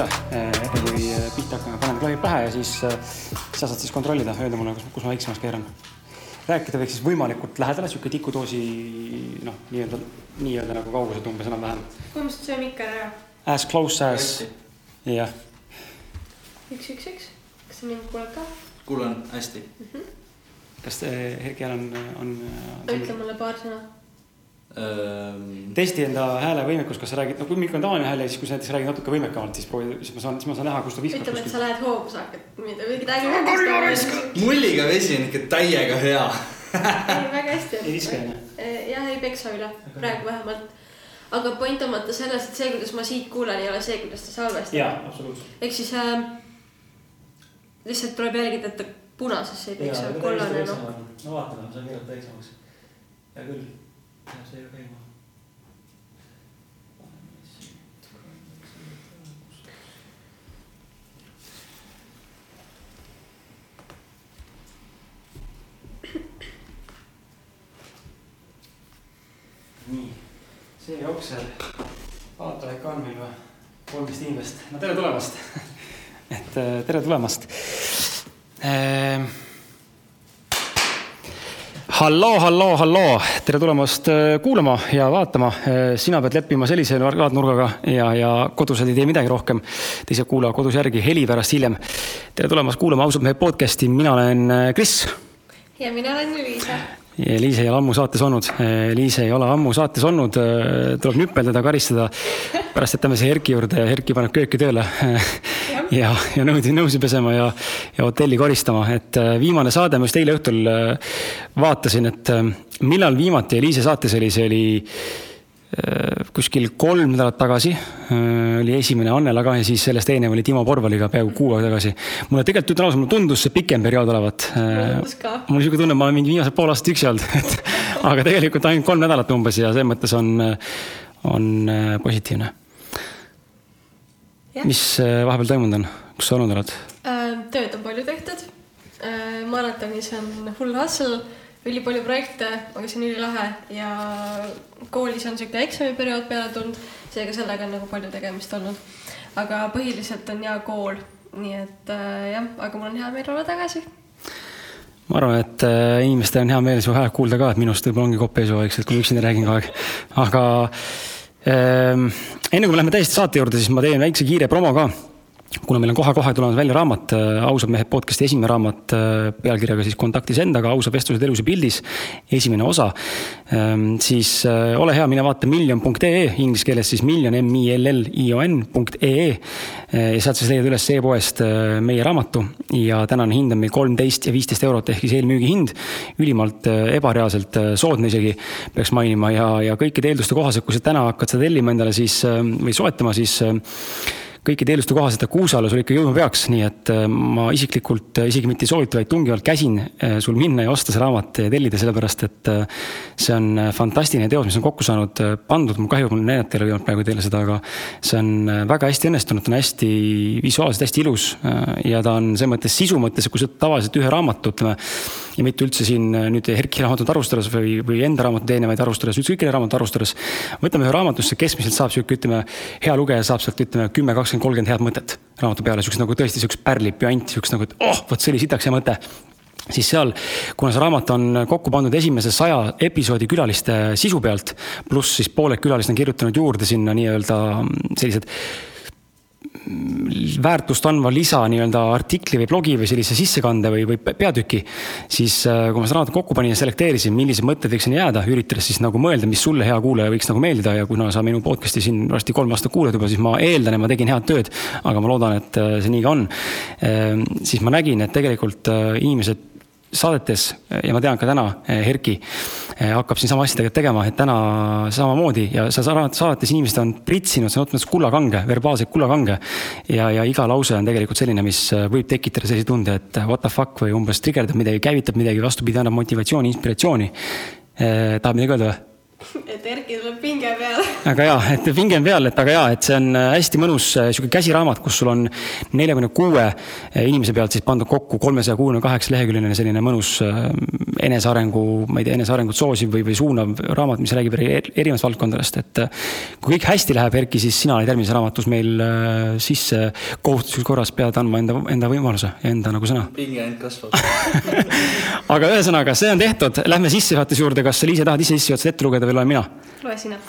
üle, enne kui pihta hakkame, panen klahvid pähe ja siis sa saad siis kontrollida, öelda mulle, kus, kus ma väiksemaks keeran. rääkida võiks siis võimalikult lähedale, sihuke tikudoosi noh, nii-öelda, nii-öelda nagu kauguselt umbes enam-vähem. põhimõtteliselt söö mikker ära. As close as, jah. üks, üks, üks, kas sa mind kuuled ka? kuulan hästi mm. -hmm. kas Erki hääl on, on, ütle mulle paar sõna. Testi enda häälevõimekus, kas sa räägid, no kui mikro on tavaline hääl ja siis, kui sa näiteks räägid natuke võimekamalt, siis proovi, siis ma saan, siis ma saan näha, kust ta viskab. ütleme, et sa lähed hoogu, sa hakkad midagi. mulliga vesi on ikka täiega hea ei, väga hästi. ei viska onju? jah, ei peksa üle, praegu vähemalt. aga point on vaata selles, et see, kuidas ma siit kuulen, ei ole see, kuidas ta salvestab. jaa, absoluutselt. ehk siis äh, lihtsalt tuleb jälgida, et ta punasesse ei peksa, kollane noh. no vaatame, ma saan keerata väiksemaks. hea küll, nii, see jookseb, vaata ikka on meil või, kolmteist inimest, no tere tulemast. Et tere tulemast. Ehm.. Halloo, halloo, halloo, tere tulemast kuulama ja vaatama. sina pead leppima sellise vaatenurgaga ja, ja kodus ei tee midagi rohkem. teised kuulavad kodus järgi heli pärast hiljem. tere tulemast kuulama ausalt mehe podcast'i, mina olen Kris. ja mina olen Liisa Liis ei ole ammu saates olnud, Liis ei ole ammu saates olnud, tuleb nüpeldada, karistada. pärast jätame see Erki juurde Erki paneb kööki tööle. ja, ja nõusid nõusi pesema ja, ja hotelli koristama, et viimane saade ma just eile õhtul vaatasin, et millal viimati Eliise saates oli, see oli kuskil kolm nädalat tagasi oli esimene Annela ka ja siis sellest eelnev oli Timo Porvaliga peaaegu kuu aega tagasi. mulle tegelikult ütlen ausalt, mulle tundus see pikem periood olevat. mul on sihuke tunne, et ma olen mingi viimased pool aastat üksi olnud, et aga tegelikult ainult kolm nädalat umbes ja selles mõttes on, on positiivne. mis vahepeal toimunud on, kus sa olnud oled? tööd on palju tehtud. maratonis on full hustle ülipalju projekte, aga see on ülilahe ja koolis on sihuke eksamiperiood peale tulnud, seega sellega on nagu palju tegemist olnud. aga põhiliselt on hea kool, nii et äh, jah, aga mul on hea meel olla tagasi. ma arvan, et äh, inimestel on hea meel su häält kuulda ka, et minust võib-olla ongi kopp ees vaikselt, kui ma üksinda räägin kogu aeg, aga ähm, enne kui me läheme täiesti saate juurde, siis ma teen väikse kiire promo ka kuna meil on kohe-kohe tulemas välja raamat, ausad mehed podcast'i esimene raamat pealkirjaga siis Kontaktis endaga, ausad vestlused elus ja pildis, esimene osa. siis ole hea, mine vaata miljon.ee, inglise keeles siis miljon, M-I-L-L-I-O-N.ee. ja sealt siis leiad üles e-poest meie raamatu ja tänane hind on meil kolmteist ja viisteist eurot ehk siis eelmüügihind. ülimalt ebareaalselt soodne isegi, peaks mainima ja, ja kõikide eelduste kohaselt, kui sa täna hakkad seda tellima endale siis või soetama, siis kõikide eelduste kohaselt ta Kuusalu sul ikka jõudma peaks, nii et ma isiklikult isegi mitte ei soovita, vaid tungivalt käsin sul minna ja osta see raamat ja tellida, sellepärast et see on fantastiline teos, mis on kokku saanud, pandud, mul kahju, mul näidata ei ole võimalik praegu teile seda, aga see on väga hästi õnnestunud, ta on hästi visuaalselt hästi ilus ja ta on selles mõttes sisu mõttes, kui sa tavaliselt ühe raamatu, ütleme, ja mitte üldse siin nüüd Erki raamatut arvustades või, või enda raamatut eelnevaid arvustades, ükskõik kelle raamatut arvustades. võtame ühe raamatusse, keskmiselt saab sihuke, ütleme, hea lugeja saab sealt, ütleme, kümme, kakskümmend, kolmkümmend head mõtet raamatu peale, siukest nagu tõesti siukest pärli, püanti, siukest nagu, et oh, vot see oli sitaks hea mõte siis seal, kuna see raamat on kokku pandud esimese saja episoodi külaliste sisu pealt, pluss siis pooled külalised on kirjutanud juurde sinna nii-öelda sellised väärtust andva lisa nii-öelda artikli või blogi või sellise sissekande või, või peatüki. siis kui ma seda raamatut kokku panin ja selekteerisin, millised mõtted võiks sinna jääda, üritades siis nagu mõelda, mis sulle, hea kuulaja, võiks nagu meeldida ja kuna sa minu podcast'i siin varsti kolm aastat kuulad juba, siis ma eeldan, et ma tegin head tööd. aga ma loodan, et see nii ka on. siis ma nägin, et tegelikult inimesed saadetes ja ma tean ka täna Erki hakkab siin sama asja tegelikult tegema, et täna samamoodi ja sa saadetes inimesed on pritsinud sõna otseses mõttes kullakange, verbaalseid kullakange. ja, ja iga lause on tegelikult selline, mis võib tekitada sellise tunde, et what the fuck või umbes trigerdab midagi, käivitab midagi, vastupidi, annab motivatsiooni, inspiratsiooni. tahad midagi öelda või? et Erki tuleb pinge peale. väga hea, et pinge on peal, et väga hea, et see on äh, hästi mõnus äh, sihuke käsiraamat, kus sul on neljakümne kuue inimese pealt siis pandud kokku kolmesaja kuuekümne kaheksa leheküljeline selline mõnus äh, enesearengu, ma ei tea, enesearengut soosiv või, või suunav raamat, mis räägib eri- erinevatest valdkondadest, et äh, kui kõik hästi läheb, Erki, siis sina oled järgmises raamatus meil äh, sisse kohustuslikus korras pead andma enda, enda võimaluse ja enda nagu sõna. pinge ainult kasvab. aga ühesõnaga, see on tehtud, lähme sissejuhatuse juurde, kas sa Liis tahad ise sissejuhatust ette lugeda või loen mina? loe sina,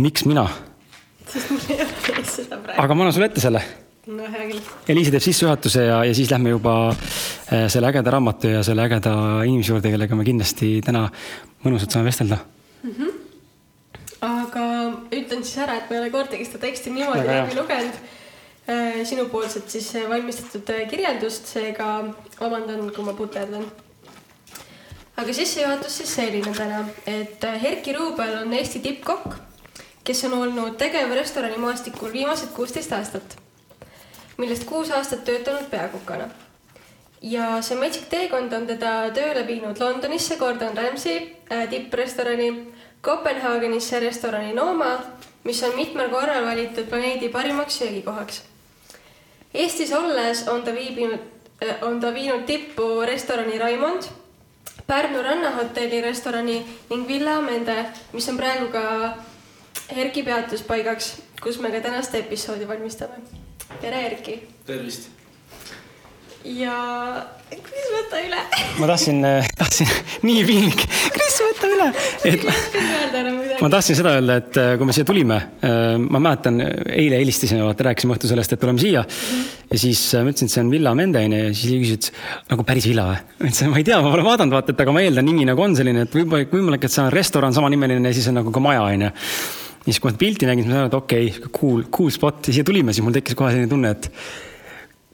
miks mina? sest mul ei ole ees seda praegu. aga ma annan sulle ette selle no hea küll. Eliise teeb sissejuhatuse ja, ja siis lähme juba äh, selle ägeda raamatu ja selle ägeda inimese juurde, kellega me kindlasti täna mõnusalt saame vestelda. aga ütlen siis ära, et ma ei ole kordagi seda teksti niimoodi läbi lugenud. sinupoolset siis äh, valmistatud äh, kirjeldust, seega vabandan, kui ma puterdan. Aga sissejuhatus siis selline täna, et äh, Erki Ruubel on Eesti tippkokk, kes on olnud tegev restoranimaastikul viimased kuusteist aastat, millest kuus aastat töötanud peakokana ja see metsik teekond on teda tööle viinud Londonisse Gordon Ramsay äh, tipprestorani, Kopenhaagenisse restorani Noma, mis on mitmel korral valitud planeedi parimaks söögikohaks. Eestis olles on ta viibinud, on ta viinud tippu restorani Raimond, Pärnu rannahotelli restorani ning Villa Amende, mis on praegu ka Erki peatuspaigaks, kus me ka tänast episoodi valmistame. tere, Erki tervist. ja Kris, võta üle. ma tahtsin, tahtsin, nii piinlik, Kris, võta üle. et ma ma. tahtsin seda öelda, et äh, kui me siia tulime, ma mäletan, eile helistasime, vaata rääkisime õhtul sellest, et tuleme siia. ja siis äh, ma ütlesin, et see on Villa Mende onju ja siis Liis ütles, nagu päris villa või? ma ütlesin, ma ei tea, ma pole vaadanud, vaata, et aga ma eeldan, nimi nagu on selline, et võib-olla, võimalik, et see on restoran samanimeline ja siis on nagu ka maja onju. ja siis, kui ma pilti nägin, siis ma sain aru, et okei okay,, cool, cool spot ja siia tulime, siis mul tekkis kohe selline tunne, et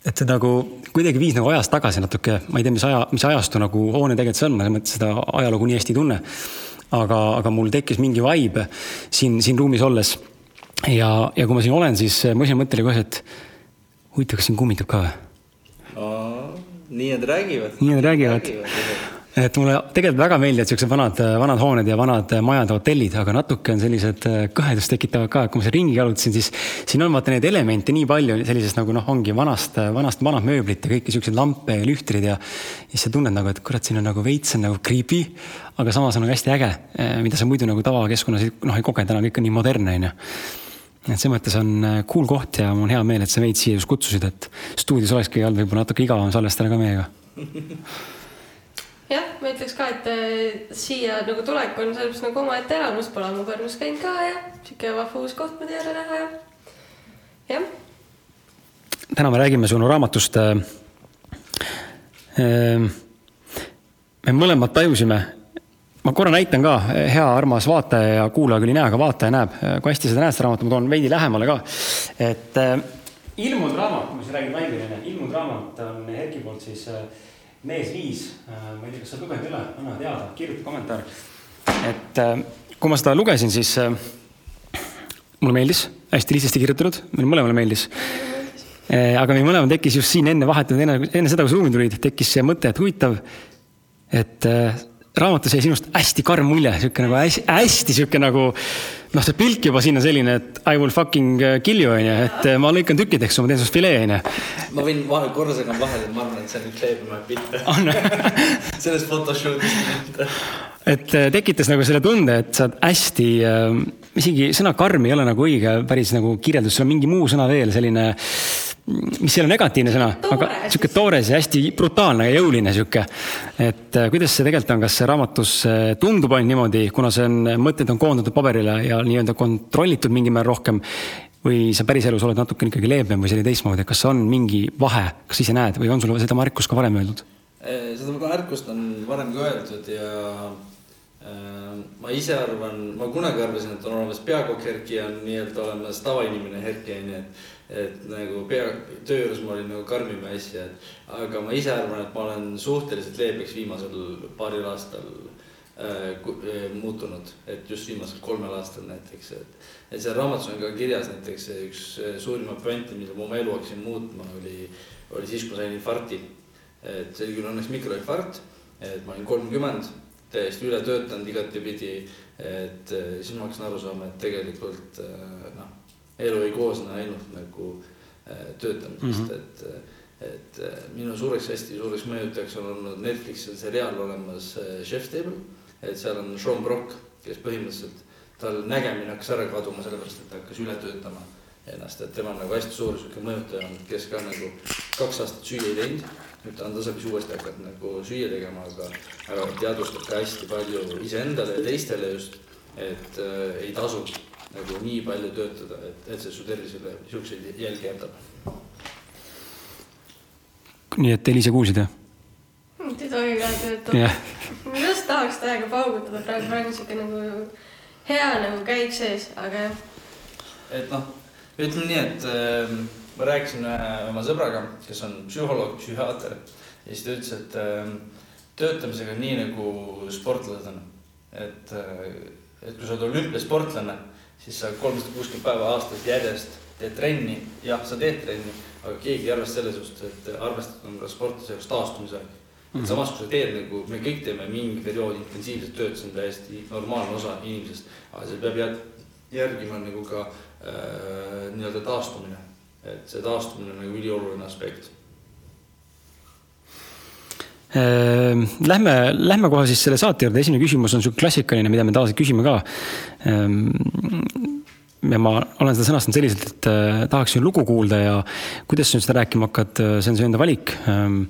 et see nagu kuidagi viis nagu ajas tagasi natuke, ma ei tea, mis aja, mis ajastu nagu hoone tegelikult see on, ma selles mõttes seda ajalugu nii hästi ei tunne. aga, aga mul tekkis mingi vibe siin, siin ruumis olles. ja, ja kui ma siin olen, siis mu esimene mõte oli kohe, et huvitav, kas siin kummitab ka või? nii nad räägivad. nii nad räägivad. Et mulle tegelikult väga meeldivad siuksed vanad, vanad hooned ja vanad majad ja hotellid, aga natuke on sellised äh, kõhedust tekitavad ka, et kui ma seal ringi jalutasin, siis siin on vaata neid elemente nii palju sellisest nagu noh, ongi vanast, vanast, vanad mööblit ja kõiki siukseid lampe ja lühtreid ja siis sa tunned nagu, et kurat, siin on nagu veits on nagu creepy, aga samas on nagu hästi äge, mida sa muidu nagu tavakeskkonnas noh ei koge, täna kõik on nii modernne onju et selles mõttes on äh, cool koht ja mul on hea meel, et sa meid siia just kutsusid, et stuudios olekski olnud võib-olla natuke igavam salvestada ka meiega. jah, ma ütleks ka, et äh, siia nagu tulek on selles mõttes nagu omaette elamus, pole ammu Pärnus käinud ka ja sihuke vahva uus koht, mida jälle näha ja jah, täna me räägime sinu raamatust. me mõlemad tajusime, ma korra näitan ka, hea armas vaataja ja kuulaja küll ei näe, aga vaataja näeb, kui hästi seda näed, seda raamatut, ma toon veidi lähemale ka. et äh, ilmunud raamat, ma siis räägin laiali, ilmunud raamat on Erki poolt siis äh, Mees viis, ma ei tea, kas sa lugenud ei ole, anna teada, kirjuta kommentaar. et äh, kui ma seda lugesin, siis äh, mulle meeldis, hästi lihtsasti kirjutatud, meile mõlemale meeldis aga meil mõlemal tekkis just siin enne vahetult, enne, enne seda, kui sa ruumi tulid, tekkis see mõte, et huvitav, et äh, raamatus jäi sinust hästi karm mulje, sihuke nagu hästi, hästi sihuke nagu noh, see pilk juba siin on selline, et I will fucking äh, kill you onju, et äh, ma lõikan tükkideks, ma teen sinust filee onju. ma võin vahel korra segan vahele, ma arvan, et see on üks leebemaid pilte. on, sellest photoshoot'ist mitte. et äh, tekitas nagu selle tunde, et sa oled hästi äh,, isegi sõna karm ei ole nagu õige päris nagu kirjeldus, sul on mingi muu sõna veel, selline, mis ei ole negatiivne sõna, aga sihuke toores ja hästi brutaalne ja jõuline sihuke. et äh, kuidas see tegelikult on, kas see raamatus äh, tundub ainult niimoodi, kuna see on, mõtted on koondatud paberile ja nii-öelda kontrollitud mingil määral rohkem või sa päriselus oled natukene ikkagi leebem või oli teistmoodi, kas on mingi vahe, kas ise näed või on sul seda Markus ka varem öeldud? seda märkust on varem ka öeldud ja äh, ma ise arvan, ma kunagi arvasin, et on olemas peakokk Herki ja on nii-öelda olemas tavainimene Herki onju, et et nagu pea, töö juures ma olin nagu karmim ja asja, et aga ma ise arvan, et ma olen suhteliselt leebeks viimasel paaril aastal äh, äh, muutunud, et just viimasel kolmel aastal näiteks, et et seal raamatus on ka kirjas näiteks üks äh, suurimaid pointe, mida ma oma elu hakkasin muutma, oli, oli siis, kui ma sain infarkti. et see oli küll õnneks mikroinfarkt, et ma olin kolmkümmend täiesti üle töötanud igatepidi, et äh, siis ma hakkasin aru saama, et tegelikult elu ei koosne ainult nagu äh, töötamisest. Mm, -hmm. et et minu suureks, hästi suureks mõjutajaks on olnud Netflixil seriaal olemas Chef Table, et seal on Sean Brock, kes põhimõtteliselt, tal nägemine hakkas ära kaduma, sellepärast et ta hakkas üle töötama ennast, et tema on nagu hästi suur sihuke mõjutaja olnud, kes ka nagu kaks aastat süüa ei teinud. Nüüd ta on tasapisi uuesti hakanud nagu süüa tegema, aga, aga teadvustab ka hästi palju iseendale ja teistele just, et äh, ei tasu nagu nii palju töötada, et, et see su tervisele siukseid jälgi jätab. nii et Eliise kuulsid jah? nüüd ei tohi üle töötada yeah.. ma just tahaks täiega paugutada praegu, praegu on siuke nagu hea nagu käik sees, aga jah. et noh, ütleme nii, et äh, ma rääkisin oma sõbraga, kes on psühholoog, psühhiaater ja siis ta ütles, et äh, töötamisega on nii nagu sportlased on. et, äh, et kui sa oled olümpiasportlane, siis sa kolmsada kuuskümmend päeva aastas järjest teed trenni, jah, sa teed trenni, aga keegi ei arvesta selle suhtes, et arvestatud on ka sportlase jaoks taastumise aeg. et mhm. samas, kui sa teed nagu, me kõik teeme mingi perioodi intensiivset tööd, see on täiesti normaalne osa inimesest, aga see peab järgima nagu ka äh, nii-öelda taastumine et see taastumine on nagu ülioluline aspekt. Ehm, lähme, lähme kohe siis selle saate juurde, esimene küsimus on sihuke klassikaline, mida me tavaliselt küsime ka. Ehm, ja ma olen seda sõnastanud selliselt, et äh, tahaksin lugu kuulda ja kuidas sa nüüd seda rääkima hakkad, äh, see on su enda valik ehm,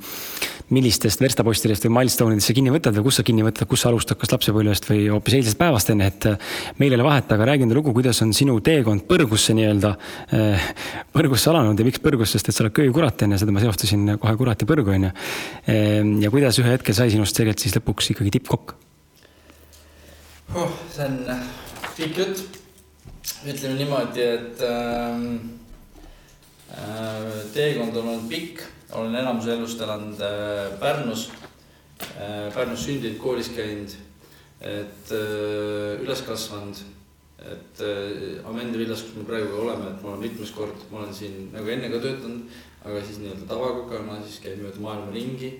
millistest verstapostidest või milstone idest sa kinni võtad või kus sa kinni võtad, kus sa alustad, kas lapsepõlvest või hoopis eilsest päevast enne, et äh, meil ei ole vahet, aga räägi enda lugu, kuidas on sinu teekond põrgusse nii-öelda, äh, põrgusse alanud ja miks põrgus, sest et sa oled köökurat onju, seda ma seostasin kohe kurat ja põrgu onju. Ehm, ja kuidas ühe hetkel sai sinust tegelikult siis lõpuks ikkagi tippkokk oh,? see on äh, pikk jutt. ütleme niimoodi, et ähm, äh, teekond on olnud pikk olen enamuse elust elanud äh, Pärnus, äh, Pärnus sündinud, koolis käinud, et äh, üles kasvanud, et Amende villas, kus me praegu oleme, et ma olen mitmes kord, ma olen siin nagu enne ka töötanud, aga siis nii-öelda tavakokana, siis käin mööda maailma ringi,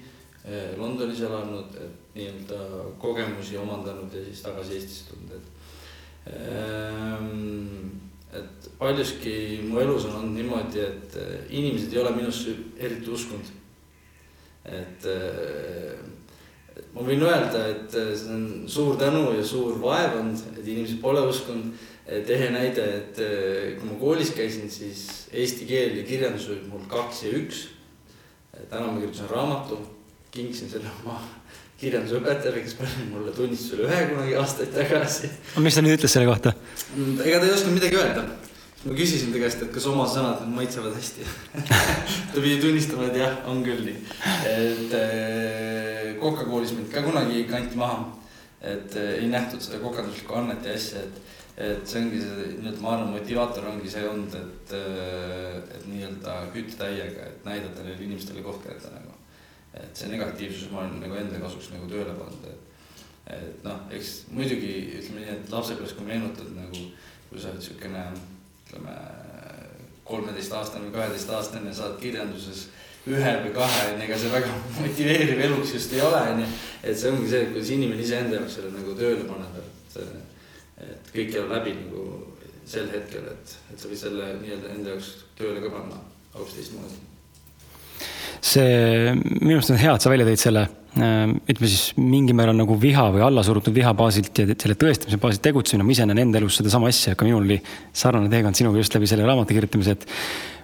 Londonis elanud, et nii-öelda kogemusi omandanud ja siis tagasi Eestisse tulnud, et ähm, et paljuski mu elus on olnud niimoodi, et äh, inimesed ei ole minusse eriti uskunud. et äh, ma võin öelda, et äh, see on suur tänu ja suur vaev olnud, et inimesed pole uskunud. et ehe näide, et kui ma koolis käisin, siis eesti keel ja kirjandus oli mul kaks ja üks. täna ma kirjutasin raamatu, kinkisin selle oma kirjandusõpetajale, kes pani mulle tunnistusele ühe kunagi aastaid tagasi. mis ta nüüd ütles selle kohta? Mm, ega ta ei osanud midagi öelda. ma küsisin ta käest, et kas oma sõnad maitsevad hästi ta pidi tunnistama, et jah, on küll nii. et kokakoolis mind ka kunagi kanti maha. et ei nähtud seda kokanduslikku annet ja asja, et, et see ongi see nii-öelda, ma arvan, motivaator ongi see olnud, et, et nii-öelda küttetäiega, et näidata neile inimestele koht kätte nagu et see negatiivsus ma olen nagu enda kasuks nagu tööle pannud, et, et noh, eks muidugi ütleme nii, et lapsepõlves, kui meenutad nagu, kui sa oled niisugune, ütleme, kolmeteistaastane või kaheteistaastane, saad kirjanduses ühe või kahe, onju, ega see väga motiveeriv eluks just ei ole, onju. et see ongi see, kuidas inimene iseenda jaoks selle nagu tööle paneb, et, et kõik ei ole läbi nagu sel hetkel, et, et sa võid selle nii-öelda enda jaoks tööle ka panna hoopis teistmoodi see, minu arust on hea, et sa välja tõid selle, äh, ütleme siis mingil määral nagu viha või allasurutud viha baasilt ja selle tõestamise baasilt tegutsemine, ma ise näen enda elus sedasama asja, ka minul oli sarnane teekond sinuga just läbi selle raamatu kirjutamise, et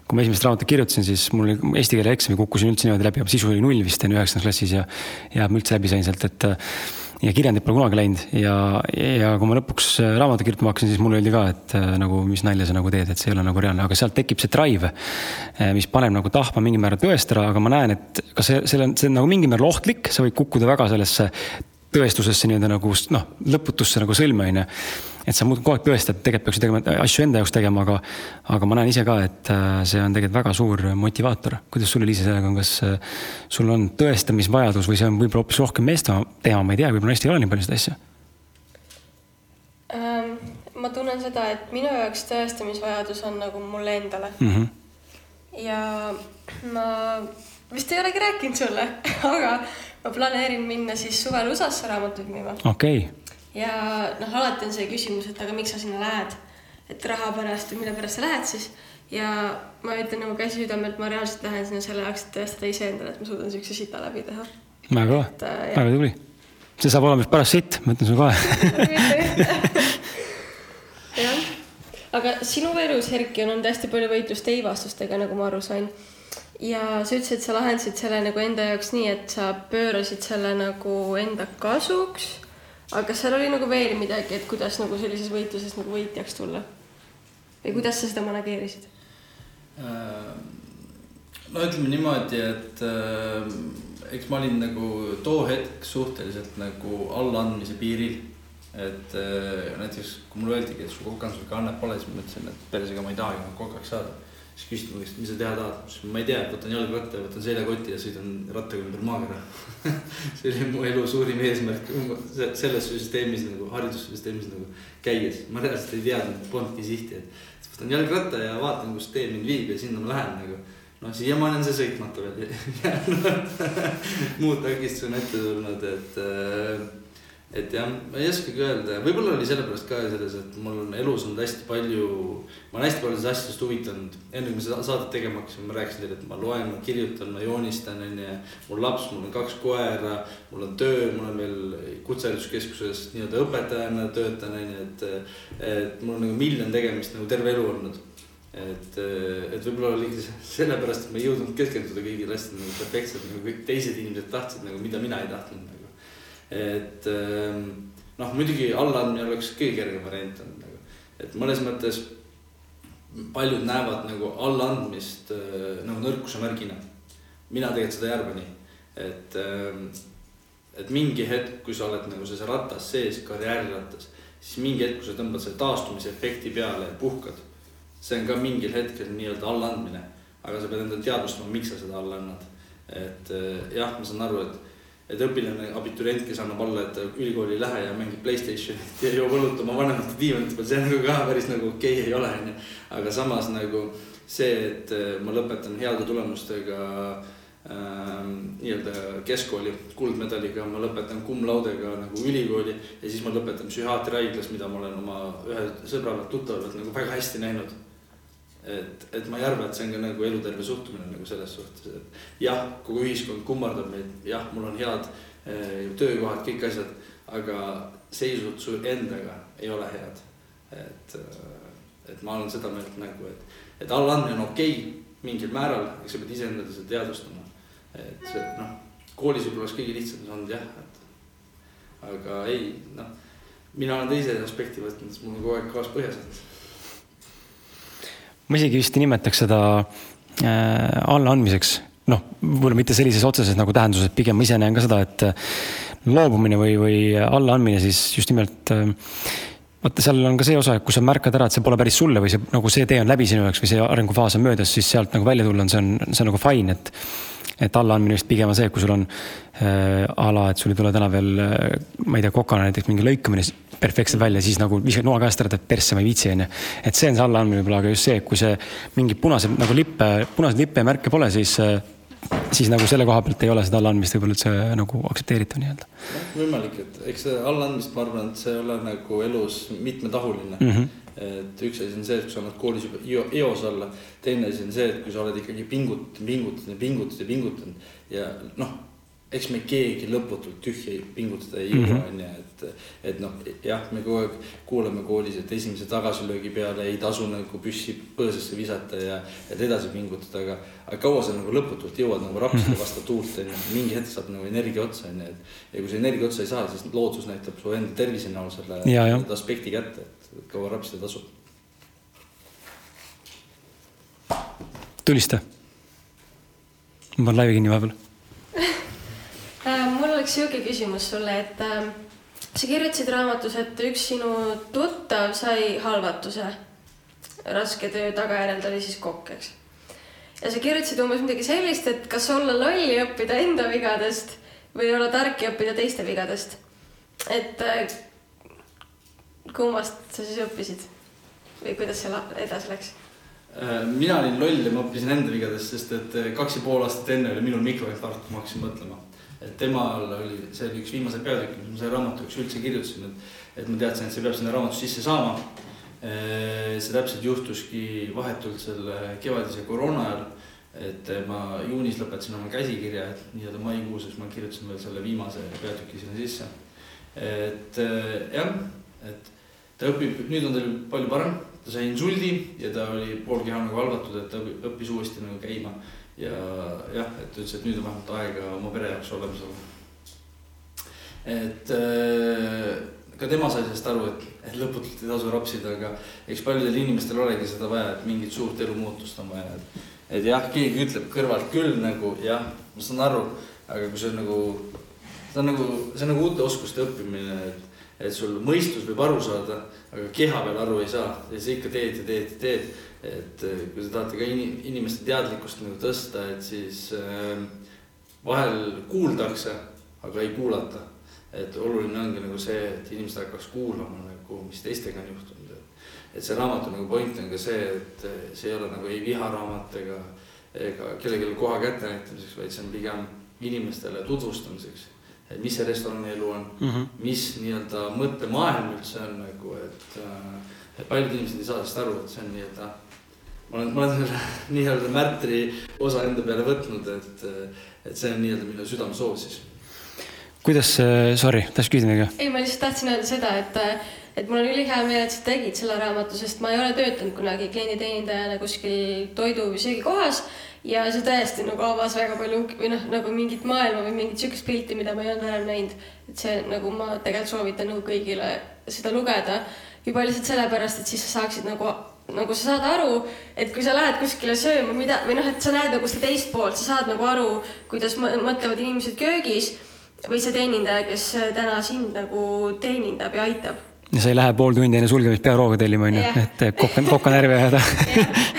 kui ma esimest raamatut kirjutasin, siis mul oli eesti keele eksami kukkusin üldse niimoodi läbi, aga sisu oli null vist enne üheksandas klassis ja, ja ma üldse läbi sain sealt, et ja kirjandit pole kunagi läinud. Ja, ja kui ma lõpuks äh, raamatu kirjutama hakkasin, siis mulle öeldi ka, et äh, nagu mis nalja sa nagu teed, et see ei ole nagu reaalne, aga sealt tekib see drive, äh, mis paneb nagu tahtma mingil määral tõestada, aga ma näen, et kas see, selle, see on nagu mingil määral ohtlik, sa võid kukkuda väga sellesse tõestusesse nii-öelda nagu noh, lõputusse nagu sõlme onju et sa muudkui kogu aeg tõestad, tegelikult peaks ju tegema asju enda jaoks tegema, aga, aga ma näen ise ka, et äh, see on tegelikult väga suur motivaator. kuidas sul, Liisa, sellega on, kas äh, sul on tõestamisvajadus või see on võib-olla hoopis rohkem meeste teema, ma ei tea, võib-olla naistel ei ole nii palju seda asja ähm,? ma tunnen seda, et minu jaoks tõestamisvajadus on nagu mulle endale mm. -hmm. ja ma vist ei olegi rääkinud sulle, aga ma planeerin minna siis suvel USA-sse raamatuid müüma okei okay. ja noh, alati on see küsimus, et aga miks sa sinna lähed, et raha pärast või mille pärast sa lähed siis ja ma ütlen nagu käsi südamelt, ma reaalselt lähen sinna selle jaoks, et tõestada iseendale, et ma suudan siukse sita läbi teha. väga kõva, äh, väga tubli. see saab olema paras sitt, ma ütlen sulle kohe jah, aga sinu elus, Erki, on olnud hästi palju võitlust ei-vastustega, nagu ma aru sain. Ja sa ütlesid, et sa lahendasid selle nagu enda jaoks nii, et sa pöörasid selle nagu enda kasuks. aga kas seal oli nagu veel midagi, et kuidas nagu sellises võitluses nagu võitjaks tulla? või kuidas sa seda manageerisid? Äh, no ütleme niimoodi, et äh, eks ma olin nagu too hetk suhteliselt nagu allaandmise piiril. et äh, näiteks kui mulle öeldigi, et su kokandusega annet pole, siis ma mõtlesin, et persega ma ei tahagi kokaks saada. Siis küsiti mu käest, mis sa teha tahad, ma ütlesin, ma ei tea, võtan jalgratta ja võtan seljakoti ja sõidan rattaga ümber maakera. See oli mu elu suurim eesmärk se- selles süsteemis nagu haridussüsteemis nagu käies, ma reaalselt ei teadnud, polnudki sihti, et võtan jalgratta ja vaatan, kus tee mind viib ja sinna ma lähen nagu. noh, siiamaani on see sõitmata veel. Muud takistused on ette tulnud, et, äh, et jah, ma ei oskagi öelda, võib-olla oli sellepärast ka selles, et mul on elus olnud hästi palju, ma olen hästi paljudest asjadest huvitanud. enne kui me seda saadet tegema hakkasime, ma rääkisin teile, et ma loen, ma kirjutan, ma joonistan, onju. mul laps, mul on kaks koera, mul on töö, mul on veel kutsehariduskeskuses nii-öelda õpetajana töötan, onju, et, et mul on nagu miljon tegemist nagu terve elu olnud et, et võib-olla oligi sellepärast, et ma ei jõudnud keskenduda kõigile asjadele nagu perfektselt nagu kõik teised inimesed tahtsid nagu, mida mina ei tahtnud. Et ähm, noh, muidugi allaandmine oleks kõige kergem variant olnud nagu, et mõnes mõttes paljud näevad nagu allaandmist äh, nagu nõrkuse märgina. mina tegelikult seda ei arva nii, et ähm, et mingi hetk, kui sa oled nagu selles ratas sees, karjäärirattas, siis mingi hetk, kui sa tõmbad selle taastumise efekti peale ja puhkad see on ka mingil hetkel nii-öelda allaandmine, aga sa pead endale teadvustama, miks sa seda alla annad. et eh, jah, ma saan aru, et, et õpilane, abiturient, kes annab alla, et ta ülikooli ei lähe ja mängib Playstationit ja joob õlut oma vanemate diivanite peal, see nagu ka päris nagu okei okay ei ole, onju. aga samas nagu see, et eh, ma lõpetan heade tulemustega ähm, nii-öelda keskkooli kuldmedaliga, ma lõpetan cum laude'ga nagu ülikooli ja siis ma lõpetan psühhiaatriahaiglas, mida ma olen oma ühe sõbralt tuttavalt nagu väga hästi näinud et, et ma ei arva, et see on ka nagu eluterve suhtumine nagu selles suhtes, et jah, kogu ühiskond kummardab meid, jah, mul on head eh, töökohad, kõik asjad, aga seisud su endaga ei ole head. et, et ma olen seda meelt nagu, et, et allaandmine on okei okay, mingil määral, eks sa pead iseendale seda teadvustama. et see noh, koolis võib-olla oleks kõige lihtsam olnud jah, et aga ei noh, mina olen teise aspekti võtnud, sest mul on kogu aeg gaas põhjas olnud ma isegi vist ei nimetaks seda äh, allaandmiseks, noh, võib-olla mitte sellises otseses nagu tähenduses, pigem ma ise näen ka seda, et loobumine või, või allaandmine siis just nimelt äh, vaata, seal on ka see osa, et kui sa märkad ära, et see pole päris sulle või see nagu see tee on läbi sinu jaoks või see arengufaas on möödas, siis sealt nagu välja tulla on, see on, see on nagu fine, et. et allaandmine vist pigem on see, kui sul on äh, a la, et sul ei tule täna veel äh,, ma ei tea, kokana näiteks mingi lõikamine perfektselt välja, siis nagu viskad noa käest ära, teed persse, ma ei viitsi, onju. et see on see allaandmine võib-olla, aga just see, kui see mingi punased nagu lippe, punaseid lippe ja märke pole, siis äh, siis nagu selle koha pealt ei ole seda allaandmist võib-olla üldse nagu aktsepteeritav nii-öelda võimalik, et eks see allaandmist, ma arvan, et see ei ole nagu elus mitmetahuline mm. -hmm. et üks asi on see, et kui sa annad koolis juba eo- eos alla, teine asi on see, et kui sa oled ikkagi pingutanud, pingutanud ja pingutanud ja pingutanud ja noh, eks me keegi lõputult tühja pingutada ei jõua, onju, et, et noh, jah, me kogu aeg kuuleme koolis, et esimese tagasilöögi peale ei tasu nagu püssi põõsasse visata ja, et edasi pingutada, aga, aga kaua sa nagu lõputult jõuad nagu rapsida vastu tuult, onju, mingi hetk saab nagu energia otsa, onju, et ja kui sa energia otsa ei saa, siis loodus näitab su enda tervise näol selle Ja, aspekti kätte, et kaua rapsida tasub. tulista. ma panen laivi kinni vahepeal. Oleks sihuke küsimus sulle, et äh, sa kirjutasid raamatus, et üks sinu tuttav sai halvatuse. raske töö tagajärjel ta oli siis kokk, eks. ja sa kirjutasid umbes midagi sellist, et kas olla loll ja õppida enda vigadest või olla tark ja õppida teiste vigadest. et äh, kummast sa siis õppisid või kuidas see edasi läks? Äh, mina olin loll ja ma õppisin enda vigadest, sest et äh, kaks ja pool aastat enne oli minul mikroinfarkt, ma hakkasin mõtlema. Et temal oli, see oli üks viimaseid peatükke, mis ma selle raamatuks üldse kirjutasin, et, et ma teadsin, et see peab sinna raamatusse sisse saama. see täpselt juhtuski vahetult selle kevadise koroona ajal et ma juunis lõpetasin oma käsikirja, et nii-öelda maikuus, siis ma kirjutasin veel selle viimase peatüki sinna sisse. et jah, et ta õpib, nüüd on tal palju parem, ta sai insuldi ja ta oli pool keha nagu halvatud, et ta õppis uuesti nagu käima. Ja jah, et ütles, et nüüd on vähemalt aega oma pere jaoks olemas olla. et ka tema sai sellest aru, et, et lõputult ei tasu rapsida, aga eks paljudel inimestel olegi seda vaja, et mingit suurt elumuutust on vaja, et et jah, keegi ütleb kõrvalt küll nagu jah, ma saan aru, aga kui see on nagu, see on nagu, see on nagu uute oskuste õppimine, et, et sul mõistus võib aru saada, aga keha peal aru ei saa ja sa ikka teed ja teed ja teed. Et kui te tahate ka inimeste teadlikkust nagu tõsta, et siis äh, vahel kuuldakse, aga ei kuulata. et oluline ongi nagu see, et inimesed hakkaks kuulama nagu, mis teistega on juhtunud et see raamatu nagu point on ka see, et see ei ole nagu ei viharaamat ega, ega kellelegi koha kätte näitamiseks, vaid see on pigem inimestele tutvustamiseks. et mis see restorani elu on mm, -hmm. mis nii-öelda mõttemaailm üldse on nagu, et, et paljud inimesed ei saa sellest aru, et see on nii-öelda olen, ma olen selle nii-öelda märtri osa enda peale võtnud, et, et see on nii-öelda minu südamesoov siis. kuidas, sorry, tahtsid küsida midagi? ei, ma lihtsalt tahtsin öelda seda, et et mul on ülihea meel, et sa tegid selle raamatu, sest ma ei ole töötanud kunagi klienditeenindajana kuskil toidu või söögikohas ja see tõesti nagu avas väga palju või noh, nagu mingit maailma või mingit sihukest pilti, mida ma ei olnud varem näinud. et see nagu ma tegelikult soovitan nagu kõigile seda lugeda juba lihtsalt sellepärast, et siis sa saaksid nagu nagu sa saad aru, et kui sa lähed kuskile sööma, mida või noh, et sa näed nagu seda teist poolt, sa saad nagu aru, kuidas mõtlevad inimesed köögis või see teenindaja, kes täna sind nagu teenindab ja aitab. Ja sa ei lähe pool tundi enne sulgemist pearooga tellima, onju, et kokka, kokka närvi ajada.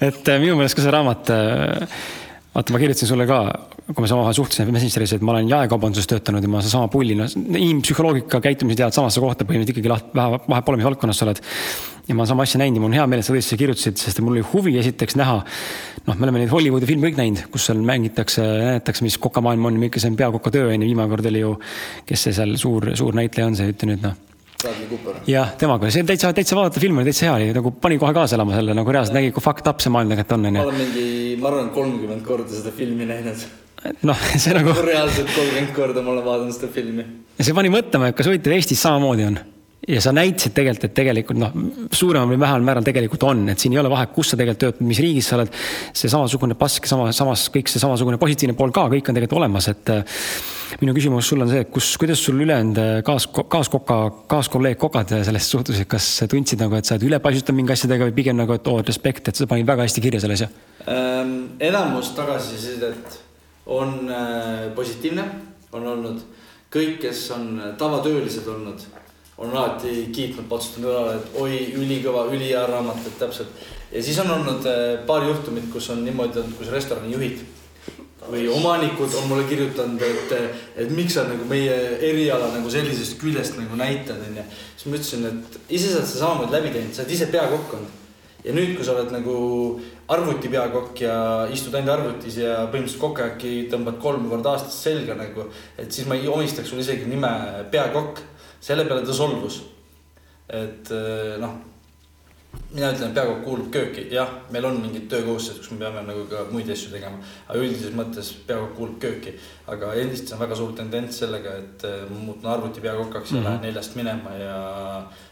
Et äh, minu meelest ka see raamat, äh, vaata, ma kirjutasin sulle ka, kui me omavahel suhtlesime Messengeris, et ma olen jaekaubanduses töötanud ja ma sedasama pulli, no inimpsühholoogika, käitumise tead samasse kohta põhimõtteliselt ikkagi laht-, vähe, vahepeal mis valdkonnas sa oled. Ja ma olen sama asja näinud ja mul on hea meel, et sa tõesti kirjutasid, sest mul oli huvi esiteks näha. noh, me oleme neid Hollywoodi filme kõik näinud, kus seal mängitakse, näidatakse, mis kokamaailm on, milline see on peakoka töö on ju, viimane kord oli ju. kes see seal suur, suur näitleja on, see ütle nüüd noh jah, temaga, see on täitsa, täitsa vaadata film oli täitsa hea, oli nagu pani kohe kaasa elama selle, nagu reaalselt nägi, kui fucked up see maailm tegelikult on, onju. ma olen mingi, ma arvan, kolmkümmend korda seda filmi näinud. noh, see nagu. reaalselt kolmkümmend korda ma olen vaadanud seda filmi. ja see pani mõtlema, et kas huvitav Eestis samamoodi on ja sa näitasid tegelikult, et tegelikult noh, suuremal või vähemal määral tegelikult on, et siin ei ole vahet, kus sa tegelikult töötad, mis riigis sa oled. see samasugune pask, sama, samas kõik see samasugune positiivne pool ka, kõik on tegelikult olemas, et. minu küsimus sulle on see, kus, kuidas sul ülejäänud kaas, kaaskoka, kaaskolleeg kokad sellest suhtusid, kas tundsid nagu, et sa oled ülepaisutav mingi asjadega või pigem nagu, et oo, respekt, et sa panid väga hästi kirja selle asja ähm,? enamus tagasisidet on äh, positiivne, on olnud kõik, kes on tavatöölised olnud on alati kiitnud, patsutanud õlale, et oi, ülikõva, ülihea raamat, et täpselt. ja siis on olnud äh, paar juhtumit, kus on niimoodi olnud, kus restorani juhid või omanikud on mulle kirjutanud, et, et miks sa nagu meie eriala nagu sellisest küljest nagu näitad, onju. siis ma ütlesin, et ise sa oled seda samamoodi läbi teinud, sa oled ise peakokk olnud. ja nüüd, kui sa oled nagu arvuti peakokk ja istud ainult arvutis ja põhimõtteliselt kokajaki tõmbad kolm korda aastas selga nagu, et siis ma ei omistaks sulle isegi nime peakokk selle peale ta solvus. et eh, noh, mina ütlen, et peakokk kuulub kööki, jah, meil on mingid töökohustused, kus me peame nagu ka muid asju tegema. aga üldises mõttes peakokk kuulub kööki. aga Eestis on väga suur tendents sellega, et eh, ma muutun arvuti peakokaks mm -hmm. ja mhm. lähen neljast minema ja,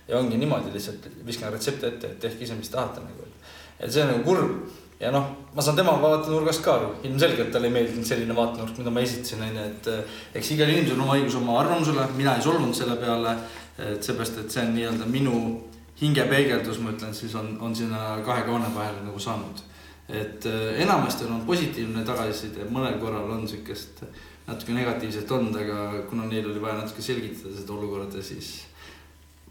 ja ongi niimoodi lihtsalt viskan retsepti ette, et tehke ise, mis tahate nagu. et see on nagu kurb ja noh, ma saan tema vaatenurgast ka aru, ilmselgelt talle ei meeldinud selline vaatenurk, mida ma esitasin, onju, et eh, eks igal inimesel on oma õigus oma arvamusele, mina ei solvunud selle peale. et seepärast, et see on nii-öelda minu hingepeegeldus, ma ütlen, siis on, on sinna kahe kaane vahele nagu saanud. et eh, enamasti on positiivne tagasiside, mõnel korral on sihukest natuke negatiivset olnud, aga kuna neil oli vaja natuke selgitada seda olukorda, siis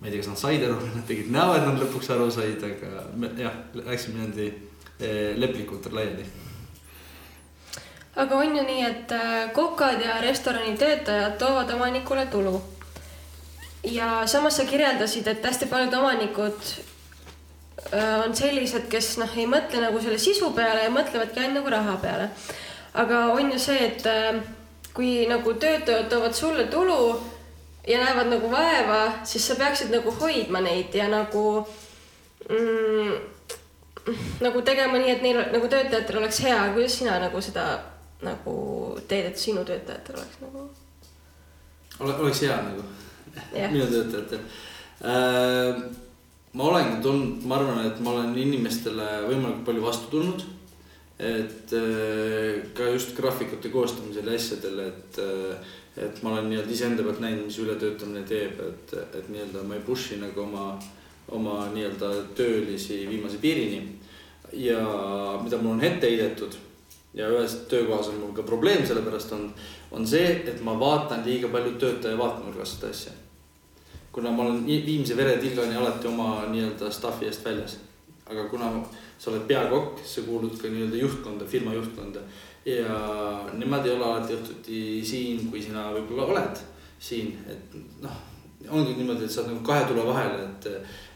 ma ei tea, kas nad said aru, nad tegid näo, et nad lõpuks aru said, aga me, jah, läksime niimoodi Eh, leplikult laiali. aga on ju nii, et äh, kokad ja restorani töötajad toovad omanikule tulu. ja samas sa kirjeldasid, et hästi paljud omanikud äh, on sellised, kes noh, ei mõtle nagu selle sisu peale ja mõtlevadki ainult nagu raha peale. aga on ju see, et äh, kui nagu töötajad toovad sulle tulu ja näevad nagu vaeva, siis sa peaksid nagu hoidma neid ja nagu mm, nagu tegema nii, et neil nagu töötajatel oleks hea, kuidas sina nagu seda nagu teed, et sinu töötajatel oleks nagu? oleks hea nagu Jah. minu töötajatel äh, ma olengi tulnud, ma arvan, et ma olen inimestele võimalikult palju vastu tulnud. et äh, ka just graafikute koostamisel ja asjadel, et äh,, et ma olen nii-öelda iseenda pealt näinud, mis ületöötamine teeb, et, et nii-öelda ma ei push'i nagu oma, oma nii-öelda töölisi viimase piirini. ja mida mul on ette heidetud ja ühes töökohas on mul ka probleem sellepärast on, on see, et ma vaatan liiga palju töötaja vaatenurgast seda asja kuna ma olen viimse veretilgani alati oma nii-öelda staff'i eest väljas. aga kuna sa oled peakokk, sa kuulud ka nii-öelda juhtkonda, firma juhtkonda ja nemad ei ole alati õhtuti siin, kui sina võib-olla oled siin, et noh, ongi niimoodi, et sa oled nagu kahe tule vahel, et,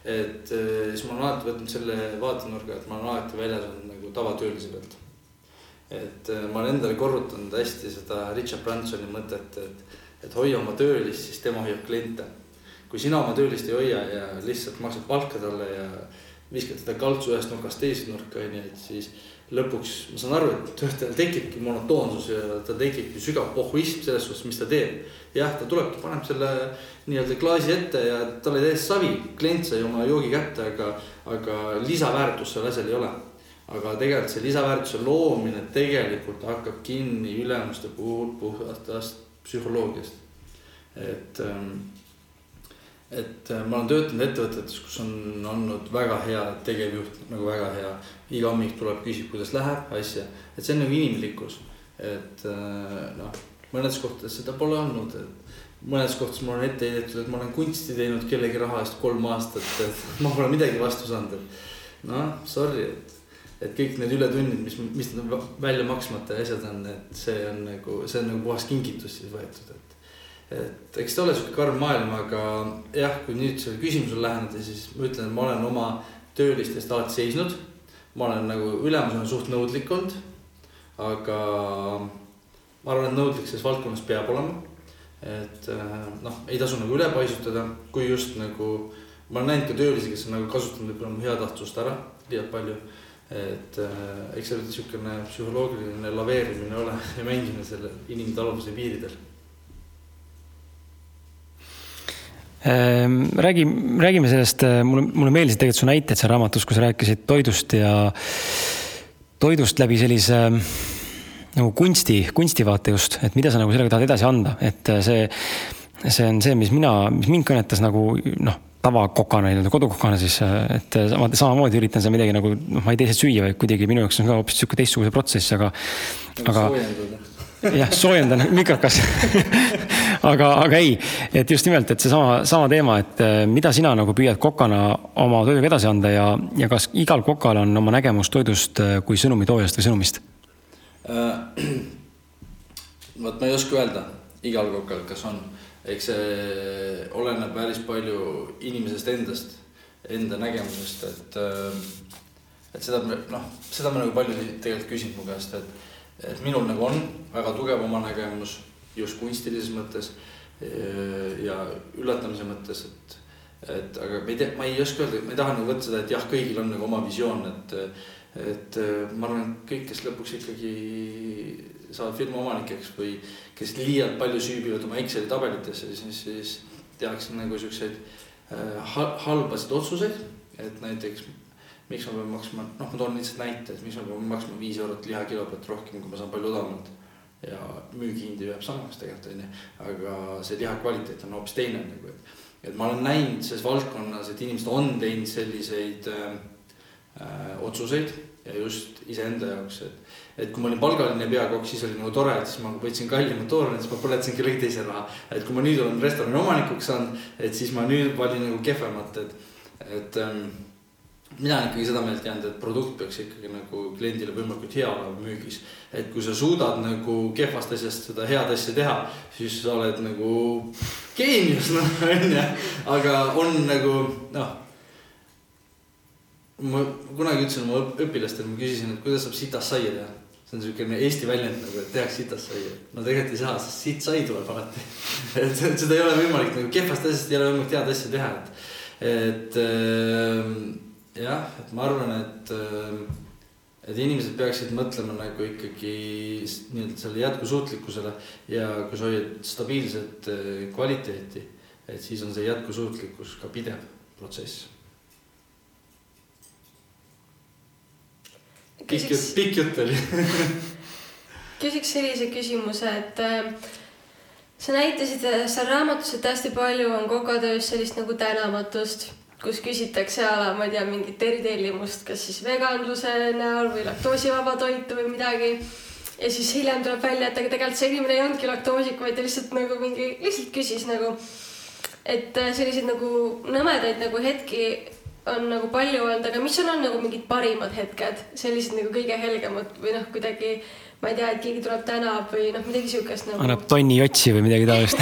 et eh, siis ma olen alati võtnud selle vaatenurga, et ma olen alati väljas olnud nagu tavatöölise pealt. et eh, ma olen endale korrutanud hästi seda Richard Bransoni mõtet, et, et hoia oma töölist, siis tema hoiab kliente kui sina oma töölist ei hoia ja lihtsalt maksad palka talle ja viskad teda kaltsu ühest nurgast teise nurka, onju, et siis lõpuks ma saan aru, et töötajal tekibki monotoonsus ja ta tekibki sügav pohhuism selles suhtes, mis ta teeb. jah, ta tulebki, paneb selle nii-öelda klaasi ette ja tal oli täiesti savi, klient sai oma joogi kätte, aga, aga lisaväärtust seal asjal ei ole. aga tegelikult see lisaväärtuse loomine tegelikult hakkab kinni ülemuste puhul puhtast psühholoogiast. et ähm, et äh, ma olen töötanud ettevõtetes, kus on olnud väga hea tegevjuht, nagu väga hea. iga hommik tuleb, küsib, kuidas läheb, asja, et see on nagu inimlikkus. et äh, noh, mõnedes kohtades seda pole olnud, et mõnedes kohtades mul on ette heidetud, et ma olen kunsti teinud kellegi raha eest kolm aastat, et ma pole midagi vastu saanud, et noh, sorry, et et kõik need ületunnid, mis, mis välja maksmata asjad on, et see on nagu, see on nagu puhas kingitus siis võetud, et et eks ta ole sihuke karm maailm, aga jah, kui nüüd selle küsimusele läheneda, siis ma ütlen, et ma olen oma töölistest alati seisnud. ma olen nagu ülemusena suht nõudlik olnud. aga ma arvan, et nõudlik selles valdkonnas peab olema. et äh, noh, ei tasu nagu üle paisutada, kui just nagu ma olen näinud ka töölisi, kes on nagu kasutanud võib-olla mu heatahtlust ära liialt palju. et äh, eks see niisugune psühholoogiline laveerimine ole ja mängimine selle inimtaluvuse piiridel Ehm, räägi, räägime sellest, äh, mulle, mulle meeldisid tegelikult su näited seal raamatus, kus rääkisid toidust ja toidust läbi sellise äh, nagu kunsti, kunstivaate just, et mida sa nagu sellega tahad edasi anda, et äh, see, see on see, mis mina, mis mind kõnetas nagu noh, tavakokana, nii-öelda kodukokana siis, et sama, samamoodi üritan seda midagi nagu, noh, ma ei tee seda süüa, vaid kuidagi minu jaoks on ka hoopis niisugune teistsuguse protsess, aga, aga. jah, soojendan mikrokas aga, aga ei, et just nimelt, et seesama, sama teema, et äh, mida sina nagu püüad kokana oma toiduga edasi anda ja, ja kas igal kokal on oma nägemus toidust äh, kui sõnumitoojast või sõnumist? Äh, vot ma ei oska öelda igal kokal, kas on, eks see oleneb päris palju inimesest endast, enda nägemusest, et, et seda, noh, seda ma nagu palju tegelikult küsin mu käest, et, et minul nagu on väga tugev oma nägemus just kunstilises mõttes ja üllatamise mõttes, et, et aga ma ei tea, ma ei oska öelda, ma ei taha nagu võtta seda, et jah, kõigil on nagu oma visioon, et, et ma arvan, et kõik, kes lõpuks ikkagi saavad firma omanikeks või kes liialt palju süübivad oma Exceli tabelitesse, siis, siis tehakse nagu siukseid äh, halbasid otsuseid, et näiteks miks ma pean maksma, noh, ma toon lihtsalt näite, et miks ma pean maksma viis eurot liha kilo pealt rohkem, kui ma saan palju odavamalt ja müügihind jääb samaks tegelikult onju, aga see liha kvaliteet on hoopis teine nagu, et. et ma olen näinud selles valdkonnas, et inimesed on teinud selliseid äh, äh, otsuseid ja just iseenda jaoks, et. et kui ma olin palgaline peakokk, siis oli nagu tore, et siis ma võtsin kallimat toorainet, siis ma põletasin kellegi teise raha. et kui ma nüüd olen restorani omanikuks saanud, et siis ma nüüd valin nagu kehvemat, et, et ähm, mina ikkagi seda meelt jäänud, et produkt peaks ikkagi nagu kliendile võimalikult hea olema müügis. et kui sa suudad nagu kehvast asjast seda head asja teha, siis sa oled nagu geenius, noh onju. aga on nagu noh. ma kunagi ütlesin oma õpilastele, ma küsisin, et kuidas saab sitast saia teha. see on niisugune Eesti väljend nagu, et tehakse sitast saia. no tegelikult ei saa, sest sitt sai tuleb alati et seda ei ole võimalik nagu kehvast asjast ei ole võimalik head asja teha, et, et äh, jah, et ma arvan, et äh, et inimesed peaksid mõtlema nagu ikkagi nii-öelda selle jätkusuutlikkusele ja kui sa hoiad stabiilset äh, kvaliteeti, et siis on see jätkusuutlikkus ka pidev protsess. Pikk jutt, pikk jutt oli. Küsiks sellise küsimuse, et äh, sa näitasid seal raamatus, et hästi palju on kokatöös sellist nagu tänamatust, kus küsitakse a la, ma ei tea, mingit eritellimust, kas siis veganluse näol või laktoosivaba toitu või midagi. ja siis hiljem tuleb välja, et aga tegelikult see inimene ei olnudki laktoosik, vaid ta lihtsalt nagu mingi, lihtsalt küsis nagu, et äh, selliseid nagu nõmedaid nagu hetki on nagu palju olnud, aga mis sul on nagu mingid parimad hetked, sellised nagu kõige helgemad või noh, kuidagi ma ei tea, et keegi tuleb tänab või noh, midagi siukest nagu. annab tonni jotsi või midagi taolist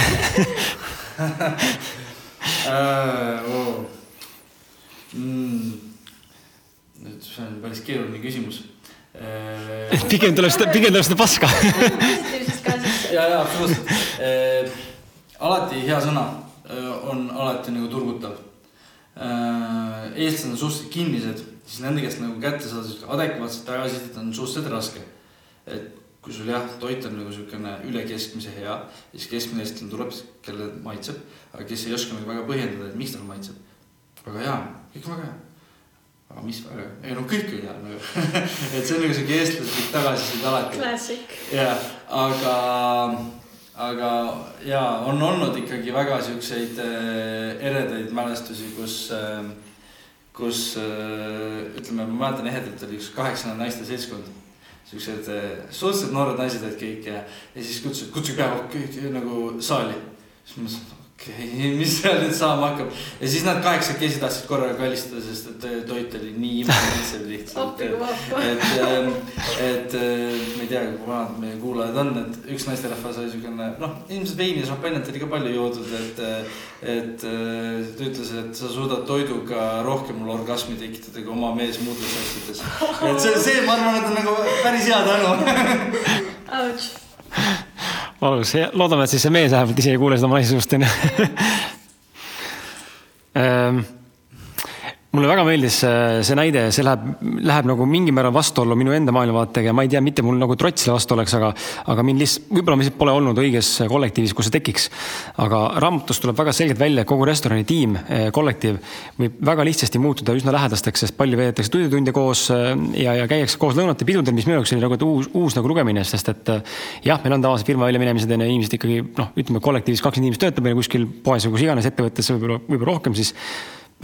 uh, mm. nüüd see on päris keeruline küsimus pigem tuleb seda, pigem tuleb seda paska ja, ja absoluutselt uh,. alati hea sõna uh, on alati nagu turgutav Äh, eestlased on suhteliselt kinnised, siis nende käest nagu kätte saada adekvaatset tagasisidet on suhteliselt raske. et kui sul jah, toit on nagu siukene üle keskmise hea, siis keskmine eestlane tuleb, kellele maitseb, aga kes ei oska nagu väga põhjendada, et miks talle maitseb. Väga hea, kõik on väga hea. aga mis ei no kõik on hea nagu et see on nagu siuke eestlaslik tagasiside alati. Classic. jah, aga aga jaa, on olnud ikkagi väga siukseid äh, eredaid mälestusi, kus äh,, kus äh, ütleme, ma mäletan ehedalt oli üks kaheksane naiste seltskond. siuksed äh, suhteliselt noored naised olid kõik ja, ja siis kutsusid, kutsuge peaaegu kõik nagu saali. siis ma mõtlesin, okei okay,, mis seal nüüd saama hakkab. ja siis nad kaheksakesi tahtsid korraga kallistada, sest et äh, toit oli nii imeline lihtsalt. et, ähm, et äh, ma ei tea, kui vanad meie kuulajad on, et üks naisterahvas oli siukene, noh, ilmselt veini ja šampanjat oli ka palju joodud, et. et äh, ta ütles, et sa suudad toiduga rohkem mulle orgasmi tekitada kui oma mees muudes asjades. et see, see, ma arvan, et on nagu päris hea tänu. Ouch valus, loodame, et siis see mees vähemalt ise ei kuule seda naise suust onju ehm, mulle väga meeldis äh, see näide, see läheb, läheb nagu mingil määral vastuollu minu enda maailmavaatega ja ma ei tea, mitte mul nagu trots selle vastu oleks, aga, aga mind lihtsalt, võib-olla ma lihtsalt pole olnud õiges kollektiivis, kus see tekiks. aga raamatust tuleb väga selgelt välja, kogu restorani tiim, äh, kollektiiv võib väga lihtsasti muutuda üsna lähedasteks, sest palju veedetakse tunde-tunde koos äh, ja, ja käiakse koos lõunate pidudel, mis minu jaoks oli nagu uus, uus nagu lugemine, sest et jah, meil on tavaliselt firma väljaminemised on ju, inimesed ikkagi noh, ütleme kollektiivis kakskümmend inimest töötab meil kuskil poes või kus iganes ettevõttes võib-olla, võib-olla rohkem, siis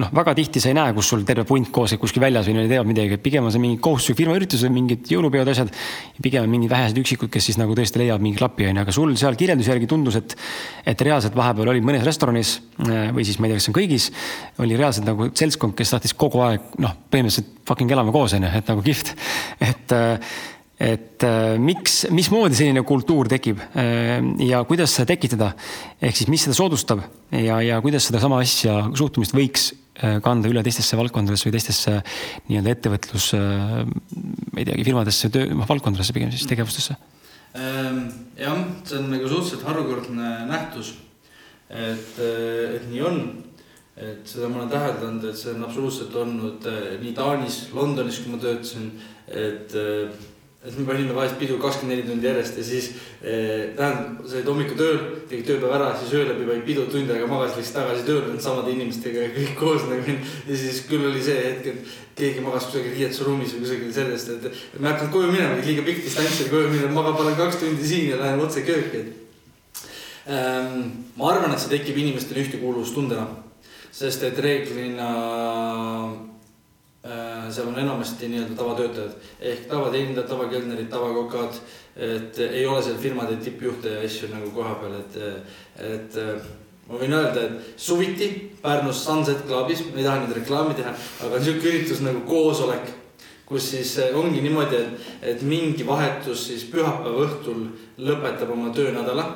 noh, väga tihti sa ei näe, kus sul terve punt koos kuskil väljas või nad teevad midagi, et pigem on see mingi kohustuslik firmaüritus või mingid jõulupeod, asjad. pigem on mingid vähesed üksikud, kes siis nagu tõesti leiavad mingi klapi, onju, aga sul seal kirjelduse järgi tundus, et, et reaalselt vahepeal olid mõnes restoranis äh, või siis ma ei tea, kas see on kõigis, oli reaalselt nagu seltskond, kes tahtis kogu aeg noh, põhimõtteliselt fucking elame koos, onju, et nagu kihvt, et äh, et äh, miks, mismoodi selline kultuur tekib ja kuidas seda tekitada, ehk siis mis seda soodustab? Ja, ja kuidas sedasama asja, suhtumist võiks kanda üle teistesse valdkondadesse või teistesse nii-öelda ettevõtlus, ma ei teagi, firmadesse, töö, noh valdkondadesse pigem siis tegevustesse? Ähm, jah, see on nagu suhteliselt harukordne nähtus. et, et nii on, et seda ma olen täheldanud, et see on absoluutselt olnud nii Taanis, Londonis, kui ma töötasin, et et me panime vahest pidu kakskümmend neli tundi järjest ja siis eh, tähendab, sa olid hommikul tööl, tegid tööpäev ära, siis öö läbi panid pidu tund aega magasid, läksid tagasi tööle nende samade inimestega ja kõik koos nagu. ja siis küll oli see hetk, et keegi magas kusagil riietusruumis või kusagil sellest, et me hakkame koju minema, liiga pikk distants oli koju minna, magab olen kaks tundi siin ja lähen otse kööki, et ähm,. ma arvan, et see tekib inimestele ühtekuuluvustundena, sest et reeglina seal on enamasti nii-öelda tavatöötajad. Ehk tavateenindajad, tavakelnerid, tavakokad. et ei ole seal firmade tippjuhte ja asju nagu kohapeal, et, et ma võin öelda, et suviti Pärnus Sunset Clubis, ma ei taha nüüd reklaami teha, aga sihuke üritus nagu koosolek, kus siis ongi niimoodi, et, et mingi vahetus siis pühapäeva õhtul lõpetab oma töönädala.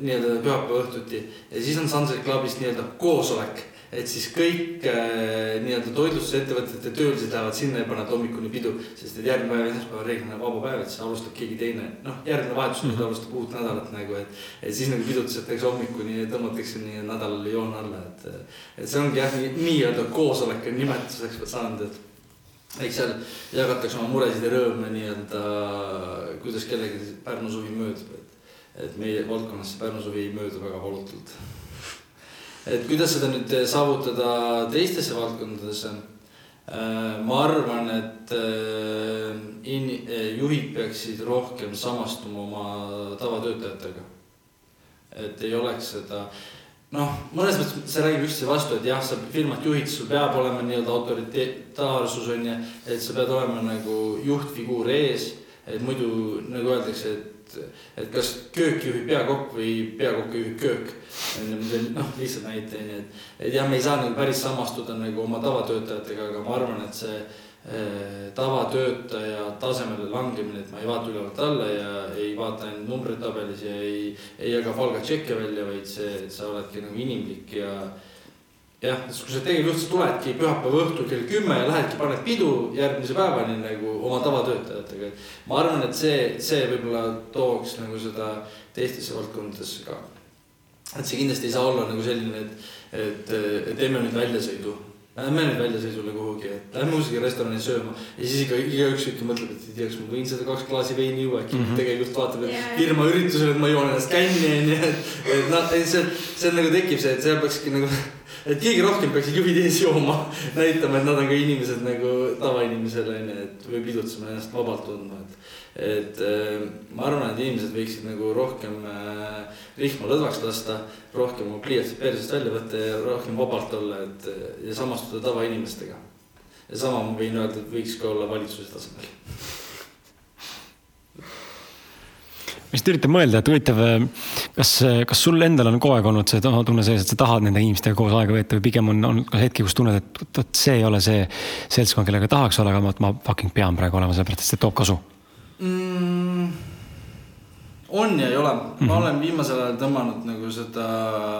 Nii-öelda pühapäeva õhtuti. Ja siis on Sunset Clubis nii-öelda koosolek et siis kõik äh, nii-öelda toitlustusettevõtete töölised lähevad sinna ja panevad hommikuni pidu. sest et järgmine päev, esmaspäev on reeglina vaba päev, et siis alustab keegi teine, noh, järgmine vahetus mm -hmm. alustab uut nädalat nagu, et. et siis nagu pidutsetakse hommikuni ja tõmmatakse nii nädalale joon alla, et, et see ongi jah, nii-öelda nii koosoleku nimetuseks saanud, et eks seal jagatakse oma muresid ja rõõme nii-öelda, kuidas kellelgi Pärnu suvi möödub, et, et meie valdkonnas Pärnu suvi ei möödu väga valutult et kuidas seda nüüd saavutada teistesse valdkondadesse? Äh, ma arvan, et äh, in-, juhid peaksid rohkem samastuma oma tavatöötajatega. et ei oleks seda, noh, mõnes mõttes see räägib üksteise vastu, et jah, sa firmat juhid, sul peab olema nii-öelda autoritaarsus on ju, et sa pead olema nagu juhtfiguur ees, et muidu nagu öeldakse, et et, et kas köök juhib peakokk või peakokk juhib köök. noh, lihtsalt näite on ju, et, et jah, me ei saa nagu päris samastuda nagu oma tavatöötajatega, aga ma arvan, et see eh, tavatöötaja tasemele langemine, et ma ei vaata ülevalt alla ja ei vaata ainult numbreid tabelis ja ei, ei jaga palgatšekke välja, vaid see, et sa oledki nagu inimlik ja jah, kui sa tegevjuht, sa tuledki pühapäeva õhtul kell kümme ja lähedki, paned pidu järgmise päevani nagu oma tavatöötajatega. ma arvan, et see, see võib-olla tooks nagu seda teistesse valdkondadesse ka. et see kindlasti ei saa olla nagu selline, et, et, et teeme nüüd väljasõidu. Lähme nüüd väljasõidule kuhugi, et lähme kuskile restorani sööma ja siis ikka igaüks ikka mõtleb, et ei tea, kas ma võin seda kaks klaasi veini juua, äkki mm -hmm. tegelikult vaatab, et yeah. firma üritusel, et ma joon ennast känni onju, et, et noh, see, see nagu tekib see, et seal peakski nagu et keegi rohkem peaksid juhid ees jooma, näitama, et nad on ka inimesed nagu tavainimesele onju, et või pidutsema ennast vabalt tundma, et. et äh, ma arvan, et inimesed võiksid nagu rohkem äh, rihma lõdvaks lasta, rohkem pliiatsid persest välja võtta ja rohkem vabalt olla, et ja samastuda tavainimestega. ja sama ma võin öelda, et võiks ka olla valitsuse tasemel ma lihtsalt üritan mõelda, et huvitav, kas, kas sul endal on kogu aeg olnud see tunne sees, et sa tahad nende inimestega koos aega veeta või pigem on, on ka hetki, kus tunned, et vot see ei ole see seltskond, kellega tahaks olla, aga ma, ma fucking pean praegu olema, sellepärast et see toob kasu mm,? on ja ei ole, ma mm -hmm. olen viimasel ajal tõmmanud nagu seda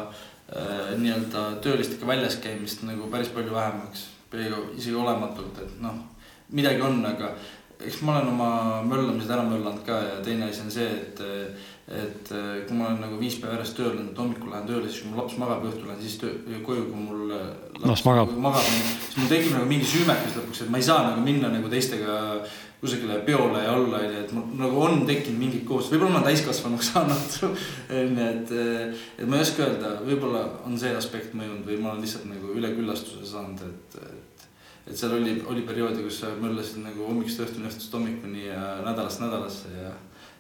äh, nii-öelda töölistega väljas käimist nagu päris palju vähemaks, isegi olematult, et noh, midagi on, aga eks ma olen oma möllamised ära möllanud ka ja teine asi on see, et, et kui ma olen nagu viis päeva järjest tööl olnud, hommikul lähen tööle, siis kui mul laps magab õhtul lähen siis töö, koju, kui mul laps magab, magab, siis mul tekib nagu mingi süümekus lõpuks, et ma ei saa nagu minna nagu teistega kusagile peole ja olla, onju, et mul nagu on tekkinud mingid koos, võib-olla ma olen täiskasvanuks saanud, onju, et, et ma ei oska öelda, võib-olla on see aspekt mõjunud või ma olen lihtsalt nagu üleküllastuse saanud, et, et seal oli, oli perioode, kus sa möllasid nagu hommikust õhtuni, õhtust hommikuni ja nädalast nädalasse ja,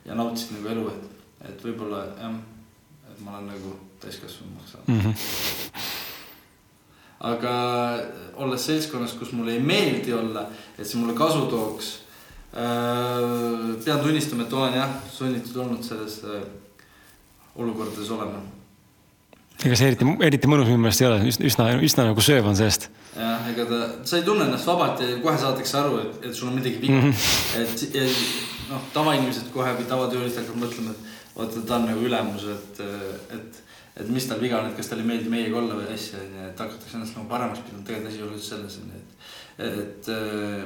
ja nautisid nagu elu, et, et võib-olla jah, et ma olen nagu täiskasvanumaks saanud mm. -hmm. aga olles seltskonnas, kus mulle ei meeldi olla, et see mulle kasu tooks äh,. pean tunnistama, et olen jah, sunnitud olnud selles äh, olukordades olema ega see eriti, eriti mõnus minu meelest ei ole, üsna, üsna, nagu sööv on seest. jah, ega ta, sa ei tunne ennast vabalt ja kohe saadakse aru, et, et sul on midagi viga mm. -hmm. et noh, tavainimesed kohe või tavatöölised hakkavad mõtlema, et vaata, ta on nagu ülemus, et, et, et mis tal viga on, et kas talle ei meeldi meiega olla või asja, onju, et hakatakse ennast nagu paremaks pidama, tegelikult asi ei ole üldse selles, onju, et et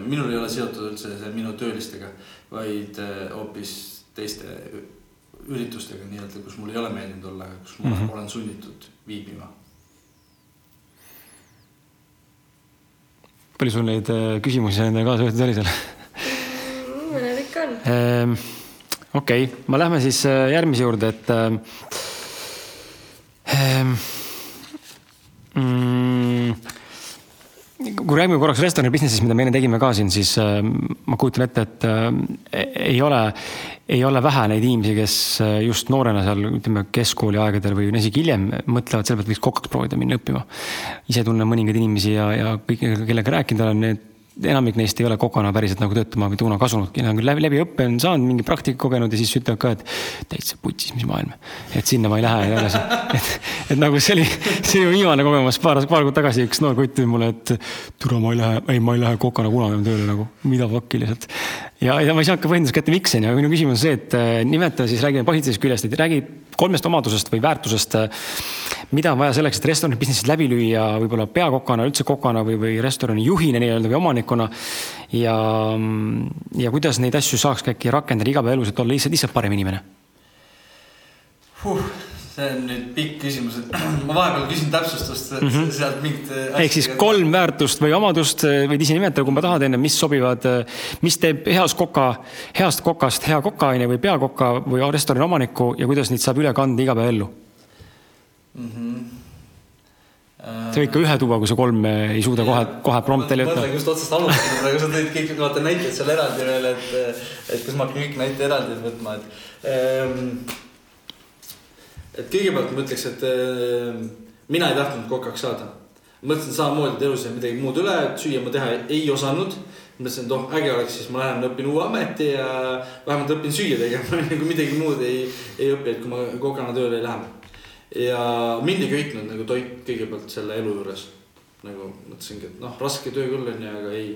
minul ei ole seotud üldse see minu töölistega, vaid hoopis teiste üritustega nii-öelda, kus mul ei ole meeldinud olla, kus ma mm -hmm. olen sunnitud viibima. palju sul neid äh, küsimusi endale kaasa võetud oli seal? mõned ikka on. Ehm, okei okay., ma lähme siis äh, järgmise juurde, et ähm, mm, kui räägime korraks restorani business'ist, mida me enne tegime ka siin, siis äh, ma kujutan ette, et äh, ei ole, ei ole vähe neid inimesi, kes äh, just noorena seal ütleme keskkooli aegadel või isegi hiljem mõtlevad selle pealt, võiks kokaks proovida minna õppima. ise tunnen mõningaid inimesi ja, ja kõik, kellega rääkinud olen, need enamik neist ei ole kokana päriselt nagu töötama või tuuna kasunudki, nad on läbi, läbi õppe on saanud mingi praktika kogenud ja siis ütlevad ka, et täitsa putsis, mis maailm. et sinna ma ei lähe ja edasi. et, et nagu see oli, see oli viimane kogemus paar, paar kuud tagasi üks noor kutt ütles mulle, et tule, ma ei lähe, ei, ma ei lähe kokana kunagi enam tööle nagu, mida fuck'i lihtsalt. Ja, ja ma ei saa ka põhjendust kätte, miks on ju, minu küsimus on see, et äh, nimeta siis, räägime positiivsest küljest, et räägi kolmest omadusest või väärtusest. mida on vaja selleks, et restorani business'is läbi lüüa, võib-olla peakokana, üldse kokana või, või restorani juhina nii-öelda või omanikuna. ja, ja kuidas neid asju saaks äkki rakendada igapäevaelus, et olla lihtsalt, lihtsalt parem inimene huh,? See on nüüd pikk küsimus, et ma vahepeal küsin täpsustust mm -hmm. sealt mingit. ehk siis kolm väärtust või omadust võid ise nimetada, kumba tahad enne, mis sobivad, mis teeb heast koka, heast kokast hea kokaaine või peakoka või restorani omaniku ja kuidas neid saab üle kanda igapäevaellu mm? -hmm. sa võid ka ühe tuua, kui sa kolm ei suuda kohe, kohe jätta. mõtlen just otsast alustada praegu, sa tõid kõik, vaata näited seal eraldi veel, et, et kas ma hakkan kõik näite eraldi võtma, et ähm, et kõigepealt ma ütleks, et äh, mina ei tahtnud kokaks saada. mõtlesin samamoodi, et elus jääb midagi muud üle, et süüa ma teha ei osanud. mõtlesin, et oh äge oleks, siis ma lähen õpin uue ameti ja vähemalt õpin süüa tegema, kui midagi muud ei, ei õpi, et kui ma kokana tööle ei lähe. ja mind ei köitnud nagu toit kõigepealt selle elu juures. nagu mõtlesingi, et noh, raske töö küll on ju, aga ei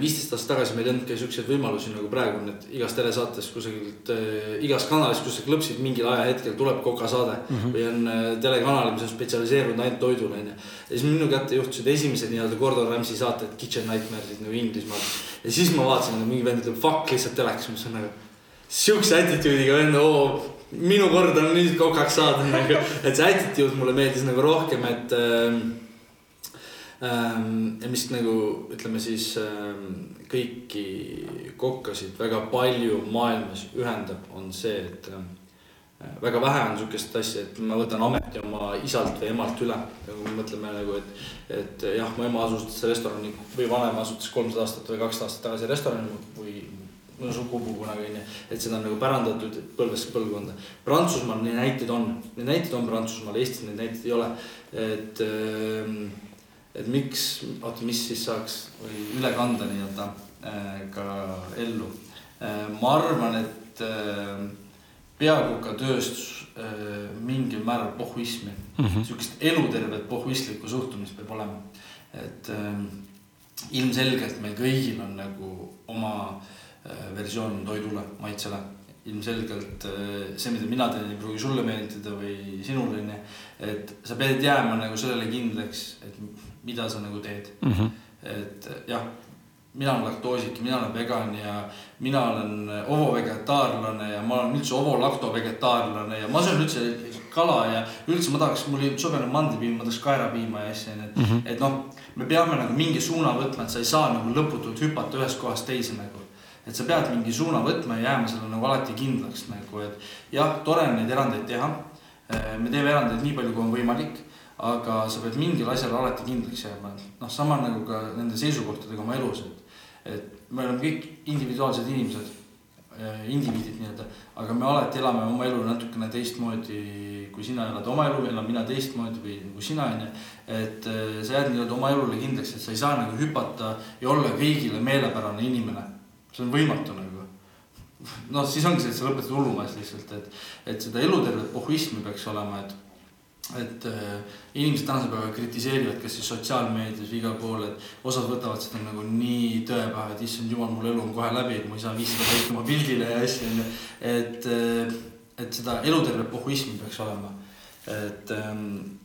viisteist aastat tagasi meil ei olnud ka siukseid võimalusi nagu praegu on, et igas telesaates kusagilt äh,, igas kanalis, kus sa klõpsid mingil ajahetkel tuleb kokasaade mm -hmm. või on äh, telekanal, mis on spetsialiseerunud ainult toidule onju. ja siis minu kätte juhtusid esimesed nii-öelda Gordon Ramsay saated, Kitchen Nightmares'id nagu Inglismaal. ja siis ma vaatasin, et mingi vend ütleb fuck lihtsalt telekas, ma mõtlesin nagu siukse attitude'iga vend, oo minu kord on nüüd kokaks saada nagu, et see attitude mulle meeldis nagu rohkem, et äh, ja mis nagu ütleme siis ähm, kõiki kokkasid väga palju maailmas ühendab, on see, et ähm, väga vähe on sihukest asja, et ma võtan ameti oma isalt või emalt üle. nagu me mõtleme nagu, et, et jah, mu ema asutas restorani või vanaema asutas kolmsada aastat või kakssada aastat tagasi restorani või mõne sugupuu kunagi onju. et seda on nagu pärandatud põlvest põlvkonda. Prantsusmaal neid näiteid on, neid näiteid on Prantsusmaal, Eestis neid näiteid ei ole. et ähm, et miks, oota, mis siis saaks või üle kanda nii-öelda äh, ka ellu. Äh, ma arvan, et äh, peakokatööstus mingil määral pohhuismi mm -hmm., sihukest elutervet pohhuistlikku suhtumist peab olema. et ilmselgelt meil kõigil on nagu oma versioon toidule, maitsele ilmselgelt see, mida mina teen, ei pruugi sulle meeldida või sinule onju. et sa pead jääma nagu sellele kindlaks, et mida sa nagu teed mm. -hmm. et jah, mina olen laktoosik mina olen vegan ja mina olen ovovegetaarlane ja ma olen üldse ovolaktovegetaarlane ja ma söön üldse kala ja üldse ma tahaks, mul ei sobinud mandlipiim, ma tahaks kaerapiima ja asja, et mm, -hmm. et noh, me peame nagu mingi suuna võtma, et sa ei saa nagu lõputult hüpata ühest kohast teise nagu et sa pead mingi suuna võtma ja jääma sellele nagu alati kindlaks nagu, et jah, tore on neid erandeid teha. me teeme erandeid nii palju, kui on võimalik aga sa pead mingil asjal alati kindlaks jääma, et noh, sama nagu ka nende seisukohtadega oma elus, et, et me oleme kõik individuaalsed inimesed, äh, indiviidid nii-öelda, aga me alati elame oma elu natukene teistmoodi, kui sina elad oma elu, elan mina teistmoodi või nagu sina onju. et äh, sa jääd nii-öelda oma elule kindlaks, et sa ei saa nagu hüpata ja olla kõigile meelepärane inimene. see on võimatu nagu noh, siis ongi see, et sa lõpetad hullumees lihtsalt, et, et seda elutervet pohhuismi peaks olema, et et äh, inimesed tänasel päeval kritiseerivad, kas siis sotsiaalmeedias igal pool, et osad võtavad seda nagu nii tõe pähe, et issand jumal, mul elu on kohe läbi, et ma ei saa viissada täita oma pildile ja asju onju. et, äh, et seda elutervet pohhuismi peaks olema. et ähm,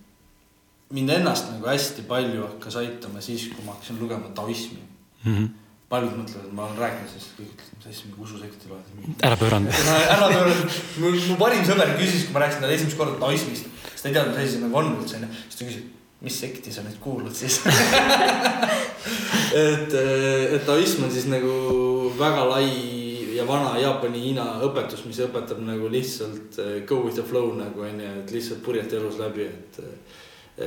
mind ennast nagu hästi palju hakkas aitama siis, kui ma hakkasin lugema taoismi mm. -hmm paljud mõtlevad, ma olen rääkinud sellest, kõik ütlevad, mis asja, mingi ususekti loed. ära pööranud. ära pööranud, mu, mu parim sõber küsis, kui ma rääkisin talle esimest korda taoismist, siis ta ei teadnud, mis asi see nagu on üldse onju. siis ta küsis, mis sekti sa nüüd kuulud siis et, et taoism on siis nagu väga lai ja vana Jaapani-Hiina õpetus, mis õpetab nagu lihtsalt eh, go with the flow nagu onju, et lihtsalt purjeta elus läbi, et.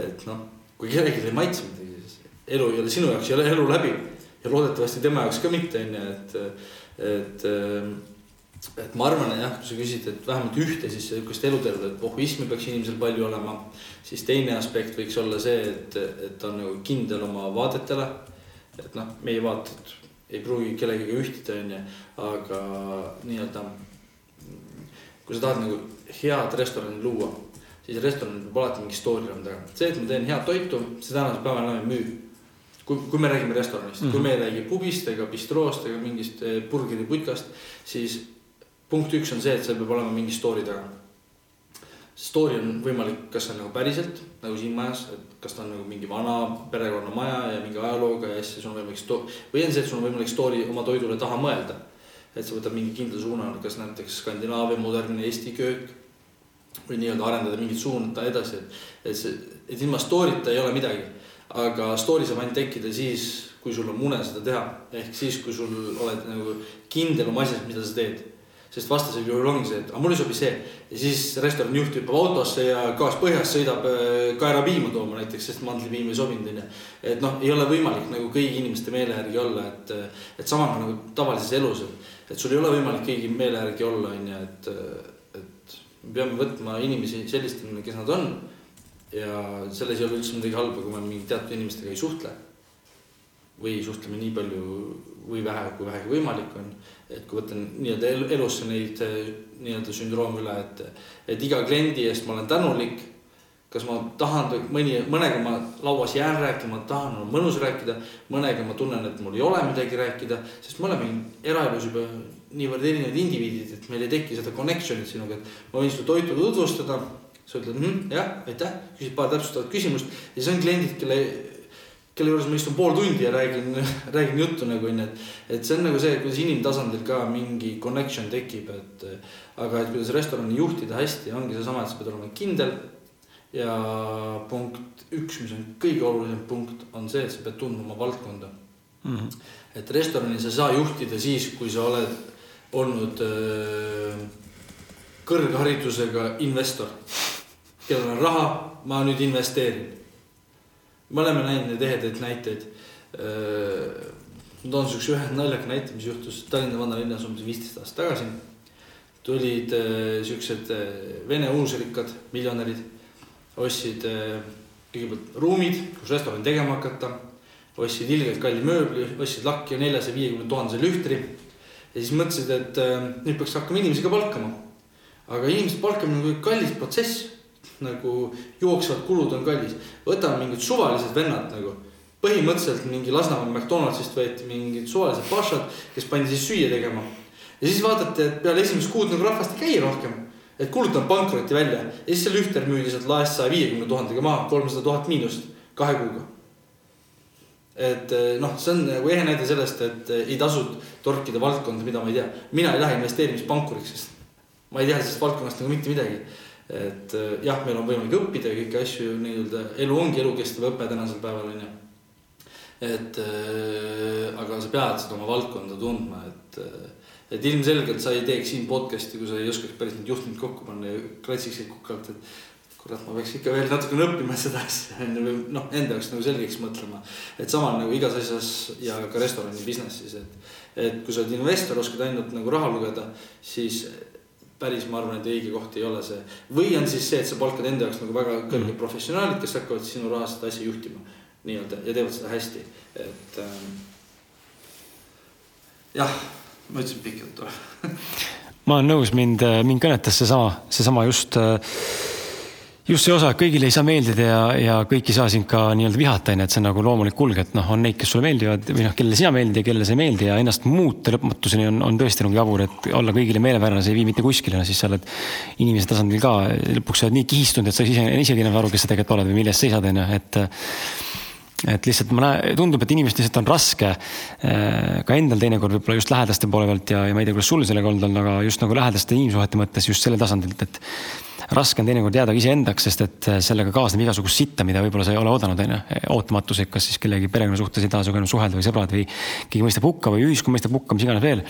et noh, kui kellelegi ei maitse midagi, siis elu ei ole sinu jaoks ei ole elu läbi ja loodetavasti tema jaoks ka mitte, on ju, et, et, et ma arvan, jah, kui sa küsid, et vähemalt ühte siis sihukest elutervet pohhuismi peaks inimesel palju olema, siis teine aspekt võiks olla see, et, et ta on nagu kindel oma vaadetele. et noh, meie vaated ei pruugi kellegagi ühtida, on ju, aga nii-öelda kui sa tahad nagu head restorani luua, siis restoranil peab alati mingi story olema taga. see, et ma teen head toitu, see tänasel päeval enam ei müü kui, kui me räägime restoranist mm, -hmm. kui me ei räägi pubist ega bistroost ega mingist eh, burgeriputkast, siis punkt üks on see, et seal peab olema mingi story taga. Story on võimalik, kas see on nagu päriselt nagu siin majas, et kas ta on nagu mingi vana perekonnamaja ja mingi ajalooga ja siis sul on võimalik sto-, või on see, et sul on võimalik story oma toidule taha mõelda. et sa võtad mingi kindla suuna, kas näiteks Skandinaavia modernne Eesti köök või nii-öelda arendada mingit suunda edasi, et, et see, et ilma story'ta ei ole midagi aga story saab ainult tekkida siis, kui sul on mune seda teha, ehk siis, kui sul oled nagu kindel oma asjas, mida sa teed. sest vastasel juhul ongi see, et aga mulle ei sobi see ja siis restorani juht hüppab autosse ja gaas põhjas sõidab äh, kaerapiima tooma näiteks, sest mandlipiim ei sobinud onju. et noh, ei ole võimalik nagu kõigi inimeste meele järgi olla, et, et sama nagu tavalises elus, et, et sul ei ole võimalik kõigi meele järgi olla onju, et, et me peame võtma inimesi sellistena, kes nad on ja selles ei ole üldse midagi halba, kui me mingi teatud inimestega ei suhtle. või suhtleme nii palju või vähe, kui vähegi võimalik on. et kui võtan nii-öelda elusse neid nii-öelda sündroome üle, et, et iga kliendi eest ma olen tänulik. kas ma tahan mõni, mõnega ma lauas jään rääkima, tahan, on mõnus rääkida, mõnega ma tunnen, et mul ei ole midagi rääkida, sest me oleme eraelus juba niivõrd erinevad indiviidid, et meil ei teki seda connection'it sinuga, et ma võin sulle toitu tutvustada sa ütled mm -hmm, jah, aitäh, küsid paar täpsustavat küsimust ja siis on kliendid, kelle, kelle juures ma istun pool tundi ja räägin, räägin juttu nagu onju, et. et see on nagu see, kuidas inimtasandil ka mingi connection tekib, et aga et kuidas restorani juhtida hästi, ongi seesama, et sa pead olema kindel. ja punkt üks, mis on kõige olulisem punkt, on see, et sa pead tundma oma valdkonda mm. -hmm. et restorani sa ei saa juhtida siis, kui sa oled olnud äh, kõrgharidusega investor kellel on raha, ma nüüd investeerin. me oleme näinud neid ehedaid näiteid. Äh, ma toon siukse ühe naljaka näite, mis juhtus Tallinna vanalinnas umbes viisteist aastat tagasi. tulid äh, siuksed äh, vene uusrikkad miljonärid, ostsid kõigepealt ruumid, kus restorani tegema hakata. ostsid ilgelt kalli mööbli, ostsid lakki neljasaja viiekümne tuhandese lühtri. ja siis mõtlesid, et nüüd peaks hakkama inimesi ka palkama. aga inimeste palkamine on kallis protsess nagu jooksvad kulud on kallis. võtame mingid suvalised vennad nagu, põhimõtteliselt mingi Lasnamäe McDonaldsist võeti mingid suvalised pašad, kes pandi siis süüa tegema. ja siis vaadati, et peale esimest kuud nagu rahvast ei käi rohkem, et kuulutame pankrotti välja ja siis see lühter müüdi sealt laest saja viiekümne tuhandega maha, kolmsada tuhat miinust kahe kuuga. et eh, noh, see on nagu ehe näide sellest, et eh, ei tasu torkida valdkonda, mida ma ei tea. mina ei lähe investeerimispankuriks, sest ma ei tea sellest valdkonnast nagu mitte midagi et äh, jah, meil on võimalik õppida kõiki asju nii-öelda, elu ongi elukestev õpe tänasel päeval on ju. et äh, aga sa pead seda oma valdkonda tundma, et, äh, et ilmselgelt sa ei teeks siin podcast'i, kui sa ei oskaks päris neid juhtumid kokku panna ja klatsiksid kukalt, et kurat, ma peaks ikka veel natukene õppima seda asja on ju, või noh, enda jaoks nagu selgeks mõtlema. et sama nagu igas asjas ja ka restorani business'is, et, et kui sa oled investor, oskad ainult nagu raha lugeda, siis päris, ma arvan, et õige koht ei ole see. või on siis see, et sa palkad enda jaoks nagu väga kõrged mm. professionaalid, kes hakkavad sinu rahast seda asja juhtima nii-öelda ja teevad seda hästi, et ähm,. jah, ma ütlesin pikk jutt või ma olen nõus, mind, mind kõnetas seesama, seesama just äh, just see osa, kõigile ei saa meeldida ja, ja kõik ei saa sind ka nii-öelda vihata, onju, et see on nagu loomulik kulg, et noh, on neid, kes sulle meeldivad või noh, kellele sina meeldid ja kellele sa ei meeldi ja ennast muuta lõpmatuseni on, on tõesti nagu jabur, et olla kõigile meelepärane, see ei vii mitte kuskile, siis sa oled inimese tasandil ka, lõpuks sa oled nii kihistunud, et sa ise, isegi enam aru, kes sa tegelikult oled või milles seisad, onju, et et lihtsalt ma näen, tundub, et inimestel lihtsalt on raske äh, ka endal teinekord võib-olla just lähedaste poole pealt ja, ja ma ei tea, kuidas sul sellega olnud on, aga just nagu lähedaste inimsuhete mõttes just selle tasandilt, et raske on teinekord jääda iseendaks, sest et äh, sellega kaasneb igasugust sitta, mida võib-olla sa ei ole oodanud, onju. ootamatused, kas siis kellegi perekonnasuhtes ei taha sinuga enam suhelda või sõbrad või keegi mõistab hukka või ühiskond mõistab hukka, mis iganes veel.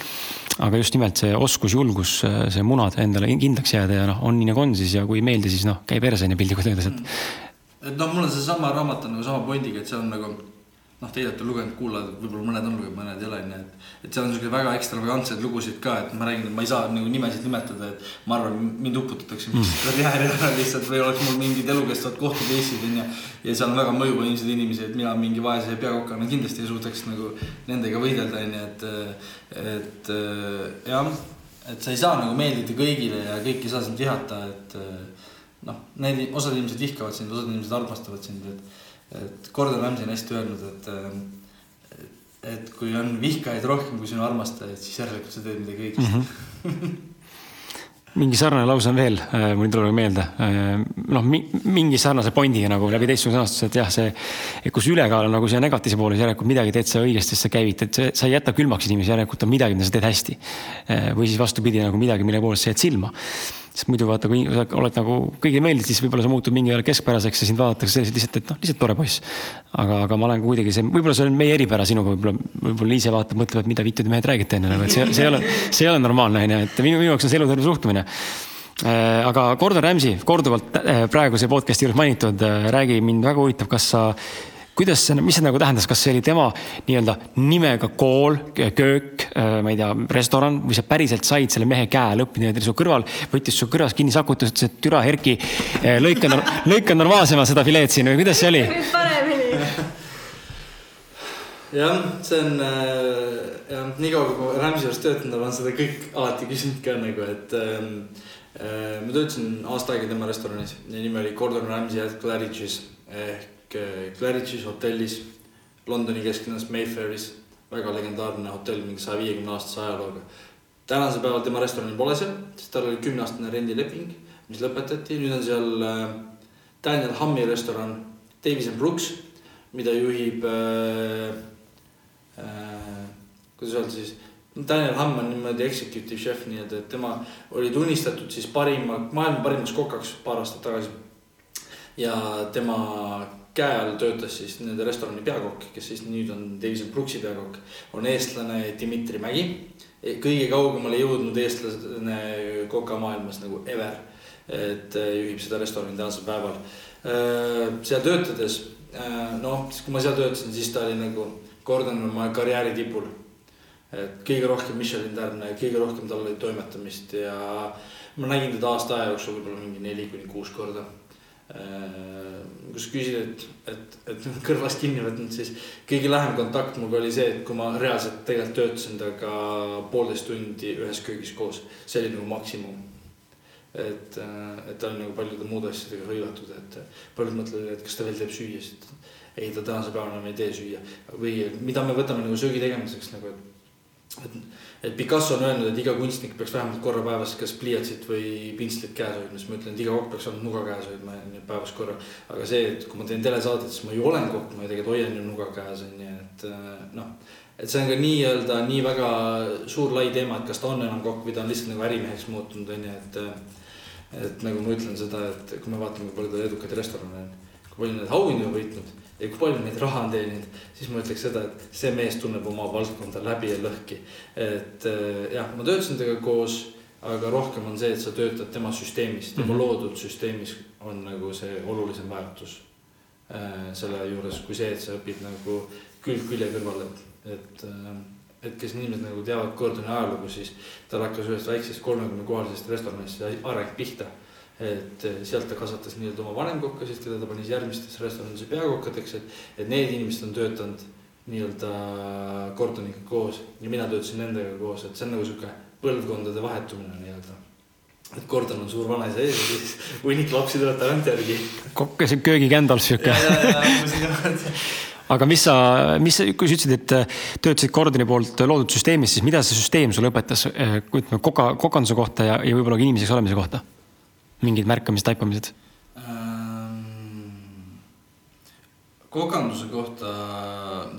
aga just nimelt see oskus, julgus, äh, see munad endale kindlaks jääda ja noh, on nii nagu on siis ja kui ei meeldi, siis noh, käi perse onju piltlikult öeldes, et. Et noh, mul on seesama raamat on nagu sama pointiga, et see on nagu noh, teie olete lugenud, kuulajad, võib-olla mõned on lugenud, mõned ei ole, onju, et. et seal on siukseid väga ekstravagantseid lugusid ka, et ma räägin, et ma ei saa nagu nimesid nimetada, et ma arvan, mind uputatakse mm. karjääri ära lihtsalt või oleks mul mingid elukestvad kohtukeissid onju. ja seal on väga mõjuvõimsad inimesi, et mina mingi vaese peakokana kindlasti ei suudaks nagu nendega võidelda, onju, et, et jah, et sa ei saa nagu meeldida kõigile ja kõik ei saa sind vihata, et noh, need osad inimesed vihkavad sind, osad inimesed armastavad sind, et et Gordon Ramsay on hästi öelnud, et, et kui on vihkajaid rohkem kui sinu armastajaid, siis järelikult sa teed midagi õigesti mm. -hmm. mingi sarnane lause on veel, äh, mul ei tule meelde. Äh, noh, mingi sarnase pointiga nagu läbi teistsuguse sõnastuse, et jah, see, kus ülekaal on nagu siia negatiivse poole, siis järelikult midagi teed sa õigesti, sa käivitad, sa ei jäta külmaks inimesi, järelikult on midagi, mida sa teed hästi. Äh, või siis vastupidi nagu midagi, mille poolest sa jääd silma sest muidu vaata, kui sa oled nagu kõigile meeldid, siis võib-olla sa muutud mingi ajal keskpäraseks ja sind vaadatakse lihtsalt, et noh, lihtsalt tore poiss. aga, aga ma olen kuidagi see, võib-olla see on meie eripära sinuga, võib-olla, võib-olla ise vaatab, mõtleb, et mida vittu te mehed räägite enne nagu, et see, see ei ole, see ei ole normaalne, onju, et minu, minu jaoks on see eluterve suhtumine äh, aga Gordon Ramsay, korduvalt äh, praeguse podcast'i juures mainitud, äh, räägi, mind väga huvitab, kas sa kuidas see, mis see nagu tähendas, kas see oli tema nii-öelda nimega kool, köök, äh, ma ei tea, restoran või sa päriselt said selle mehe käe lõpuni, ta oli su kõrval, võttis su kõrvas kinni, sakutas, ütles, et türa Erki, äh, lõika, lõika normaalsemalt seda fileed siin või kuidas see oli? jah, see on äh, jah, niikaua kui ma Rämsi juures töötanud olen, seda kõik alati küsinud ka nagu, et ähm, äh, ma töötasin aasta aega tema restoranis ja nimi oli Gordon Ramsay at Claridge'is ehk Claridge'is hotellis Londoni kesklinnas Mayfairis, väga legendaarne hotell, mingi saja viiekümne aastase ajalooga. tänasel päeval tema restorani pole seal, sest tal oli kümneaastane rendileping, mis lõpetati, nüüd on seal äh, Daniel Hammi restoran Davis and Brooks, mida juhib äh,, äh, kuidas öelda siis Daniel Hamm on niimoodi executive chef, nii et, et tema oli tunnistatud siis parima, maailma parimaks kokaks paar aastat tagasi. ja tema käe all töötas siis nende restorani peakokk, kes siis nüüd on David Brooksi peakokk, on eestlane Dmitri Mägi. kõige kaugemale jõudnud eestlane kokamaailmas nagu ever. et äh, juhib seda restorani tänasel päeval. Äh, seal töötades, noh, siis kui ma seal töötasin, siis ta oli nagu, Gordon on oma karjääri tipul. et kõige rohkem Michelin tärne, kõige rohkem tal oli toimetamist ja ma nägin teda aasta aja jooksul võib-olla mingi neli kuni kuus korda kus küsid, et, et, et kõrvast kinni võtnud, siis kõige lähem kontakt minuga oli see, et kui ma reaalselt tegelikult töötasin temaga poolteist tundi ühes köögis koos, see oli nagu maksimum. et, äh, et ta oli nagu paljude muude asjadega hõivatud, et paljud mõtlevad, et kas ta veel teeb süüa, siis ei, ta tänase päevani enam ei tee süüa. või mida me võtame nagu söögi tegemiseks nagu, et et, et Picasso on öelnud, et iga kunstnik peaks vähemalt korra päevas kas pliiatsit või pintslit käes hoidma, siis ma ütlen, et iga kokk peaks ainult nuga käes hoidma päevas korra. aga see, et kui ma teen telesaadet, siis ma ju olen kokk, ma ju tegelikult hoian ju nuga käes on ju, et äh, noh. et see on ka nii-öelda nii väga suur lai teema, et kas ta on enam kokk või ta on lihtsalt nagu ärimeheks muutunud on ju, et. Äh, et nagu ma ütlen seda, et kui me vaatame, kui palju tal edukaid restorane on, kui palju neid auhindu on võitnud ja kui palju neid raha on teeninud, siis ma ütleks seda, et see mees tunneb oma valdkonda läbi ja lõhki. et äh, jah, ma töötasin temaga koos, aga rohkem on see, et sa töötad tema süsteemis, tema mm -hmm. loodud süsteemis on nagu see olulisem väärtus äh, selle juures, kui see, et sa õpid nagu külg külje kõrval, et, et äh, et kes inimesed nagu teavad Gordoni ajalugu, siis tal hakkas ühest väiksest kolmekümne kohalisest restoranist see areng pihta et eh, sealt ta kasvatas nii-öelda oma vanemkokkasid, keda ta pani järgmistesse restoranidesse peakokkadeks, et, et need inimesed on töötanud nii-öelda Gordoniga koos ja mina töötasin nendega koos, et see on nagu sihuke põlvkondade vahetumine nii-öelda. et Gordon on suur vanaisa ees ja siis hunnik lapsi tuleb tagantjärgi. kokk, see köögi Gandalf sihuke. aga mis sa, mis, kui sa ütlesid, et äh, töötasid Gordoni poolt loodud süsteemis, siis mida see süsteem sulle õpetas, äh, ütleme koka, kokanduse kohta ja, ja võib-olla ka inimeseks olemise kohta? Mingid märkamised, taipamised ähm,? kokanduse kohta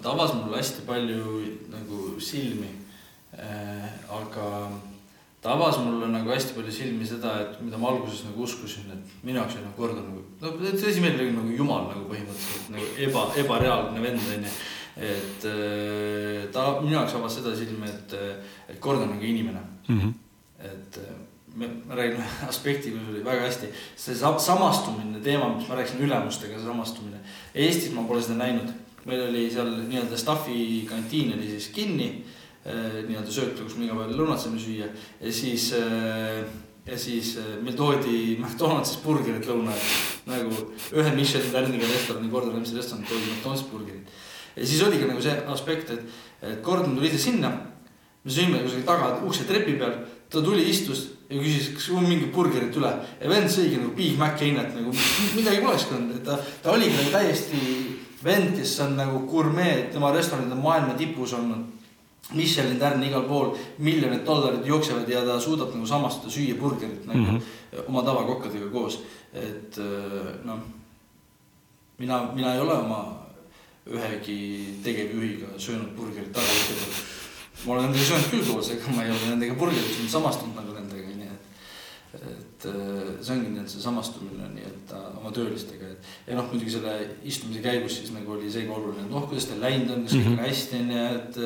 ta avas mulle hästi palju nagu silmi äh,. aga ta avas mulle nagu hästi palju silmi seda, et mida ma alguses nagu uskusin, et minu jaoks oli nagu kord nagu, no tõsi, meil oli nagu jumal nagu põhimõtteliselt nagu eba, ebareaalne vend onju. et äh, ta minu jaoks avas seda silmi, et, et kord on nagu inimene mm. -hmm. et ma räägin ühe aspekti, mis oli väga hästi, see samastumine teema, mis ma rääkisin ülemustega, see samastumine. Eestis ma pole seda näinud, meil oli seal nii-öelda staff'i kantiin oli siis kinni äh,. nii-öelda söökla, kus me iga päev lõunat saime süüa ja siis äh, ja siis äh, meil toodi McDonaldsis burgerit lõuna nagu ühe Michelin tärniga restorani, Gordon Ramsay restoran toodi McDonaldsis burgerit. ja siis oligi nagu see aspekt, et, et Gordon tuli ise sinna me sõime kusagil taga ukse trepi peal, ta tuli, istus ja küsis, kas on mingit burgerit üle ja vend sõigi nagu Big Mac heinet nagu midagi polekski olnud, et ta, ta oli nagu täiesti vend, kes on nagu gurmee, tema restoranid on maailma tipus olnud. Michelin tärn igal pool, miljonid dollarid jooksevad ja ta suudab nagu samastuda, süüa burgerit nagu mm -hmm. oma tavakokkadega koos. et noh, mina, mina ei ole oma ühegi tegevjuhiga söönud burgerit peal. ma olen nendega söönud küll koos, ega ma ei ole nendega burgerit samastunud nagu. Et see ongi nii-öelda see samastumine nii-öelda oma töölistega, et. ja noh, muidugi selle istumise käigus siis nagu oli see ka oluline, et noh, kuidas teil läinud on, kas kõik on mhm. hästi, on ju, et.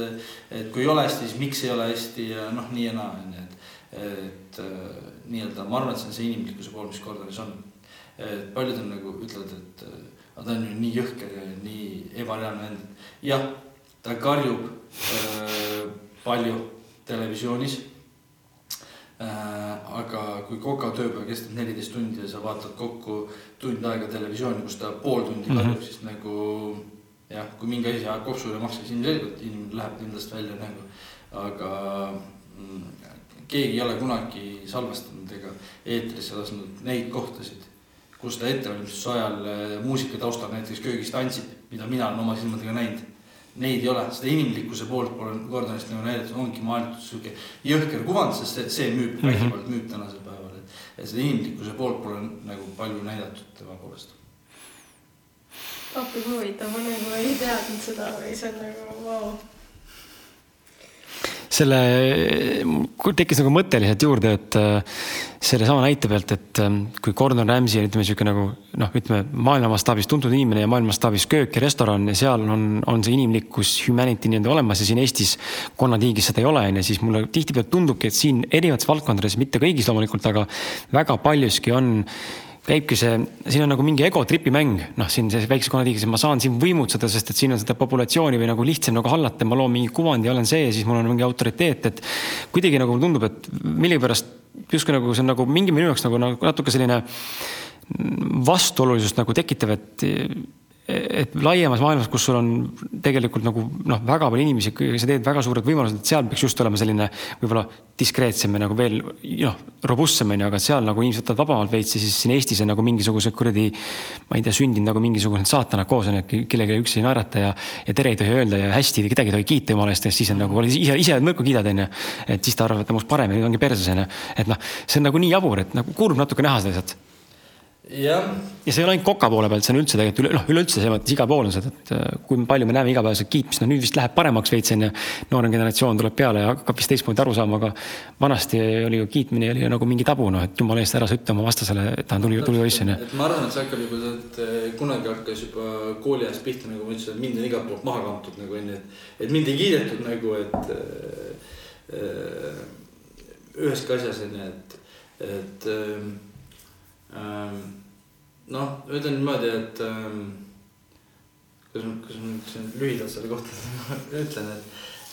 et kui ei ole hästi, siis miks ei ole hästi ja noh, nii ja naa, on ju, et. et nii-öelda ma arvan, et see on see inimlikkuse pool, mis Gordonis on. et paljud on nagu ütlevad, et aga ta on ju nii jõhker ja nii ebareaalne vend. jah, ta karjub äh, palju televisioonis äh,. Aga kui Koka tööpäev kestab neliteist tundi ja sa vaatad kokku tund aega televisiooni, kus ta pool tundi karjub mm, -hmm. siis nagu jah, kui mingi asi ajab kopsu üle maksa, siis ilmselgelt inimene läheb kindlasti välja nagu, aga mm, keegi ei ole kunagi salvestanud ega eetrisse lasknud neid kohtasid kus ta ettevalmistuse ajal äh, muusika taustal näiteks köögis tantsib, mida mina olen oma silmadega näinud. Neid ei ole, seda inimlikkuse poolt pole Gordonist nagu näidatud, ongi maalitud sihuke jõhker kuvand, sest see, see müüb mm, -hmm. vägivald müüb tänasel päeval, et. et seda inimlikkuse poolt pole nagu palju näidatud tema poolest. appi kui huvitav, ma nagu ei teadnud seda või see on nagu vau wow selle, tekkis nagu mõte lihtsalt juurde, et äh, sellesama näite pealt, et ähm, kui Gordon Ramsay on, ütleme niisugune nagu noh, ütleme maailma mastaabis tuntud inimene ja maailma mastaabis köök ja restoran ja seal on, on see inimlikkus, humanity nii-öelda olemas ja siin Eestis konnatiigis seda ei ole, on ju, siis mulle tihtipeale tundubki, et siin erinevates valdkondades, mitte kõigis loomulikult, aga väga paljuski on käibki see, siin on nagu mingi egotripi mäng, noh, siin selles väikses konnatiigis, ma saan siin võimutseda, sest et siin on seda populatsiooni või nagu lihtsam nagu hallata, ma loon mingi kuvandi, olen see siis mul on mingi autoriteet, et kuidagi nagu tundub, et millegipärast justkui nagu see on nagu mingi minu jaoks nagu, nagu natuke selline vastuolulisust nagu tekitav, et et laiemas maailmas, kus sul on tegelikult nagu noh, väga palju inimesi, sa teed väga suured võimalused, et seal peaks just olema selline võib-olla diskreetsem ja nagu veel noh, robustsem on ju, aga seal nagu inimesed võtavad vabamalt veits ja siis siin Eestis on nagu mingisugused kuradi. ma ei tea, sündinud nagu mingisugused saatanad koos on ju, et kellelegi üldse ei naerata ja, ja tere ei tohi öelda ja hästi kedagi ei tohi kiita jumala eest ja siis on nagu ise, ise nõrku kiidad on ju. et siis ta arvab, et ta on minust parem ja nüüd ongi perses on ju, et noh, see on nagu nii jabur, et nagu kurb natuke näha seda lihtsalt ja see ei ole ainult koka poole pealt, see on üldse tegelikult üle, noh, üleüldse selles mõttes igal pool on seda, et äh, kui palju me näeme igapäevaselt kiitmist, no nüüd vist läheb paremaks veits onju. noorem generatsioon tuleb peale ja hakkab vist teistmoodi aru saama, aga vanasti oli ju kiitmine oli nagu mingi tabu, noh, et jumala eest ära sa ütle oma vastasele, et ta on tuli, tuli poiss onju. et ma arvan, et see hakkab juba, et äh, kunagi hakkas juba kooliajast pihta, nagu ma ütlesin, et mind on igalt poolt maha kantud nagu onju, et, et mind ei kiidetud nagu, et äh, äh, üheski asjas onju, et, et äh, noh, ütlen niimoodi, et ähm, kuidas ma, kuidas ma nüüd lühidalt selle kohta ütlen, et,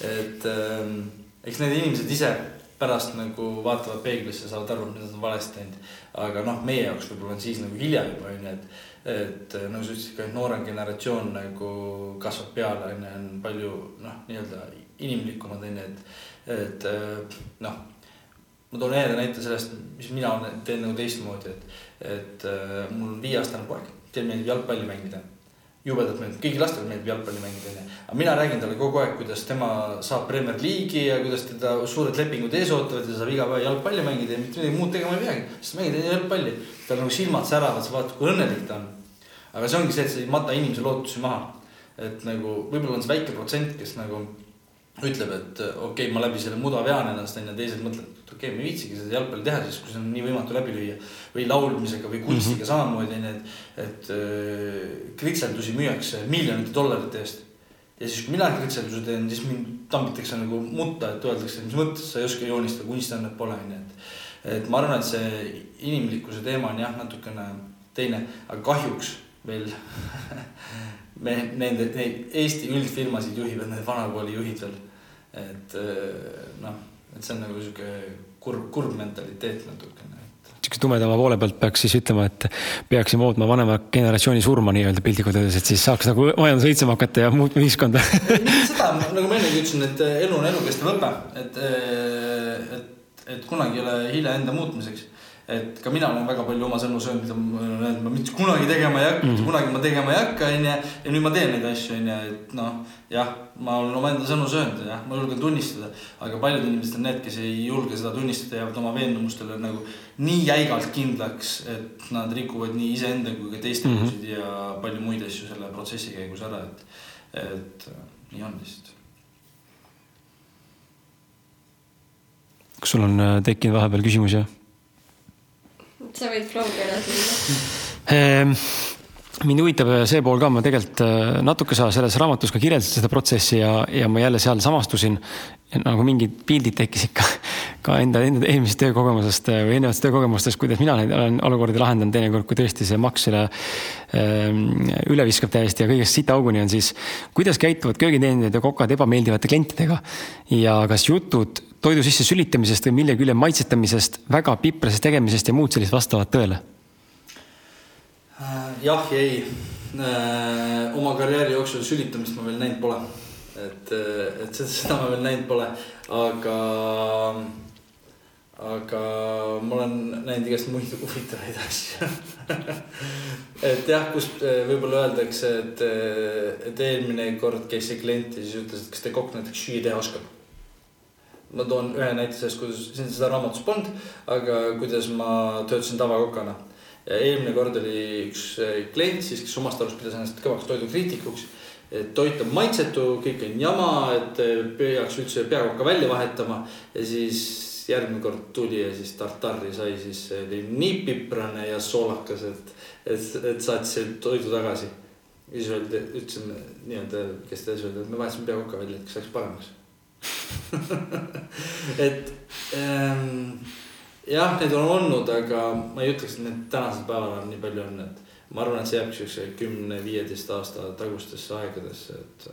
et ähm, eks need inimesed ise pärast nagu vaatavad peeglisse, saavad aru, mida nad on valesti teinud. aga noh, meie jaoks võib-olla on siis nagu hilja juba onju, et, et nagu sa ütlesid ka, noorem generatsioon nagu kasvab peale onju, on palju noh, nii-öelda inimlikumad onju, et, et äh, noh ma toon ühe näite sellest, mis mina teen nagu teistmoodi, et, et äh, mul on viieaastane poeg, teil meeldib jalgpalli mängida. jubedalt meeldib, kõigil lastel meeldib jalgpalli mängida, onju. aga mina räägin talle kogu aeg, kuidas tema saab Premier League'i ja kuidas teda suured lepingud ees ootavad ja saab iga päev jalgpalli mängida ja mitte midagi muud tegema ei peagi. sest mängida jalgpalli, tal nagu silmad säravad, sa vaatad, kui õnnelik ta on. aga see ongi see, et sa ei mata inimese lootusi maha. et nagu võib-olla on see väike protsent, kes nagu ütleb, et okei okay,, ma läbi selle muda vean ennast onju, teised mõtlevad, et okei okay,, ma ei viitsigi seda jalgpalli teha, siis kui see on nii võimatu läbi lüüa. või laulmisega või kunstiga mm -hmm. samamoodi onju, et, et äh, kritseldusi müüakse miljonite dollarite eest. ja siis, kui mina kritseldusi teen, siis mind tambitakse nagu mutta, et öeldakse, mis mõttes sa ei oska joonistada, kunstiannet pole onju, et. et ma arvan, et see inimlikkuse teema on jah, natukene teine, aga kahjuks veel me nende, neid Eesti üldfirmasid juhivad need vanakooli juhid veel. et noh, et see on nagu sihuke kurb, kurb mentaliteet natukene. sihukese tumedama poole pealt peaks siis ütlema, et peaksime ootma vanema generatsiooni surma nii-öelda piltlikult öeldes, et siis saaks nagu majandus õitsema hakata ja muutma ühiskonda seda, nagu ma ennegi ütlesin, et elu on elukestev õpe, et, et, et kunagi ei ole hilja enda muutmiseks et ka mina olen väga palju oma sõnu söönud, mida ma olen öelnud, ma mitte kunagi tegema ei hakka mm, -hmm. kunagi ma tegema ei hakka, onju. ja nüüd ma teen neid asju, onju, et noh, jah, ma olen omaenda sõnu söönud, jah, ma julgen tunnistada. aga paljud inimesed on need, kes ei julge seda tunnistada, jäävad oma veendumustele nagu nii jäigalt kindlaks, et nad rikuvad nii iseenda kui ka teiste mm -hmm. ja palju muid asju selle protsessi käigus ära, et, et nii on lihtsalt kas sul on äh, tekkinud vahepeal küsimusi? sa võid flow'ga edasi minna. Mind huvitab see pool ka, ma tegelikult äh, natuke sa selles raamatus ka kirjeldasid seda protsessi ja, ja ma jälle seal samastusin. nagu mingid pildid tekkisid ka, ka enda, enda eelmisest töökogemusest äh, või eelnevatest töökogemustest, kuidas mina neid olen olukordi lahendanud teinekord, kui tõesti see maks üle, ähm, üle viskab täiesti ja kõigest sitaauguni on siis. kuidas käituvad köögiteenindajad ja kokad ebameeldivate klientidega ja kas jutud toidu sisse sülitamisest või millegi üle maitsetamisest, väga piprasest tegemisest ja muud sellist vastavad tõele? Äh, jah ja ei. Äh, oma karjääri jooksul sülitamist ma veel näinud pole. et, äh, et seda ma veel näinud pole, aga, aga ma olen näinud igast muid huvitavaid asju et jah, kus võib-olla öeldakse, et, et eelmine kord käis see klient ja siis ütles, et kas te kokk näiteks süüa teha oskab ma toon ühe näite sellest, kuidas, seda raamatus polnud, aga kuidas ma töötasin tavakokana. Ja eelmine kord oli üks eh, klient siis, kes omast arust pidas ennast kõvaks toidukriitikuks. et toit on maitsetu, kõik on jama, et eh, peaks üldse peakokka välja vahetama ja siis järgmine kord tuli ja siis tartari sai, siis oli nii piprane ja soolakas, et, et, et saatis toidu tagasi. ja siis öeldi, ütlesime nii-öelda, kes teadis öelda, et me vahetasime peakoka välja, et kas läks paremaks et ähm, jah, neid on olnud, aga ma ei ütleks, et neid tänasel päeval on nii palju on, et ma arvan, et see jääb siukse kümne-viieteist aasta tagustesse aegadesse, et.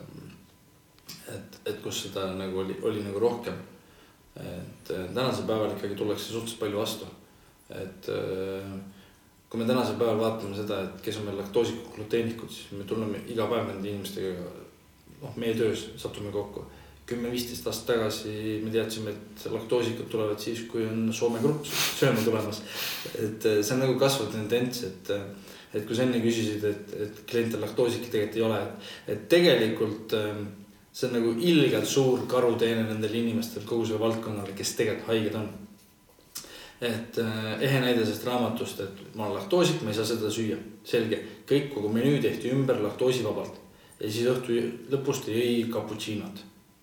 et, et kus seda nagu oli, oli nagu rohkem. et äh, tänasel päeval ikkagi tullakse suhteliselt palju vastu, et äh, kui me tänasel päeval vaatame seda, et kes on meil laktoosikud, gluteenikud, siis me tunneme iga päev nende inimestega, noh, meie töös satume kokku kümme-viisteist aastat tagasi me teadsime, et laktoosikad tulevad siis, kui on Soome grupp sööma tulemas. et eh, see on nagu kasvav tendents, et, eh, et kui sa enne küsisid, et, et klientel laktoosiki tegelikult ei ole, et, et tegelikult eh, see on nagu ilgelt suur karuteene nendel inimestel kogu sellele valdkonnale, kes tegelikult haiged on. et ehe näide sellest raamatust, et ma olen laktoosik, ma ei saa seda süüa, selge, kõik kogu menüü tehti ümber laktoosivabalt ja siis õhtu lõpus ta jõi cappuccino't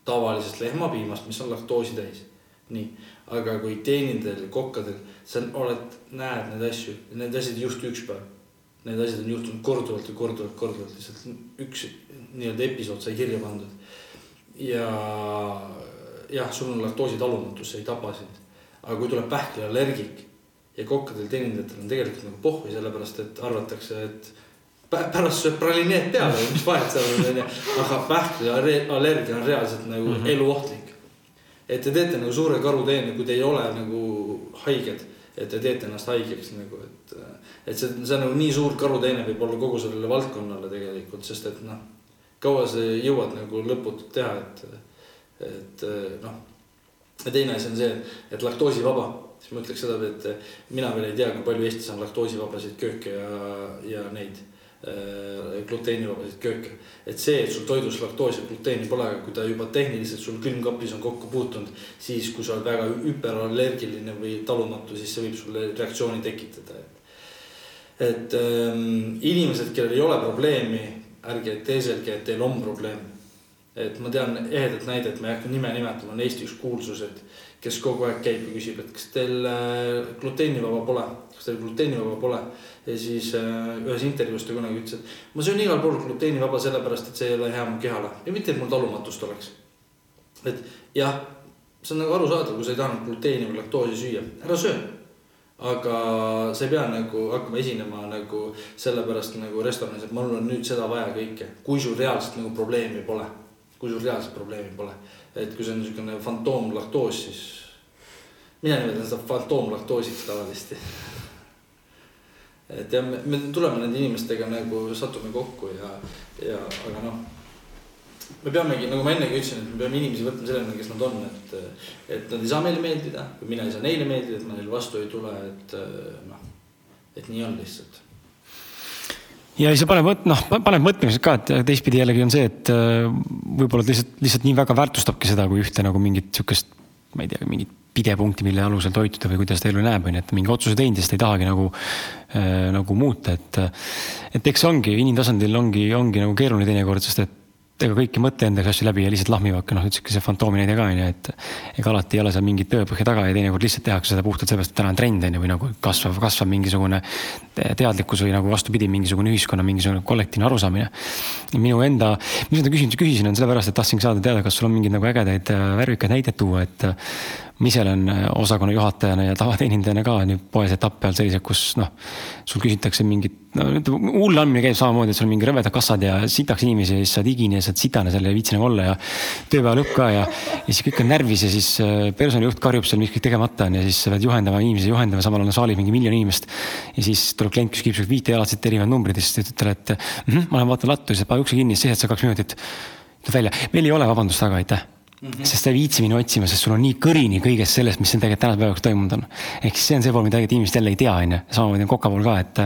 tavalisest lehmapiimast, mis on laktoosi täis. nii, aga kui teenindajal ja kokkadel, sa oled, näed neid asju, need asjad ei juhtu üks päev. Need asjad on juhtunud korduvalt ja korduvalt, korduvalt, lihtsalt üks nii-öelda episood sai kirja pandud. ja jah, sul on laktoositalumatus, see ei tapa sind. aga kui tuleb pähkliallergik ja kokkadel teenindajatel on tegelikult nagu pohhui, sellepärast et arvatakse, et pärast sööb pralineed peale, mis vahet seal on, onju. aga pähkliallergia on reaalselt nagu mm -hmm. eluohtlik. et te teete nagu suure karuteene, kui te ei ole nagu haiged, et te teete ennast haigeks nagu, et. et see, see on nagu nii suur karuteene võib olla kogu sellele valdkonnale tegelikult, sest et noh. kaua sa jõuad nagu lõputult teha, et, et noh. ja teine asi on see, et laktoosivaba siis ma ütleks seda, et mina veel ei tea, kui palju Eestis on laktoosivabasid kööke ja, ja neid Äh, gluteenivabasid kööke. et see, et sul toidus laktoosi ja gluteeni pole, aga kui ta juba tehniliselt sul külmkapis on kokku puutunud, siis kui sa oled väga hüperallergiline või talumatu, siis see võib sulle reaktsiooni tekitada, et. ähm, inimesed, kellel ei ole probleemi, ärge teeselge, et teil on probleem. et ma tean ehedat näidet, ma ei hakka nime nimetama, on Eesti üks kuulsus, et kes kogu aeg käib ja küsib, et kas teil äh, gluteenivaba pole, kas teil gluteenivaba pole. Ja siis äh, ühes intervjuus ta kunagi ütles, et ma söön igal pool gluteenivaba sellepärast, et see ei ole hea mu kehale. Ja mitte, et mul talumatust oleks. et jah, see on nagu arusaadav, kui sa ei tahanud gluteeni või laktoosi süüa, ära söö. Aga sa ei pea nagu hakkama esinema nagu sellepärast nagu restoranis, et mul on nüüd seda vaja kõike, kui sul reaalselt nagu probleemi pole. kui sul reaalselt probleemi pole. Et kui see on niisugune fantoomlaktoos, siis mina nimetan seda fantoomlaktoosiks tavalisti et jah, me tuleme nende inimestega nagu satume kokku ja, ja aga noh. me peamegi, nagu ma ennegi ütlesin, et me peame inimesi võtma sellena, kes nad on, et, et nad ei saa meile meeldida, kui mina ei saa neile meeldida, et ma neile vastu ei tule, et noh, et nii on lihtsalt ja see paneb noh, paneb mõtlemiseks ka, et teistpidi jällegi on see, et äh, võib-olla lihtsalt, lihtsalt nii väga väärtustabki seda, kui ühte nagu mingit sihukest, ma ei tea, mingit pidepunkti, mille alusel toituda või kuidas ta elu näeb, on ju, et mingi otsuse teinud ja siis ta ei tahagi nagu äh,, nagu muuta, et. et eks ongi, inimtasandil ongi, ongi nagu keeruline teinekord, sest et ega kõik ei mõtle endaga asju läbi ja lihtsalt lahmivad, noh, ütlesidki see fantoomi näide ka, on ju, et ega alati ei ole seal mingit tõepõhja taga ja teinekord lihtsalt tehakse seda puhtalt sellepärast, et täna on trend, on ju, või nagu kasvav, kasvav mingisugune teadlikkus või nagu vastupidi, mingisugune ühiskonna mingisugune kollektiivne arusaamine. minu enda, mis ma küsisin, küsisin, on sellepärast, et tahtsin saada teada, kas sul on mingeid nagu ägedaid värvikaid näiteid tuua, et ma ise olen äh, osakonna juhatajana ja tavateenindajana ka nüüd poes etappe all sellised, kus noh, sul küsitakse mingit, no ütleme, hull andmine käib samamoodi, et sul on mingi rõvedad kassad ja sitaks inimesi ja siis sa oled higine ja sa oled sitane seal ja ei viitsi nagu olla ja tööpäeva lõpp ka ja, ja siis kõik on närvis ja siis äh, personalijuht karjub seal, mis kõik tegemata on ja siis sa pead juhendama inimesi, juhendama, samal ajal on saalis mingi miljon inimest. ja siis tuleb klient, kes küsib sult viitejalatselt erinevad numbrid ja siis ütled talle, et mm -hmm, ma lähen vaatan lattu siis pane ukse kinni, siis seisad sa kaks minutit. ütled välja, meil ei ole vabandust taga, aitäh Mm -hmm. sest sa ei viitsi minna otsima, sest sul on nii kõrini kõigest sellest, mis siin tegelikult tänase päeva jooksul toimunud on. ehk siis see on see pool, mida tegelikult inimesed jälle ei tea, on ju, samamoodi on koka pool ka, et.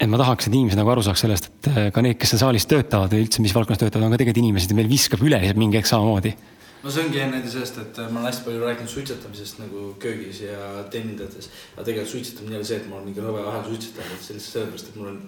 et ma tahaks, et inimesed nagu aru saaks sellest, et äh, ka need, kes seal saalis töötavad või üldse, mis valdkonnas töötavad, on ka tegelikult inimesed ja meil viskab üle lihtsalt mingi hetk samamoodi no see ongi näide sellest, et ma olen hästi palju rääkinud suitsetamisest nagu köögis ja teenindades. aga tegelikult suitsetamine ei ole see, et ma olen mingi rõve ahel suitsetaja, lihtsalt sellepärast, et mul on,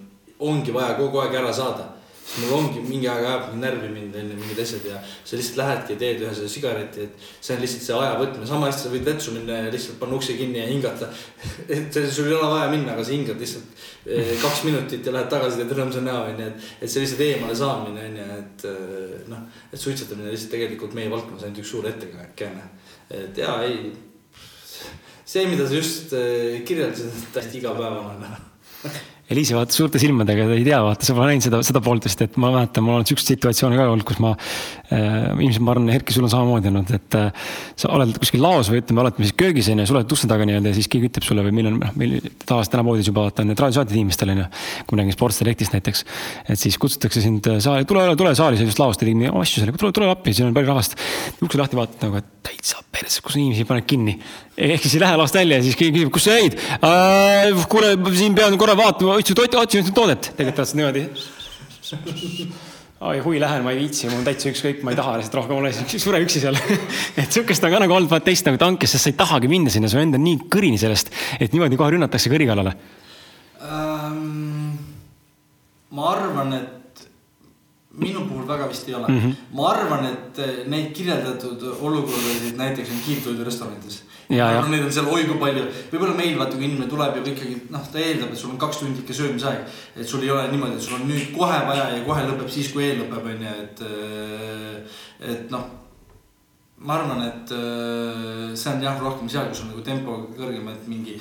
ongi vaja kogu aeg ära saada siis mul ongi mingi aeg ajab närvi mind onju mingid asjad ja sa lihtsalt lähedki ja teed ühe selle sigareti, et see on lihtsalt see aja võtmine, sama hästi sa võid vetsu minna ja lihtsalt panna ukse kinni ja hingata. et sul ei ole vaja minna, aga sa hingad lihtsalt eh, kaks minutit ja lähed tagasi, teed rõõmsa näo onju, et, et see lihtsalt eemale saamine onju, et eh, noh, et suitsetamine lihtsalt tegelikult meie valdkonnas ainult üks suur ettekääne. et ja ei, see, mida sa just eh, kirjeldasid, täiesti igapäevane Eliise vaatas suurte silmadega, ta ei tea, vaata, pole näinud seda, seda poolt vist, et ma mäletan, mul on siukseid situatsioone ka olnud, kus ma äh,. ilmselt ma arvan, Erki, sul on samamoodi olnud, et äh, sa oled kuskil laos või ütleme, olete siis köögis on ju, oled ukse taga nii-öelda ja siis keegi ütleb sulle või meil on, noh, meil tavaliselt täna poodis juba vaata need raadiosaatid inimestel on ju. kui me räägime Sportselectist näiteks, et siis kutsutakse sind äh, saali, tule, tule saali, sa just laost tegid mingi asju sellega, tule, tule appi, siin on palju rahvast. ukse lahti vaatad nagu, et täitsa perse, kus inimesi paned kinni. ehk siis ei lähe laost välja ja siis keegi küsib, kus sa jäid äh,? kuule, siin pean korra vaatama otsinud, otsinud toodet, tegelikult niimoodi. oi, huvi lähen, ma ei viitsi, mul on täitsa ükskõik, ma ei taha lihtsalt rohkem olla, sure üksi seal et sihukest on ka nagu olnud vaat teist nagu tankis, sest sa ei tahagi minna sinna, su enda on nii kõrini sellest, et niimoodi kohe rünnatakse kõri kallale um,. ma arvan, et minu puhul väga vist ei ole mm. -hmm. ma arvan, et neid kirjeldatud olukordasid näiteks on kiirtoidurestoranides Neid on seal oi kui palju, võib-olla meil vaata, kui inimene tuleb ja ikkagi noh, ta eeldab, et sul on kaks tundi ikka söömisaeg. et sul ei ole niimoodi, et sul on nüüd kohe vaja ja kohe lõpeb siis, kui eel lõpeb, on ju, et. Äh, et noh, ma arvan, et äh, see on jah, rohkem seal, kus on nagu tempo kõrgem, et mingi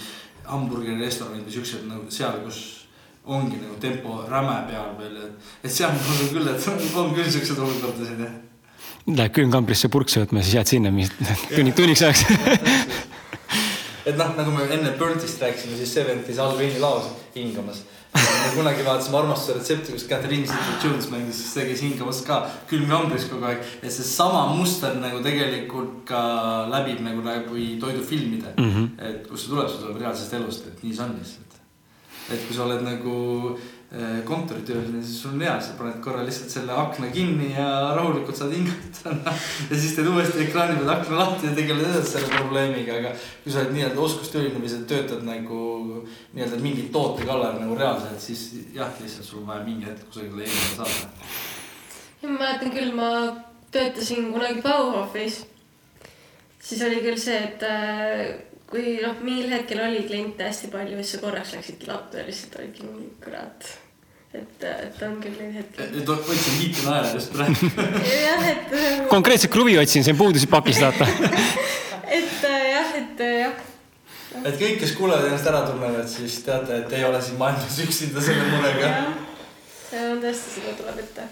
hamburgerirestoranid või siuksed nagu seal, kus ongi nagu tempo räme peal veel, et, et seal ma usun küll, et on küll siukseid olukordasid jah Lähed külmkambrisse purkse võtma, siis jääd sinna tunni, tunniks ajaks et noh, nagu me enne Burntist rääkisime, siis Seventies all veinilaos hingamas. me kunagi vaatasime armastuse retsepti, kus Catherine Zeta-Jones mängis, siis ta käis hingamas ka külmkambris kogu aeg. et seesama muster nagu tegelikult ka läbib nagu läbi toidufilmide mm. -hmm. et kust see tuleb, see tuleb reaalsest elust, et nii see on lihtsalt. Et kui sa oled nagu Äh, kontoritööl, siis sul on hea, sa paned korra lihtsalt selle akna kinni ja rahulikult saad hingata ja siis teed uuesti ekraani peal akna lahti ja tegeled edasi selle probleemiga, aga kui sa oled nii-öelda oskustööline või sa töötad nagu nii-öelda mingi toote kallal nagu reaalselt, siis jah, lihtsalt sul on vaja mingi hetk kusagile eemale saada. ma mäletan küll, ma töötasin kunagi Bauhofis. Siis oli küll see, et äh, kui noh, mingil hetkel oli kliente hästi palju, siis sa korraks läksidki lattu ja lihtsalt olidki mingi kurat et, et on küll neid hetki. et otsin hiiti naera just praegu. jah, et. konkreetselt klubi otsin, on puudusid pakist, vaata et jah, et jah. et kõik, kes kuulajad ennast ära tunnevad, siis teate, et ei ole siin maailmas üksinda selle murega. see on tõesti, seda tuleb ette.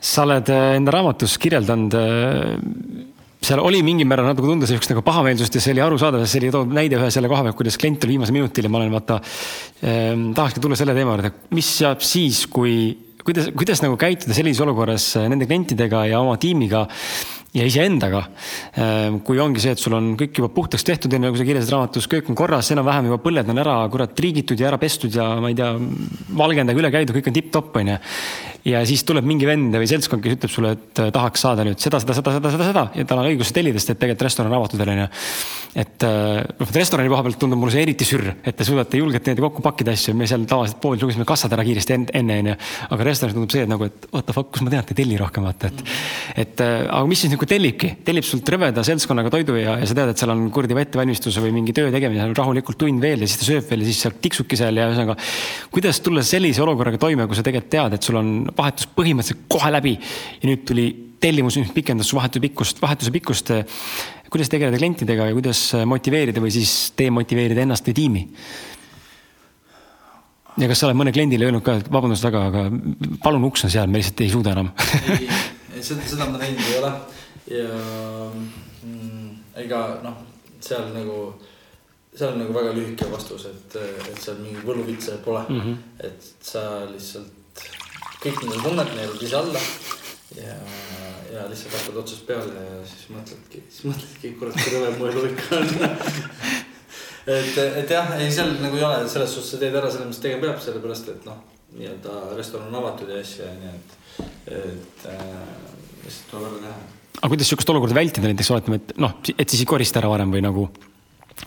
sa oled äh, enda raamatus kirjeldanud äh, seal oli mingil määral natuke tunda sihukest nagu pahameelsust ja see oli arusaadav, sest see oli toodud näide ühe selle koha pealt, kuidas klient tuli viimasel minutil ja ma olen vaata eh,. tahakski tulla selle teema juurde, mis saab siis, kui, kuidas, kuidas nagu käituda sellises olukorras nende klientidega ja oma tiimiga ja iseendaga. kui ongi see, et sul on kõik juba puhtaks tehtud, onju, nagu sa kirjeldasid raamatus, kõik on korras, enam-vähem juba põlled on ära kurat triigitud ja ära pestud ja ma ei tea, valgendaga üle käidud, kõik on tipp-topp, onju ja siis tuleb mingi vend või seltskond, kes ütleb sulle, et äh, tahaks saada nüüd seda, seda, seda, seda, seda, seda ja tal on õigus tellida, sest et tegelikult restoran on avatud veel onju. et äh, noh, restorani koha pealt tundub mulle see eriti sürr, et te suudate julgelt niimoodi kokku pakkida asju, me seal tavaliselt poodi lugesime kassad ära kiiresti enne onju. aga restoranis tundub see, et nagu, et what the fuck, kus ma tean, et ei telli rohkem vaata, et. et äh, aga mis siis nagu tellibki, tellib sult rõveda seltskonnaga toidu ja, ja sa tead, et seal on kuradi ettevalmistus või mingi töö tegemine, rahulikult tund veel ja siis ta sööb veel ja siis seal tiksubki seal ja ühesõnaga. kuidas tulla sellise olukorraga toime, kui sa tegelikult tead, et sul on vahetus põhimõtteliselt kohe läbi. ja nüüd tuli tellimus, mis pikendas su vahetu pikkust, vahetuse pikkust. kuidas tegeleda klientidega ja kuidas motiveerida või siis demotiveerida ennast või tiimi? ja kas sa oled mõne kliendile öelnud ka, et vabandust väga, aga palun uks on seal, me lihtsalt ei suuda enam ei, ei seda, seda ma teinud ei ole ja mm, ega noh, seal nagu, seal on nagu väga lühike vastus, et, et seal mingi võluvitse pole mm. -hmm. et sa lihtsalt kõik nagu tunned neelud ise alla ja, ja lihtsalt hakkad otsast peale ja siis mõtledki, siis mõtledki, kurat, kui rõve mu elu ikka on et, et jah, ei seal nagu ei ole, selles suhtes sa teed ära selle, mis tegema peab, sellepärast et noh, nii-öelda restoran on avatud ja asju ja nii, et, et äh, lihtsalt tuleb ära teha. aga kuidas sihukest olukorda vältida näiteks oletame, et noh, et siis ei korista ära varem või nagu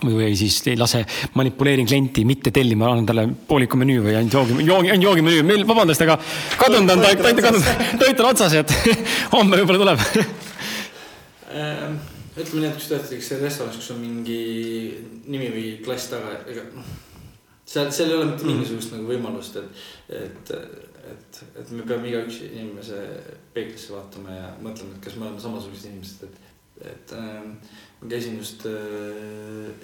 või siis ei lase, manipuleerin klienti mitte tellima, annan talle pooliku menüü või ainult joogi, joogi, ainult joogimenüü. meil, vabandust, aga kadunud on toit, toit on kadunud, toit on otsas, et homme võib-olla tuleb ehm, ütleme nii, et kui sa teed näiteks restoranis, kus on mingi nimi või klass taga, ega noh. seal, seal ei ole mitte mingisugust mm. nagu võimalust, et, et, et, et me peame igaüks inimese peeglisse vaatama ja mõtlema, et kas me oleme samasugused inimesed, et, et ähm, ma käisin just äh,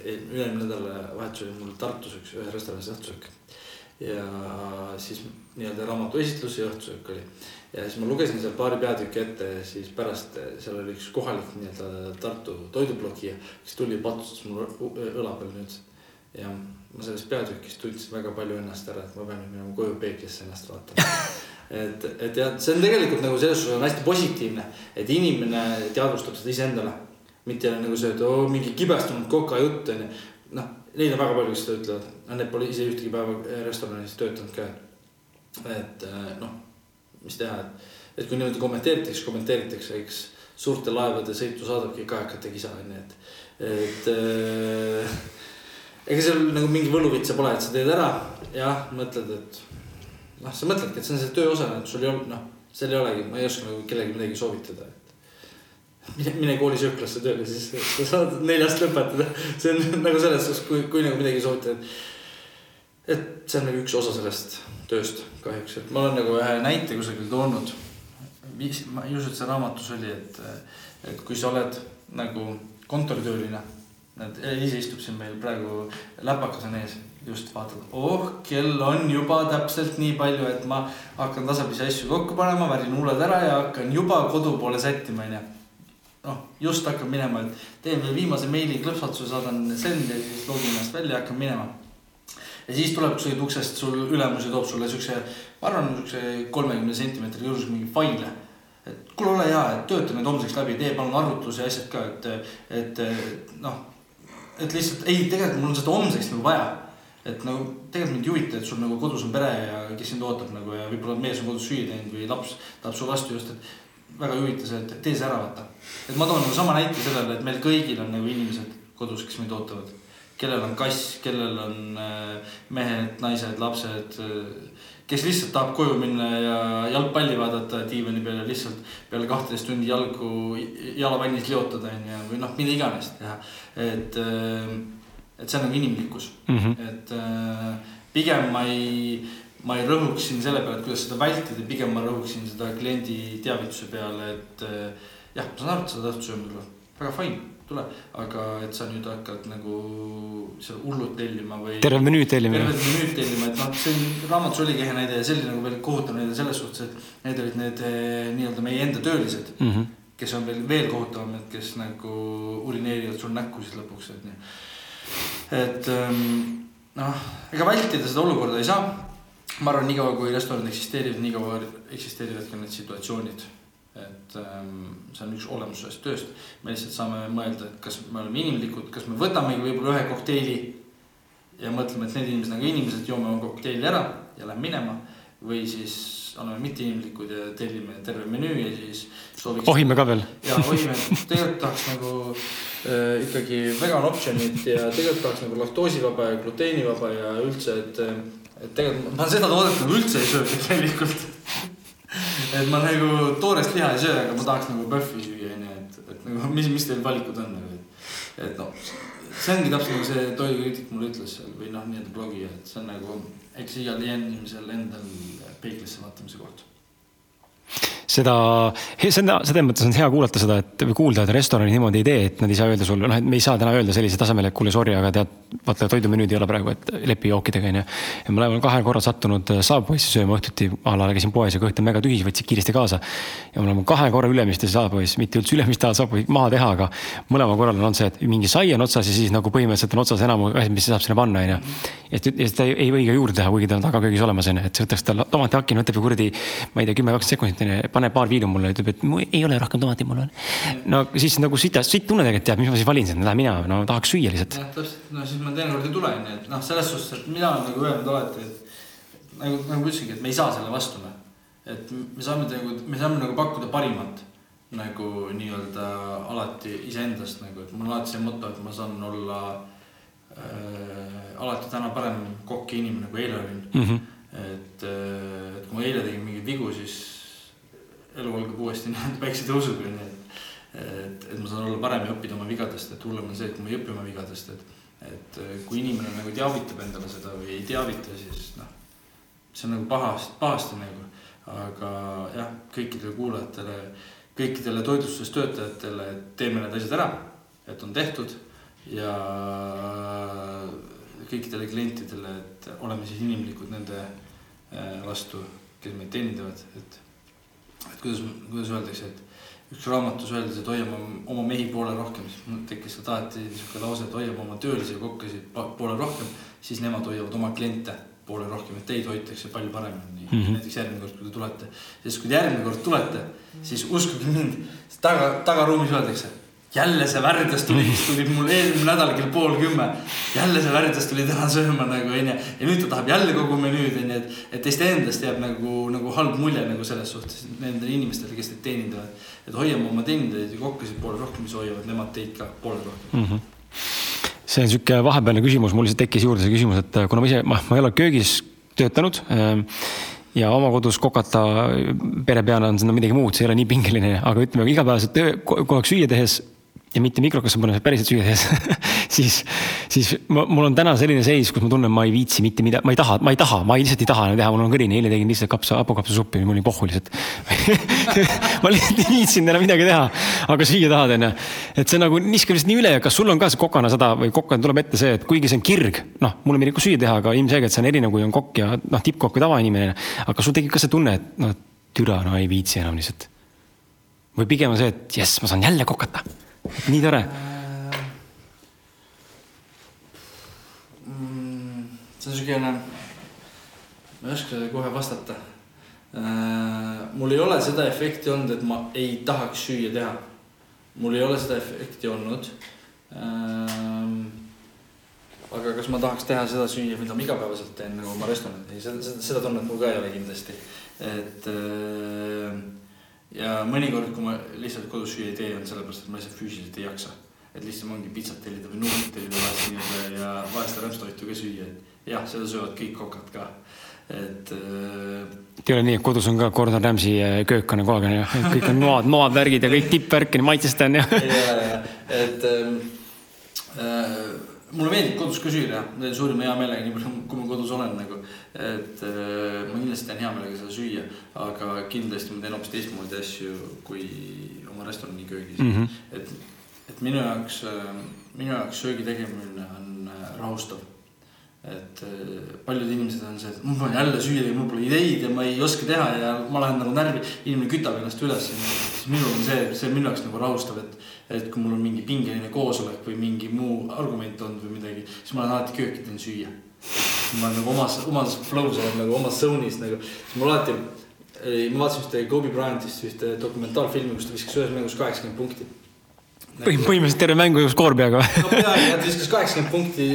üle-eelmine nädalavahetus oli mul Tartus üks, ühes restoranis õhtusöök. ja siis nii-öelda raamatu esitlus ja õhtusöök oli. ja siis ma lugesin seal paari peatükki ette ja siis pärast seal oli üks kohalik nii-öelda Tartu toidublogija, kes tuli ja patsustas mul õla peal nüüd. ja ma sellest peatükist tundsin väga palju ennast ära, et ma pean nüüd minema koju peeglisse ennast vaatama et, et jah, see on tegelikult nagu selles suhtes on hästi positiivne, et inimene teadvustab seda iseendale mitte nagu see, et oo mingi kibestunud koka jutt onju. noh, neid on väga palju, kes seda ütlevad, need pole ise ühtegi päeva restoranis töötanud ka. et äh, noh, mis teha, et, et kui niimoodi kommenteeritakse, kommenteeritakse, eks suurte laevade sõitu saadabki kajakate kisa onju, et, et äh, ega seal nagu mingi võluvitsa pole, et sa teed ära, jah, mõtled, et noh, sa mõtledki, et see on see töö osa, et sul ei olnud, noh, seal ei olegi, ma ei oska nagu kellelegi midagi soovitada mine, mine kooli sööklasse tööle, siis sa saad neljast lõpetada. see on nagu selles suhtes, kui, kui nagu midagi soovitada. et see on nagu üks osa sellest tööst kahjuks, et ma olen nagu ühe näite kusagil toonud. viis, ma ei usu, et see raamatus oli, et, et kui sa oled nagu kontoritööline. et ise istub siin meil praegu läpakas on ees, just vaatad, oh, kell on juba täpselt nii palju, et ma hakkan tasapisi asju kokku panema, värin huuled ära ja hakkan juba kodu poole sättima, onju noh, just hakkab minema, et teen veel viimase meili klõpsatuse, saadan send ja siis login ennast välja, hakkan minema. ja siis tuleb kusagilt uksest sul ülemus ja toob sulle siukse, ma arvan, siukse kolmekümne sentimeetri juures mingi faile. et kuule, ole hea, et tööta need homseks läbi, tee palun arvutusi ja asjad ka, et, et noh. et lihtsalt ei, tegelikult mul on seda homseks nagu vaja et nagu tegelikult mind ei huvita, et sul nagu kodus on pere ja kes sind ootab nagu ja võib-olla mees on kodus süüa teinud või laps tahab su vastu just, et väga ei huvita see, et tee see ära, vaata. et ma toon nagu sama näite sellele, et meil kõigil on nagu inimesed kodus, kes meid ootavad. kellel on kass, kellel on äh, mehed, naised, lapsed, äh, kes lihtsalt tahab koju minna ja jalgpalli vaadata diivani peal ja lihtsalt peale kahteteist tundi jalgu jalavannis liotada onju või noh, mida iganes teha. et, äh, et see on nagu inimlikkus mm, -hmm. et pigem ma ei ma ei rõhuks siin selle peale, et kuidas seda vältida, pigem ma rõhuksin seda kliendi teavituse peale, et eh, jah, ma saan aru, et sa tahad sööma tulla, väga fine, tule, aga et sa nüüd hakkad nagu seal hullult tellima või. terve menüüd tellima. tervet menüüd tellima, et noh, see raamatus oligi ehe näide ja see oli nagu veel kohutav näide selles suhtes, et need olid need eh, nii-öelda meie enda töölised mm. -hmm kes on veel, veel kohutavamad, kes nagu urineerivad sul näkku siis lõpuks, et nii. et ähm, noh, ega vältida seda olukorda ei saa. Ma arvan, niikaua kui restoranid eksisteerivad, niikaua eksisteerivad ka need situatsioonid et ähm, see on üks olemus sellest tööst. me lihtsalt saame mõelda, et kas me oleme inimlikud, kas me võtamegi võib-olla ühe kokteili ja mõtleme, et need inimesed nagu inimesed, joome oma kokteili ära ja lähme minema. või siis oleme mitteinimlikud ja tellime terve menüü ja siis sooviks. ohime ka veel. ja ohime, tegelikult tahaks nagu äh, ikkagi vegan option'it ja tegelikult tahaks nagu laktoosivaba ja gluteenivaba ja üldse, et, et tegelikult ma seda toodet nagu üldse ei söö tegelikult et ma nagu toorest liha ei söö, aga ma tahaks nagu PÖFFi süüa, onju, et, et nagu mis, mis teil valikud on nagu, et. et noh, see ongi täpselt nagu see toidukriitik mulle ütles seal või noh, nii-öelda blogija, et see on nagu, eks igal inimesel endal peeglisse vaatamise koht seda, seda, selles mõttes on hea kuulata seda, et või kuulda, et restoranid niimoodi ei tee, et nad ei saa öelda sulle, noh, et me ei saa täna öelda sellisel tasemel, et kuule, sorry, aga tead, vaata toidumenüüd ei ole praegu, et lepi jookidega onju. ja ma olen kahel korral sattunud äh, Subway'sse sööma õhtuti, a la käisin poes ja kõht on väga tühi, võtsin kiiresti kaasa. ja me oleme kahe korra Ülemiste Subway's, mitte üldse Ülemiste ajal Subway maha teha, aga mõlemal korral on olnud see, et mingi sai on otsas ja siis nagu põhimõtteliselt on otsas enamus asjad, mis saab sinna panna onju. ja seda ei, või ka juurde teha, kuigi ta on tagaköögis olemas onju, et võtaks tal tomatihaki, võtab ju kuradi, ma ei tea, kümme, kakskümmend sekundit onju, paneb paar viilu mulle, ütleb, et mul ei ole rohkem tomati, mul on. no siis nagu sita, siit tunne tegelikult teab, mis ma siis valin, lähen mina, no tahaks süüa lihtsalt. jah, täpselt, no siis ma teinekord ei tule, onju, et noh, selles suhtes, et mina olen nagu öelnud alati, et nagu, nagu ütlesingi, et me ei saa selle vastu, noh. et me saame nagu, me saame nagu pakkuda parimat nagu nii-öelda alati iseendast nagu, et mul on alati see moto, et ma saan olla äh, alati täna parem kokk ja inimene kui eile olin mm. -hmm. et, äh, et kui ma eile tegin mingeid vigu, siis elu algab uuesti nii-öelda väikse tõusuga, onju, et. et, et ma saan olla parem ja õppida oma vigadest, et hullem on see, et ma ei õpi oma vigadest, et. et kui inimene nagu teavitab endale seda või ei teavita, siis noh, see on nagu pahasti, pahasti nagu. aga jah, kõikidele kuulajatele, kõikidele toitlustustöötajatele, et teeme need asjad ära, et on tehtud ja kõikidele klientidele, et oleme siis inimlikud nende äh, vastu, kes meid teenindavad, et et kuidas, kuidas öeldakse, et üks raamatus öeldes, et hoiame oma mehi poole rohkem, siis mul tekkis sealt alati niisugune lause, et hoiame oma töölisi ja kokkasid poole rohkem, siis nemad hoiavad oma kliente poole rohkem, et teid hoitakse palju paremini mm. -hmm. näiteks järgmine kord, kui te tulete, siis kui te järgmine kord tulete, siis uskuge mind, taga, tagaruumis öeldakse jälle see Värdjas tuli, kes tuli mul eelmine nädal kell pool kümme. jälle see Värdjas tuli täna sööma nagu onju ja nüüd ta tahab jälle kogu menüüd onju, et, et teist endast jääb nagu, nagu halb mulje nagu selles suhtes nendele inimestele, kes teid teenindavad. et hoiame oma teenindajaid ja kokkasid poole rohkem, siis hoiavad nemad teid ka poole rohkem mm. -hmm see on sihuke vahepealne küsimus, mul lihtsalt tekkis juurde see küsimus, et kuna ma ise, ma, ma ei ole köögis töötanud äh, ja oma kodus kokata pere peale on seda midagi muud, see ei ole nii pingeline, aga ütleme igapäevaselt töö, kogu aeg süüa tehes ja mitte mikrokasse panna, päriselt süüa tehes siis, siis ma, mul on täna selline seis, kus ma tunnen, ma ei viitsi mitte midagi, ma ei taha, ma ei taha, ma ei, lihtsalt ei taha enam teha, mul on kõrini, eile tegin lihtsalt kapsa, hapukapsasuppi, mul oli pohhu lihtsalt ma lihtsalt ei viitsinud enam midagi teha, aga süüa tahad, onju. et see nagu niskab lihtsalt nii üle, kas sul on ka see kokana sada või kokana tuleb ette see, et kuigi see on kirg, noh, mulle meeldib ka süüa teha, aga ilmselgelt see on erinev, kui on kokk ja noh, tippkokk või tavainimene. aga sul tekib ka see tunne, et noh, türa, no ei viitsi enam lihtsalt. või pigem on see, et jess, ma saan jälle kokata nii tore mm,. see on siukene, ma ei oska kohe vastata. Äh, mul ei ole seda efekti olnud, et ma ei tahaks süüa teha. mul ei ole seda efekti olnud. Äh, aga kas ma tahaks teha seda süüa, mida ma igapäevaselt teen nagu oma restoranis, seda, seda, seda tunnet mul ka ei ole kindlasti, et äh, ja mõnikord, kui ma lihtsalt kodus süüa ei tee, on sellepärast, et ma lihtsalt füüsiliselt ei jaksa. et lihtsam ongi pitsat tellida või nuudlit tellida vahest inimesele ja vahest rämpstoitu ka süüa, et jah, seda söövad kõik kokad ka, et äh.... ei ole nii, et kodus on ka Gordon Ramsay äh, köök on kogu aeg on ju, kõik on noad, noad, värgid ja kõik tippvärk on maitsesta on ju. ei ole jah, et ähm, äh, mulle meeldib kodus ka süüa, suurima hea meelega, nii palju kui ma kodus olen nagu. Et äh, ma kindlasti teen hea meelega seda süüa, aga kindlasti ma teen hoopis teistmoodi asju kui oma restorani köögis mm. -hmm. et, et minu jaoks äh,, minu jaoks söögi tegemine on äh, rahustav. et paljud inimesed on see, et mul pole jälle süüa, mul pole ideid ja ma ei oska teha ja ma lähen nagu närvi. inimene kütab ennast üles siis minul on see, see on minu jaoks nagu rahustav, et, et kui mul on mingi pingeline koosolek või mingi muu argument olnud või midagi, siis ma lähen alati kööki teen süüa. Ma olen nagu omas, omas flow's olen nagu omas zone'is nagu, siis mul alati, ma vaatasin ühte Kobe Bryantist ühte dokumentaalfilmi, kus ta viskas ühes mängus kaheksakümmend punkti Nagu- põhimõtteliselt terve mängu skoor peaga no peaaegu, ta viskas kaheksakümmend punkti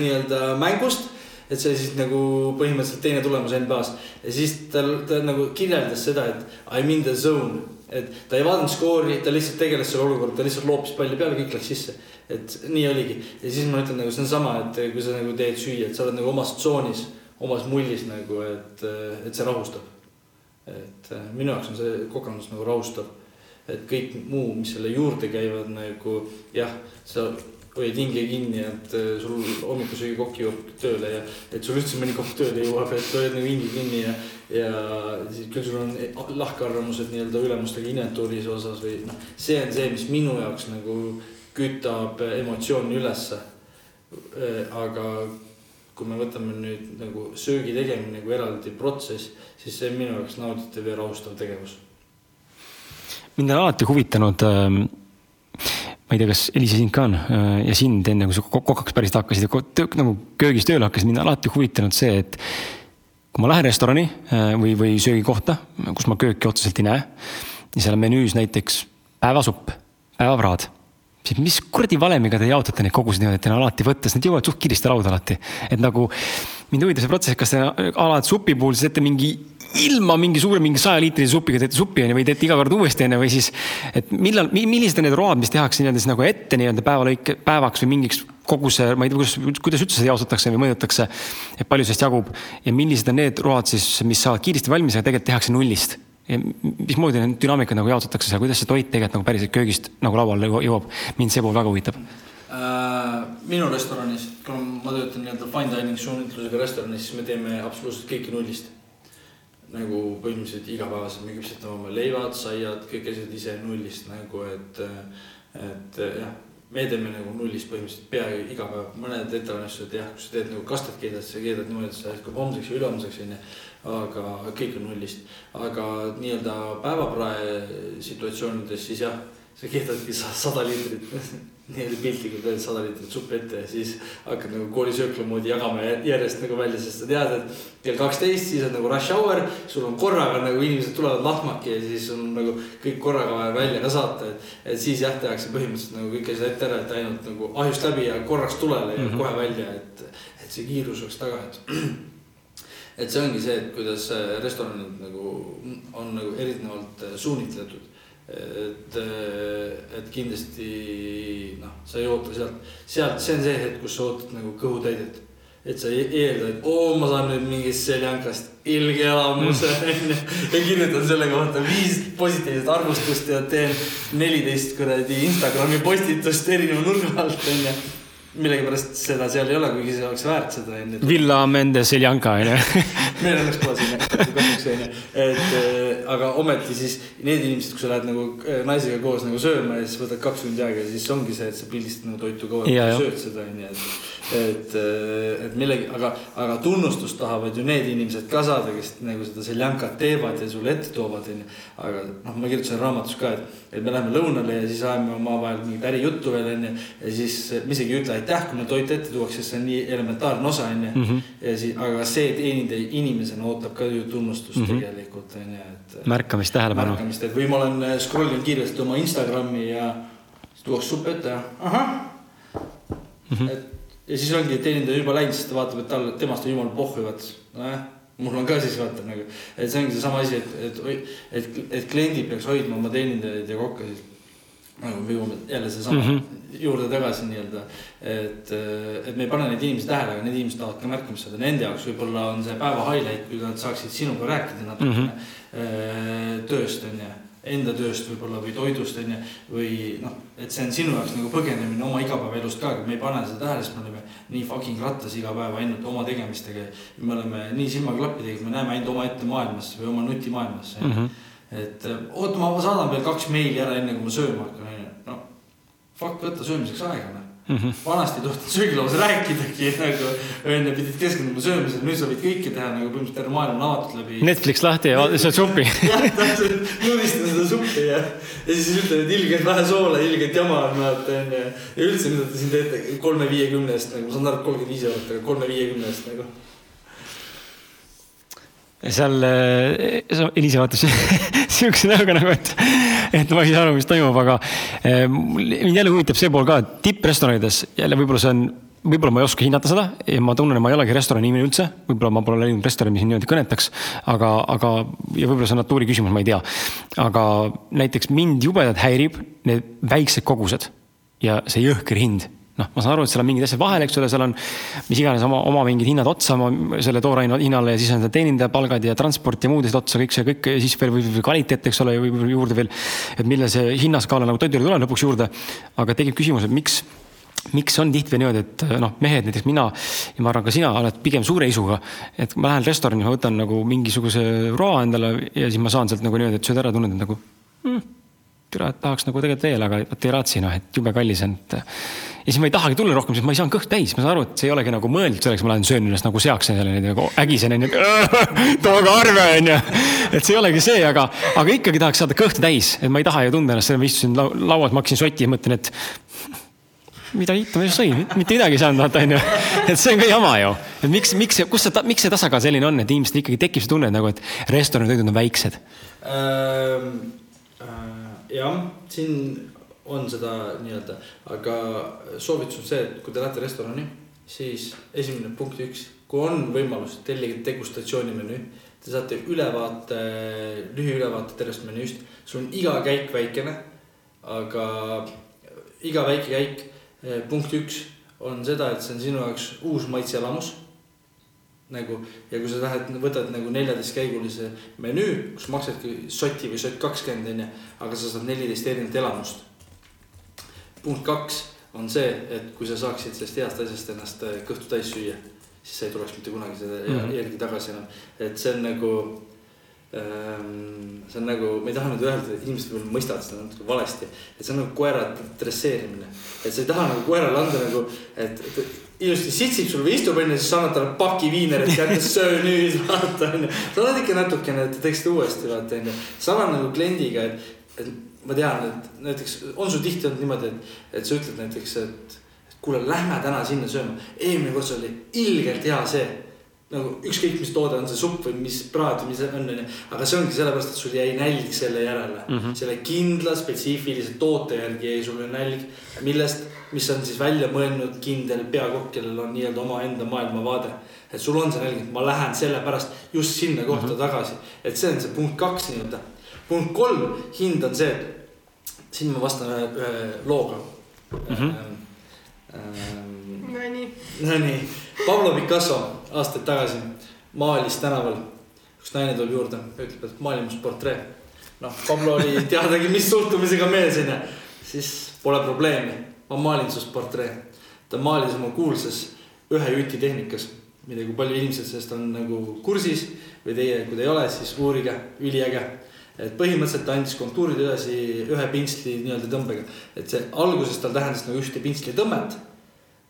nii-öelda mängust. et see oli siis nagu põhimõtteliselt teine tulemus NBA-s ja siis tal, ta nagu kirjeldas seda, et I m in the zone. et ta ei vaadanud skoori, ta lihtsalt tegeles selle olukorraga, ta lihtsalt loopis palli peale, kõik läks sisse. Et nii oligi ja siis ma ütlen nagu see on sama, et kui sa nagu teed süüa, et sa oled nagu omas tsoonis, omas mullis nagu, et, et see rahustab. et minu jaoks on see kogemus nagu rahustav et kõik muu, mis selle juurde käivad nagu jah, sa hoiad hinge kinni, et äh, sul hommikusöögikokk jõuab tööle ja et sul üldse mõni kokk tööle jõuab, et hoiad nagu hinge kinni ja, ja siis küll sul on lahkarvamused nii-öelda ülemustega inventuuris osas või noh, see on see, mis minu jaoks nagu kütab emotsiooni ülesse. Äh, aga kui me võtame nüüd nagu söögi tegemine nagu eraldi protsess, siis see on minu jaoks nauditav ja rahustav tegevus mind on alati huvitanud äh, ma ei tea, kas Eliise sind ka on äh, ja sind enne kui sa kokaks päriselt hakkasid ja nagu köögis tööle hakkasid, mind on alati huvitanud see, et kui ma lähen restorani äh, või, või söögikohta, kus ma kööki otseselt ei näe ja seal on menüüs näiteks päevasupp, päevapraad siis mis kuradi valemiga te jaotate neid koguseid niimoodi, et teil on alati võtta, sest need jõuavad suht kiiresti lauda alati. et nagu mind huvitab see protsess, kas te alati supi puhul siis teete mingi ilma mingi suure, mingi sajaliitrise supiga teete suppi onju või teete iga kord uuesti onju või siis. et millal, millised on need road, mis tehakse nii-öelda siis nagu ette nii-öelda päevalõike, päevaks või mingiks koguse, ma ei tea, kuidas, kuidas üldse seda jaotatakse või mõõdetakse. et palju sellest jagub ja millised on need road siis, mis saavad kiiresti valmis, aga tegelikult tehakse nullist mismoodi need dünaamikad nagu jaotatakse seal, kuidas see toit tegelikult nagu päriselt köögist nagu lauale jõuab, mind see pool väga huvitab äh,. minu restoranis, kuna ma töötan nii-öelda fine dining suunitlusega restoranis, siis me teeme absoluutselt kõike nullist nagu põhimõtteliselt igapäevaselt me küpsetame oma leivad, saiad, kõik asjad ise nullist nagu, et, et jah, me teeme nagu nullist põhimõtteliselt peaaegu iga päev, mõned ettevalmistused jah, kus sa teed nagu kastet keedad, sa keedad niimoodi, et see jätkub homseks ja ülehomseks onju. Aga kõik on nullist, aga nii-öelda päevaprae situatsioonides siis jah, sa keedadki sada liitrit nii-öelda piltlikult öeldes sada liitrit suppi ette ja siis hakkad nagu koolisöökla moodi jagama järjest nagu välja, sest sa tead, et kell kaksteist, siis on nagu rush hour, sul on korraga nagu inimesed tulevad lahmaki ja siis on nagu kõik korraga vaja välja ka saata, et. et siis jah, tehakse põhimõtteliselt nagu kõik asjad ette ära, et ainult nagu ahjust läbi ja korraks tulele ja mm -hmm. kohe välja, et, et see kiirus oleks taga, et. see ongi see, et kuidas restoranid nagu on nagu erinevalt suunitletud et, et kindlasti noh, sa ei oota sealt, sealt, see on see hetk, kus sa ootad nagu kõhutäidet. et sa ei eelda, et oo, ma saan nüüd mingist seljankast ilge elamuse onju ja kirjutan selle kohta viis positiivset arvustust ja teen neliteist kuradi Instagrami postitust erineva nurga alt onju millegipärast seda seal ei ole, kuigi see oleks väärt seda onju. Villa Mendes Seljanka onju. meil õnneks pole siin kahjuks onju, et äh, aga ometi siis need inimesed, kui sa lähed nagu äh, naisega koos nagu sööma ja siis võtad kaks tundi aega ja siis ongi see, et sa pildistad nagu toitu kaua, sööd seda onju, et. Et, äh, et millegi, aga, aga tunnustust tahavad ju need inimesed ka saada, kes nagu seda Seljankat teevad ja sulle ette toovad onju. aga noh, ma kirjutasin raamatus ka, et, et me läheme lõunale ja siis ajame omavahel mingit ärijuttu veel onju ja siis me isegi ei ütle aitäh, kui mulle toit ette tuuakse, see on nii elementaarne osa, onju. Mhm. ja siis, aga see teenindaja inimesena ootab ka ju tunnustust mm -hmm. tegelikult, onju, et. märkamist, tähelepanu. märkamist, et või ma olen äh, scroll inud kiiresti oma Instagrami ja tuuakse supp ette ja ahah mm. -hmm. et ja siis ongi teenindaja juba läinud, siis ta vaatab, et tal, temast on jumal pohhu, vaata, nojah mul on ka siis vaata nagu, et see ongi seesama asi, et, et, et, et kliendid peaks hoidma oma teenindajaid ja kokkasid nagu me jõuame jälle seesama mm -hmm. juurde tagasi nii-öelda. et, et me ei pane neid inimesi tähele, aga need inimesed tahavad ka märkamist saada, nende jaoks võib-olla on see päeva highlight, kui nad saaksid sinuga rääkida natukene mm -hmm. tööst on ju enda tööst võib-olla või toidust on ju, või noh, et see on sinu jaoks nagu põgenemine oma igapäevaelust ka, aga me ei pane seda tähele, sest me oleme nii fucking rattas iga päev ainult oma tegemistega. me oleme nii silmaklappidega, me näeme ainult omaette maailmas või oma nutimaailmas mm. -hmm et äh, oota, ma saadan veel kaks meili ära, enne kui ma sööma hakkan, onju. no fuck, võta söömiseks aega, noh. Mm. -hmm. vanasti ei tohtinud söögilauas rääkidagi nagu, onju, pidid keskenduma söömisele, nüüd sa võid kõike teha nagu põhimõtteliselt terve maailm on avatud läbi. Netflix lahti ja vaata seda suppi. jah, täpselt, nuristada seda suppi ja, ja siis ütled, et ilgelt vähe soola, ilgelt jama on, vaata onju. ja üldse, mida te siin teete kolme viiekümne eest nagu, ma saan aru, et kolmkümmend viis eurot, aga kolme viiekümne eest nagu seal Eliise vaatas siukse näoga nagu, et, et ma ei saa aru, mis toimub, aga eh, mind jälle huvitab see pool ka, et tipprestoranides jälle võib-olla see on, võib-olla ma ei oska hinnata seda ja ma tunnen, et ma ei olegi restorani inimene üldse, võib-olla ma pole läinud restorani, mis niimoodi kõnetaks, aga, aga ja võib-olla see on natuuri küsimus, ma ei tea. aga näiteks mind jubedalt häirib need väiksed kogused ja see jõhker hind noh, ma saan aru, et seal on mingid asjad vahel, eks ole, seal on mis iganes oma, oma mingid hinnad otsa oma selle tooraine hinnale ja siis on teenindaja palgad ja transport ja muud asjad otsa, kõik see kõik ja siis veel või kvaliteet, eks ole, või juurde veel. et millal see hinnaskaala nagu toidule tuleb lõpuks juurde. aga tekib küsimus, et miks miks on tihti niimoodi, et noh, mehed, näiteks mina ja ma arvan, ka sina oled pigem suure isuga. et ma lähen restorani, ma võtan nagu mingisuguse roa endale ja siis ma saan sealt nagu niimoodi, et sööd ära, tunned nagu mm, türa, et tahaks nagu tegelikult veel, aga vot ei raatsi noh, et jube kallis on, et ja siis ma ei tahagi tulla rohkem, sest ma ei saanud kõht täis, ma saan aru, et see ei olegi nagu mõeldud selleks, ma lähen söön ennast nagu seaksin selle nagu ägisen onju, tooge arve onju. et see ei olegi see, aga, aga ikkagi tahaks saada kõhtu täis, et ma ei taha ju tunda ennast, ma istusin lauas, ma hakkasin sotti ja mõtlen, et mida hittu ma just sõin, mitte midagi ei saanud vaata onju. et see on ka jama ju, et miks, miks, kus see, miks see tasakaal selline on, et inimestel ikkagi tekib see tunne nagu, et restoranitoidud on väiksed ähm,? Äh, jah, siin on seda nii-öelda, aga soovitus on see, et kui te lähete restorani, siis esimene punkt üks, kui on võimalus, tellige degustatsioonimenüü. Te saate ülevaate, lühiülevaate tervest menüüst, sul on iga käik väikene, aga iga väike käik, eh, punkt üks on seda, et see on sinu jaoks uus maitseelamus nagu ja kui sa lähed, võtad nagu neljateistkäigulise menüü, kus maksadki soti või sott kakskümmend onju, aga sa saad neliteist erinevat elamust punkt kaks on see, et kui sa saaksid sellest heast asjast ennast äh, kõhtu täis süüa, siis sa ei tuleks mitte kunagi selle mm -hmm. järgi tagasi enam. et see on nagu ähm,, see on nagu, ma ei taha nüüd öelda, et inimesed võib-olla mõistavad seda natuke valesti. et see on nagu koera dresseerimine, et sa ei taha nagu koerale anda nagu, et, et ilusti sitsib sul või istub onju, siis annad talle paki viinerit kätte, söö nüüd, vaata onju. sa annad ikka natukene, et ta teeks seda uuesti, vaata onju. sama nagu kliendiga, et, et ma tean, et näiteks on sul tihti olnud niimoodi, et, et sa ütled näiteks, et, kuule, lähme täna sinna sööma. eelmine kord see oli ilgelt hea see. Nagu ükskõik, mis toode on see supp või mis praad või mis on, onju. aga see ongi sellepärast, et sul jäi nälg selle järele mm. -hmm. selle kindla spetsiifilise toote järgi jäi sulle nälg, millest, mis on siis välja mõelnud kindel peakokk, kellel on nii-öelda omaenda maailmavaade. et sul on see nälg, et ma lähen sellepärast just sinna kohta mm -hmm. tagasi. et see on see punkt kaks nii-öelda punkt kolm, hind on see, et siin ma vastan ühe, ühe looga mm. -hmm. Ähm, Nonii. Nonii, Pablo Picasso aastaid tagasi maalis tänaval, üks naine tuleb juurde, ütleb, et maali must portree. noh, Pablo oli teadagi, mis suhtumisega mees onju, siis pole probleemi, ma maalin sinust portree. ta maalis oma kuulsas ühe juti tehnikas, tea, kui palju inimesed sellest on nagu kursis või teie, kui te ei ole, siis uurige, üliäge et põhimõtteliselt ta andis kontuurid edasi ühe pintsli nii-öelda tõmbega. et see alguses tal tähendas nagu ühte pintsli tõmmet.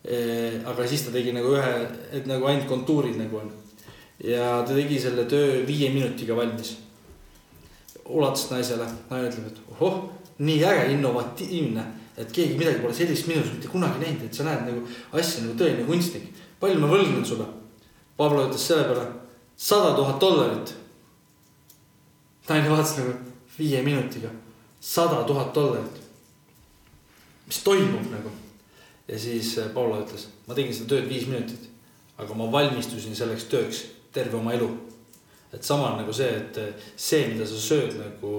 Aga siis ta tegi nagu ühe, et nagu ainult kontuurid nagu on. ja ta tegi selle töö viie minutiga valmis. ulatas naisele, naine ütleb, et ohoh, nii äge, innovatiivne, et keegi midagi pole sellist minus mitte kunagi näinud, et sa näed nagu asja nagu tõeline kunstnik. palju ma võlgnen sulle? Pablo ütles selle peale sada tuhat dollarit naine vaatas nagu viie minutiga, sada tuhat dollarit. mis toimub nagu? Ja siis äh, Paula ütles, ma tegin seda tööd viis minutit, aga ma valmistusin selleks tööks terve oma elu. et sama on nagu see, et äh, see, mida sa sööd nagu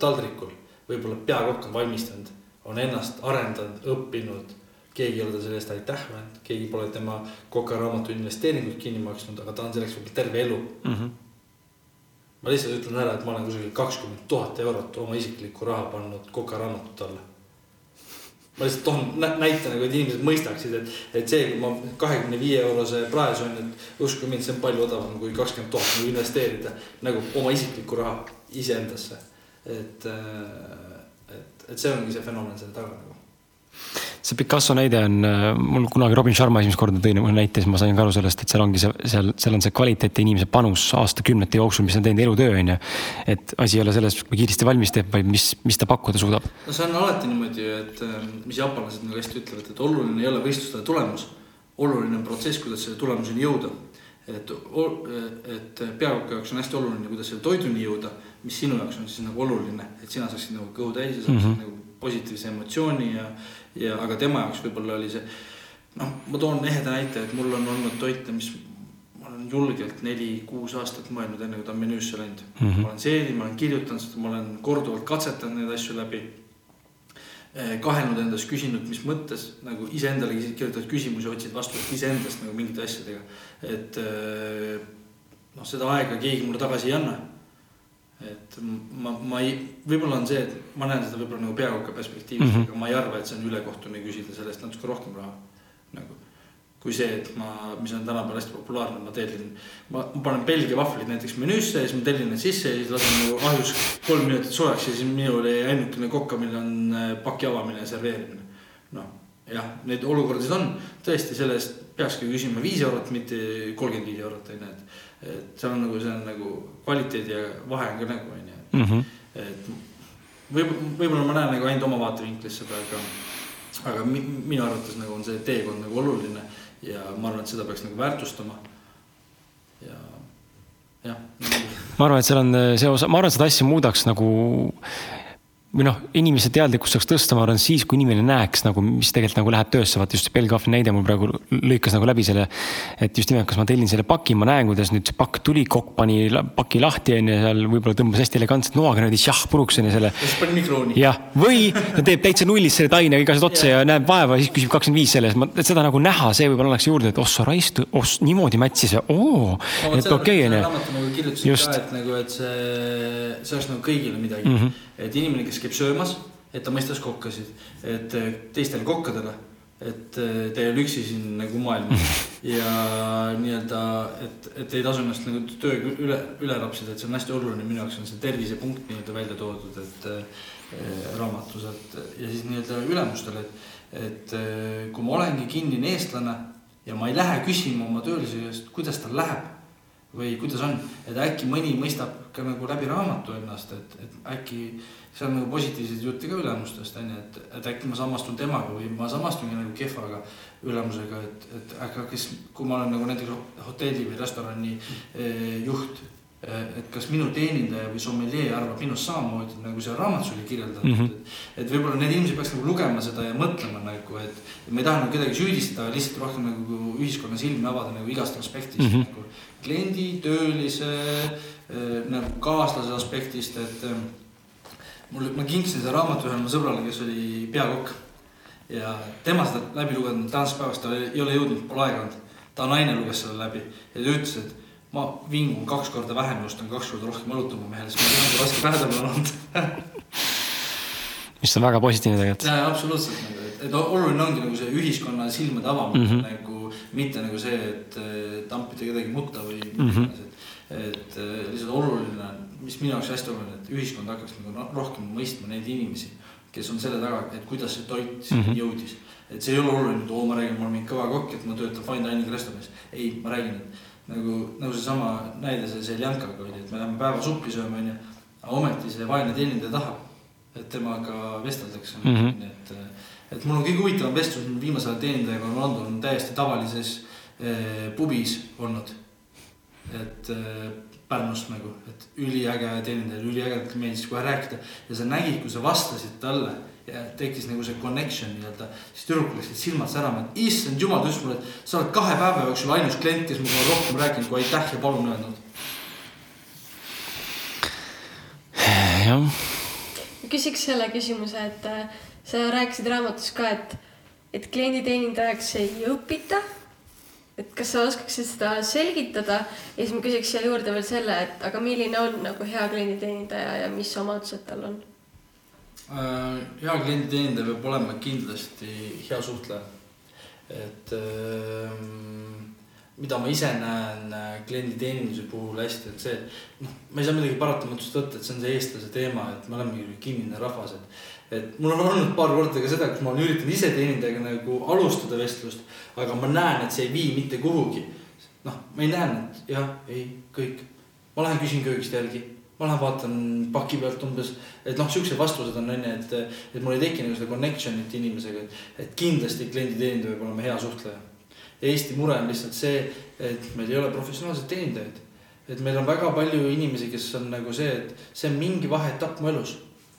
taldrikul, võib-olla peakokk on valmistanud, on ennast arendanud, õppinud keegi ei ole ta selle eest aitäh öelnud, keegi pole tema kokaraamatu investeeringuid kinni maksnud, aga ta on selleks võib-olla terve elu mm. -hmm ma lihtsalt ütlen ära, et ma olen kusagil kakskümmend tuhat eurot oma isiklikku raha pannud kokaraamatut alla. Ma lihtsalt toon näite nagu, et inimesed mõistaksid, et, et see, kui ma kahekümne viie eurose prae söön, et uskuge mind, see on palju odavam kui kakskümmend tuhat nagu investeerida nagu oma isiklikku raha iseendasse. et, et, et see ongi see fenomen selle taga nagu see Picasso näide on, mul kunagi Robin Sharma esimest korda tõi mulle näite, siis ma sain ka aru sellest, et seal ongi see, seal, seal on see kvaliteet ja inimese panus aastakümnete jooksul, mis on teinud elutöö, on ju. et asi ei ole selles, kui kiiresti valmis teeb, vaid mis, mis ta pakkuda suudab. no see on alati niimoodi, et mis jaapanlased nagu hästi ütlevad, et oluline ei ole võistluste tulemus. oluline on protsess, kuidas selle tulemuseni jõuda et, et peakoku jaoks on hästi oluline, kuidas selle toiduni jõuda, mis sinu jaoks on siis nagu oluline, et sina saaksid nagu kõhu täis ja saaksid mm -hmm. nagu positiivse emotsiooni ja, ja aga tema jaoks võib-olla oli see. noh, ma toon eheda näite, et mul on olnud toite, mis ma olen julgelt neli-kuus aastat mõelnud, enne kui ta on menüüsse läinud mm. -hmm. ma olen seedinud, ma olen kirjutanud seda, ma olen korduvalt katsetanud neid asju läbi Eh, kahelnud endas, küsinud, mis mõttes nagu iseendale kirjutad küsimusi, otsid vastust iseendast nagu mingite asjadega. et eh, noh, seda aega keegi mulle tagasi ei anna. Et ma, ma ei, võib-olla on see, et ma näen seda võib-olla nagu peakoka perspektiivist mm, -hmm. aga ma ei arva, et see on ülekohtune küsida selle eest natuke rohkem raha. nagu kui see, et ma, mis on tänapäeval hästi populaarne, ma tellin, ma, panen Belgia vahvlid näiteks menüüsse ja siis ma tellin need sisse ja siis lasen nagu ahjus kolm minutit soojaks ja siis minul ainukene kokkamine on äh, paki avamine ja serveerimine. noh, jah, neid olukordasid on, tõesti, selle eest peakski küsima viis eurot, mitte kolmkümmend viis eurot, on ju, et. Et seal on nagu, see on nagu kvaliteedi ja vahe on ka nagu, on ju, Mhm. et võib, võib-olla ma näen nagu ainult oma vaatevinklist seda, aga, aga mi, minu arvates nagu on see teekond nagu oluline ja ma arvan, et seda peaks nagu väärtustama. ja jah. ma arvan, et seal on see osa, ma arvan, et seda asja muudaks nagu või noh, inimese teadlikkust saaks tõsta, ma arvan, siis kui inimene näeks nagu, mis tegelikult nagu läheb töösse, vaata just see Belgahvi näide mul praegu lõikas nagu läbi selle. et just nimelt, kas ma tellin selle paki, ma näen, kuidas nüüd see pakk tuli, kokk pani paki lahti on ju, seal võib-olla tõmbas hästi elegantselt noaga niimoodi šah puruks on ju selle. ja siis pani mikrooni. jah, või ta teeb täitsa nullist selle tainega igast otsa ja näeb vaeva siis küsib kakskümmend viis selle eest, et seda nagu näha, see võib-olla annaks juurde, et oh sa raisk, oh niimoodi mätsis ja oo, et okei on ju. nagu et nagu, et see, see oleks nagu kõigile midagi mm. -hmm. Et inimene, kes käib söömas, et ta mõistas kokkasid, et teistele kokkadele, et te ei ole üksi siin nagu maailmas. Ja nii-öelda, et, et ei tasu ennast nagu tööga üle, üle rapsida, et see on hästi oluline, minu jaoks on see tervisepunkt nii-öelda välja toodud, et äh, raamatus, et ja siis nii-öelda ülemustele, et, et kui ma olengi kinnine eestlane ja ma ei lähe küsima oma töölise käest, kuidas tal läheb või kuidas on, et äkki mõni mõistab ka nagu läbi raamatu ennast, et, et äkki seal on nagu positiivseid jutte ka ülemustest on ju, et, et äkki ma samastun temaga või ma samastungi nagu kehvaga ülemusega, et, et aga kes, kui ma olen nagu näiteks hotelli või restorani eh, juht eh, et kas minu teenindaja või sommeljee arvab minust samamoodi, nagu seal raamatus oli kirjeldatud mm, -hmm. et, et võib-olla need inimesed peaks nagu lugema seda ja mõtlema nagu, et, ma ei taha nagu kedagi süüdistada, lihtsalt rohkem nagu ühiskonna silmi avada nagu igast aspektist mm, -hmm. nagu kliendi, töölise nagu kaaslase aspektist, et mul, ma kinksin selle raamatu ühele oma sõbrale, kes oli peakokk. ja tema seda läbi lugenud tänasest päevast, ta ei ole jõudnud, pole aega olnud. ta naine luges selle läbi ja ta ütles, et ma vingun kaks korda vähem ja ostan kaks korda rohkem õlut oma mehele, sest ma tean, kui raske päev on olnud mis on väga positiivne tegelikult. jaa, absoluutselt nagu, et, et oluline ongi nagu see ühiskonna silmade avamine mm -hmm. nagu, mitte nagu see, et tampida kedagi mutta või mm. -hmm. et, et lihtsalt oluline mis minu jaoks hästi oluline, et ühiskond hakkaks nagu rohkem mõistma neid inimesi, kes on selle taga, et kuidas see toit mm -hmm. jõudis. et see ei ole oluline, et oo, ma räägin, ma olen mingi kõva kokk, et ma töötan fine dining restoranis. ei, ma räägin, et nagu, nagu seesama näide selle Seljankaga oli, et me läheme päeva suppi sööma, onju. aga ometi see vaene teenindaja tahab, et temaga vesteldakse mm. -hmm. et, et mul on kõige huvitavam vestlus viimasel ajal teenindajaga on olnud, on täiesti tavalises eh, pubis olnud. et eh, Pärnust nagu, et üliäge teenindaja, üliägedalt meeldis kohe rääkida ja sa nägid, kui sa vastasid talle ja tekkis nagu see connection nii-öelda, siis tüdrukul läksid silmad särama, et issand jumal, ta ütles mulle, et sa oled kahe päeva jooksul ainus klient, kes minuga rohkem rääkinud kui aitäh ja palun öelnud. jah. küsiks selle küsimuse, et äh, sa rääkisid raamatus ka, et, et klienditeenindajaks ei õpita et kas sa oskaksid seda selgitada ja siis ma küsiks siia juurde veel selle, et aga milline on nagu hea klienditeenindaja ja mis omadused tal on? Äh, hea klienditeenindaja peab olema kindlasti hea suhtleja. et ähm, mida ma ise näen äh, klienditeeninduse puhul hästi, et see, noh, ma ei saa midagi paratamatust võtta, et see on see eestlase teema, et me oleme kinnine rahvas, et. Et mul on olnud paar korda ka seda, kus ma olen üritanud ise teenindajaga nagu alustada vestlust, aga ma näen, et see ei vii mitte kuhugi. noh, ma ei et jah, ei, kõik. ma lähen küsin köögist järgi, ma lähen vaatan paki pealt umbes, et noh, siuksed vastused on onju, et, et mul ei teki nagu seda connection'it inimesega, et kindlasti klienditeenindaja peab olema hea suhtleja Eesti mure on lihtsalt see, et meil ei ole professionaalseid teenindajaid. et meil on väga palju inimesi, kes on nagu see, et see on mingi vaheetapp mu elus.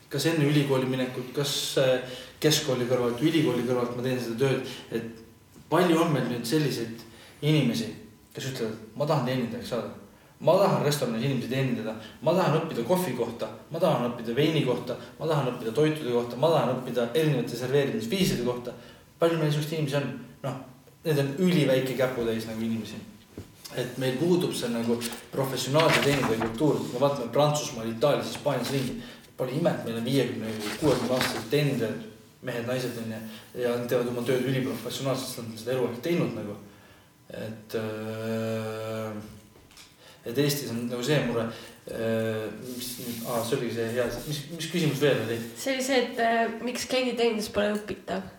Kas enne ülikooli minekut, kas äh, keskkooli kõrvalt, ülikooli kõrvalt ma teen seda tööd, et palju on meil nüüd selliseid inimesi, kes ütlevad, ma tahan teenindajaks saada ma tahan restoranis inimesi teenindada, ma tahan õppida kohvi kohta, ma tahan õppida veini kohta, ma tahan õppida toitude kohta, ma tahan õppida erinevate serveerimisviiside kohta. palju meil niisuguseid inimesi on, noh need on üliväike käputäis nagu inimesi. et meil puudub see nagu professionaalse teenindaja kultuur, kui me vaatame Prantsusmaal, Itaalias, Hispaanias ringi. Pole ime, et meil on viiekümne kuuekümne aastased teenindajad, mehed-naised on ju. ja nad teevad oma tööd üliprofessionaalselt, sest nad on seda eluaeg teinud nagu. et äh,, et Eestis on nagu see mure äh,. mis, aa, see oligi see hea, mis, mis küsimus veel oli? see oli see, et äh, miks klienditeenindus pole õpitav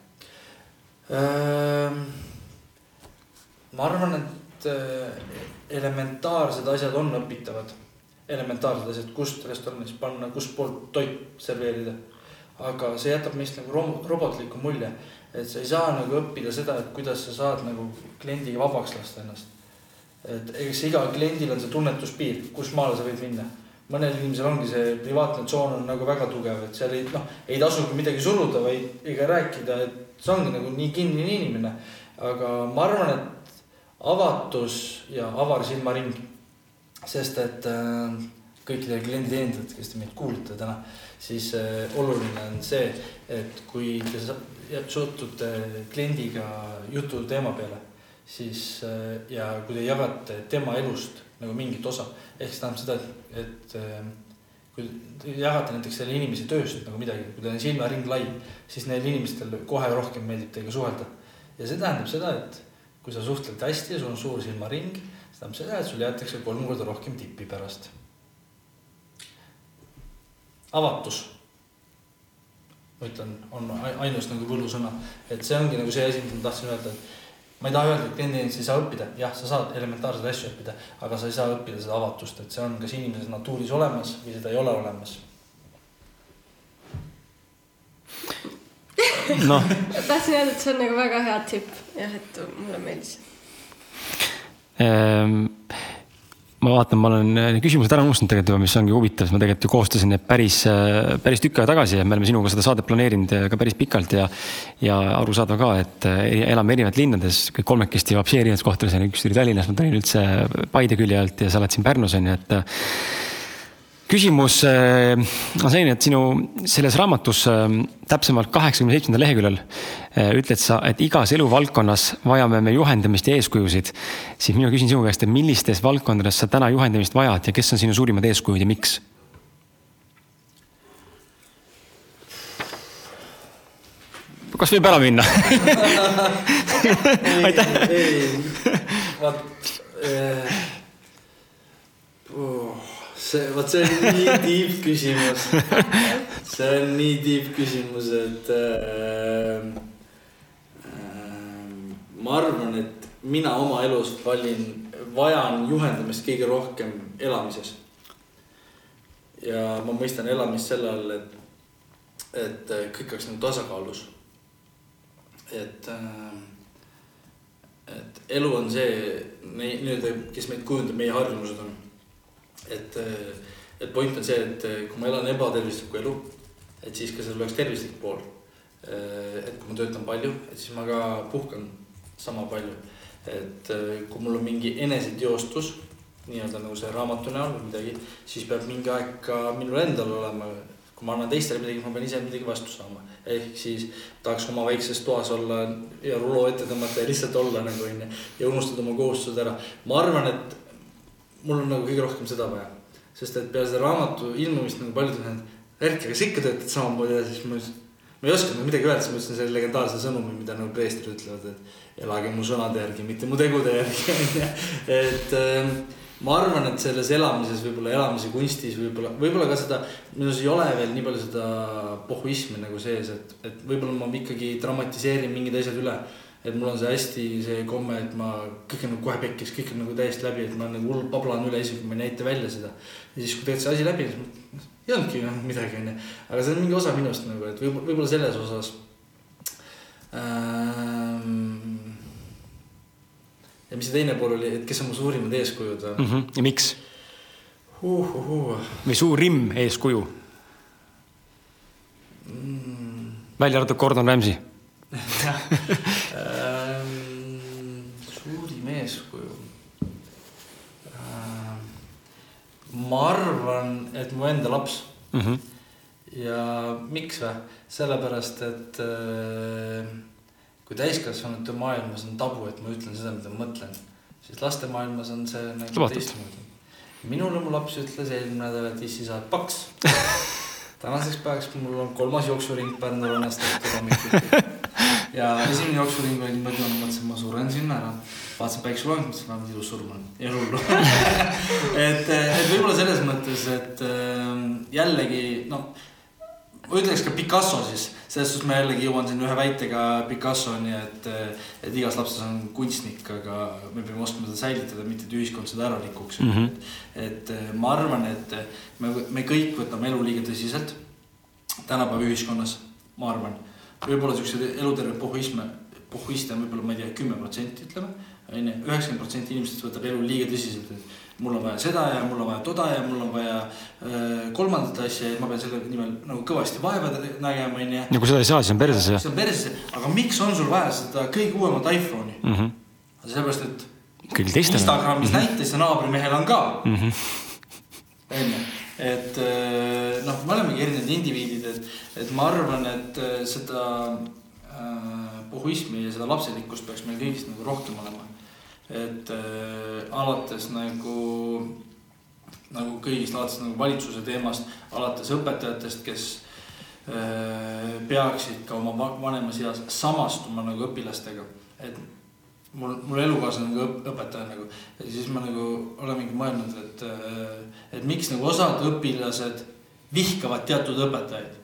äh,? ma arvan, et äh, elementaarsed asjad on õpitavad. Elementaarsed asjad, kust restoranis panna, kustpoolt toit serveerida. aga see jätab meist nagu robotliku mulje, et sa ei saa nagu õppida seda, et kuidas sa saad nagu kliendiga vabaks lasta ennast. et eks igal kliendil on see tunnetuspiir, kus maale sa võid minna mõnel inimesel ongi see privaatne tsoon on nagu väga tugev, et seal ei noh, ei tasugi midagi suruda, vaid ega rääkida, et see ongi nagu nii kinnine inimene. aga ma arvan, et avatus ja avar silmaring. Sest et äh, kõikidele klienditeenindajatele, kes te meid kuulate täna, siis äh, oluline on see, et kui te suhtute kliendiga jutu teema peale, siis äh, ja kui te jagate tema elust nagu mingit osa, ehk see tähendab seda, et, et kui te jagate näiteks selle inimese tööst nagu midagi, kui teil on silmaring lai, siis neil inimestel kohe rohkem meeldib teiega suhelda. ja see tähendab seda, et kui sa suhtled hästi ja sul on suur silmaring, see tähendab seda, et sul jäetakse kolm korda rohkem tippi pärast. avatus, ma ütlen, on ainus nagu võlusõna, et see ongi nagu see asi, mida ma tahtsin öelda, et ma ei taha öelda, et klienditeenindus ei saa õppida, jah, sa saad elementaarseid asju õppida, aga sa ei saa õppida seda avatust, et see on kas inimeses natuuris olemas või seda ei ole olemas noh. tahtsin öelda, et see on nagu väga hea tipp, jah, et mulle meeldis. Ma vaatan, ma olen need küsimused ära unustanud tegelikult juba, mis ongi huvitav, sest ma tegelikult ju koostasin need päris, päris tükk aega tagasi ja me oleme sinuga seda saadet planeerinud ka päris pikalt ja. ja arusaadav ka, et elame erinevates linnades, kõik kolmekesti Vapsi erinevates kohtades, üks tuli Tallinnas, ma tulin üldse Paide külje alt ja sa oled siin Pärnus on ju, et küsimus äh, on selline, et sinu selles raamatus äh, täpsemalt kaheksakümne seitsmendal leheküljel äh, ütled sa, et igas eluvaldkonnas vajame me juhendamist ja eeskujusid. siis mina küsin sinu käest, et millistes valdkondades sa täna juhendamist vajad ja kes on sinu suurimad eeskujud ja miks? kas võib ära minna aitäh. vaat äh, oh see, vot see on nii tiip küsimus. see on nii tiip küsimus, et äh, äh, ma arvan, et mina oma elus valin, vajan juhendamist kõige rohkem elamises. ja ma mõistan elamist selle all, et, et kõik oleks nagu tasakaalus. et äh, et elu on see, nii-öelda, kes meid kujundab, meie harjumused on et, et point on see, et kui ma elan ebatervislikku elu, et siis ka seal oleks tervislik pool. et kui ma töötan palju, et siis ma ka puhkan sama palju. et kui mul on mingi eneseteostus, nii-öelda nagu see raamatu näol või midagi, siis peab mingi aeg ka minul endal olema. kui ma annan teistele midagi, ma pean ise midagi vastu saama. ehk siis tahaks oma väikses toas olla ja rulo ette tõmmata ja lihtsalt olla nagu onju ja unustada oma kohustused ära. ma arvan, et mul on nagu kõige rohkem seda vaja. sest et peale seda raamatu ilmumist nagu paljud on öelnud, Erki, sa ikka töötad samamoodi edasi, siis ma ütlesin. ma ei oska nagu midagi öelda, siis ma ütlesin selle legendaarse sõnumi, mida nagu preestrid ütlevad, et elage mu sõnade järgi, mitte mu tegude järgi, et äh, ma arvan, et selles elamises võib-olla, elamise kunstis võib-olla, võib-olla ka seda, minus ei ole veel nii palju seda pohhuismi nagu sees, et, et võib-olla ma ikkagi dramatiseerin mingid asjad üle. Et mul on see hästi see komme, et ma, kõik on nagu kohe pekkis, kõik on nagu täiesti läbi, et ma nagu hull pablan üle, isegi ma ei näita välja seda. ja siis, kui tegelikult see asi läbi, siis ei olnudki midagi, onju. aga see on mingi osa minust nagu, et võib-olla, võib-olla selles osas ähm, ja mis see teine pool oli, et kes on mu suurimad eeskujud mm? -hmm. ja miks uh,? Uh, uh. või suurim eeskuju mm. välja arvatud Gordon Ramsay ähm, suurim eeskuju ähm,. Ma arvan, et mu enda laps mm. -hmm. ja miks või? sellepärast, et äh, kui täiskasvanute maailmas on tabu, et ma ütlen seda, mida ma mõtlen, siis laste maailmas on see nagu teistmoodi. minule mu laps ütles eelmine nädal, et issi, sa oled paks tänaseks päevaks mul on kolmas jooksuring Pärnu rannast tehtud hommikuti. ja esimene jooksuring oli niimoodi, ma mõtlesin, ma suren sinna ära. vaatasin päikseloeng, mõtlesin, vähemalt ilus surm on ja hullu et, et võib-olla selles mõttes, et ähm, jällegi noh ma ütleks ka Picasso siis, selles suhtes ma jällegi jõuan siin ühe väitega Picassoni, et, et igas lapses on kunstnik, aga me peame oskama seda säilitada, mitte et ühiskond seda ära rikuks mm. -hmm. et, et ma arvan, et me, me kõik võtame elu liiga tõsiselt tänapäeva ühiskonnas, ma arvan. Võib-olla siukseid eluterve pohhuisme, pohhuiste on võib-olla, ma ei tea, kümme protsenti ütleme, onju, üheksakümmend protsenti inimestest võtab elu liiga tõsiselt, et mul on vaja seda ja mul on vaja toda ja mul on vaja äh, kolmandat asja ja ma pean selle nimel nagu kõvasti vaeva nägema, onju. ja kui seda ei saa, siis on perses. siis on perses, aga miks on sul vaja seda kõige uuemat iPhone'i mm? -hmm. sellepärast, et. kõigil teistel. Instagramis mm -hmm. näitas ja naabrimehel on ka mm. -hmm. Et äh, noh, me olemegi erinevad indiviidid, et, et ma arvan, et äh, seda äh, puhuismi ja seda lapselikkust peaks meil kõigist nagu rohkem olema et äh, alates nagu, nagu kõigist, alates nagu valitsuse teemast, alates õpetajatest, kes äh, peaksid ka oma vanemas eas samastuma nagu õpilastega. et mul, mul elukaaslane nagu õp, õpetaja nagu ja siis ma nagu olemegi mõelnud, et et miks nagu osad õpilased vihkavad teatud õpetajaid.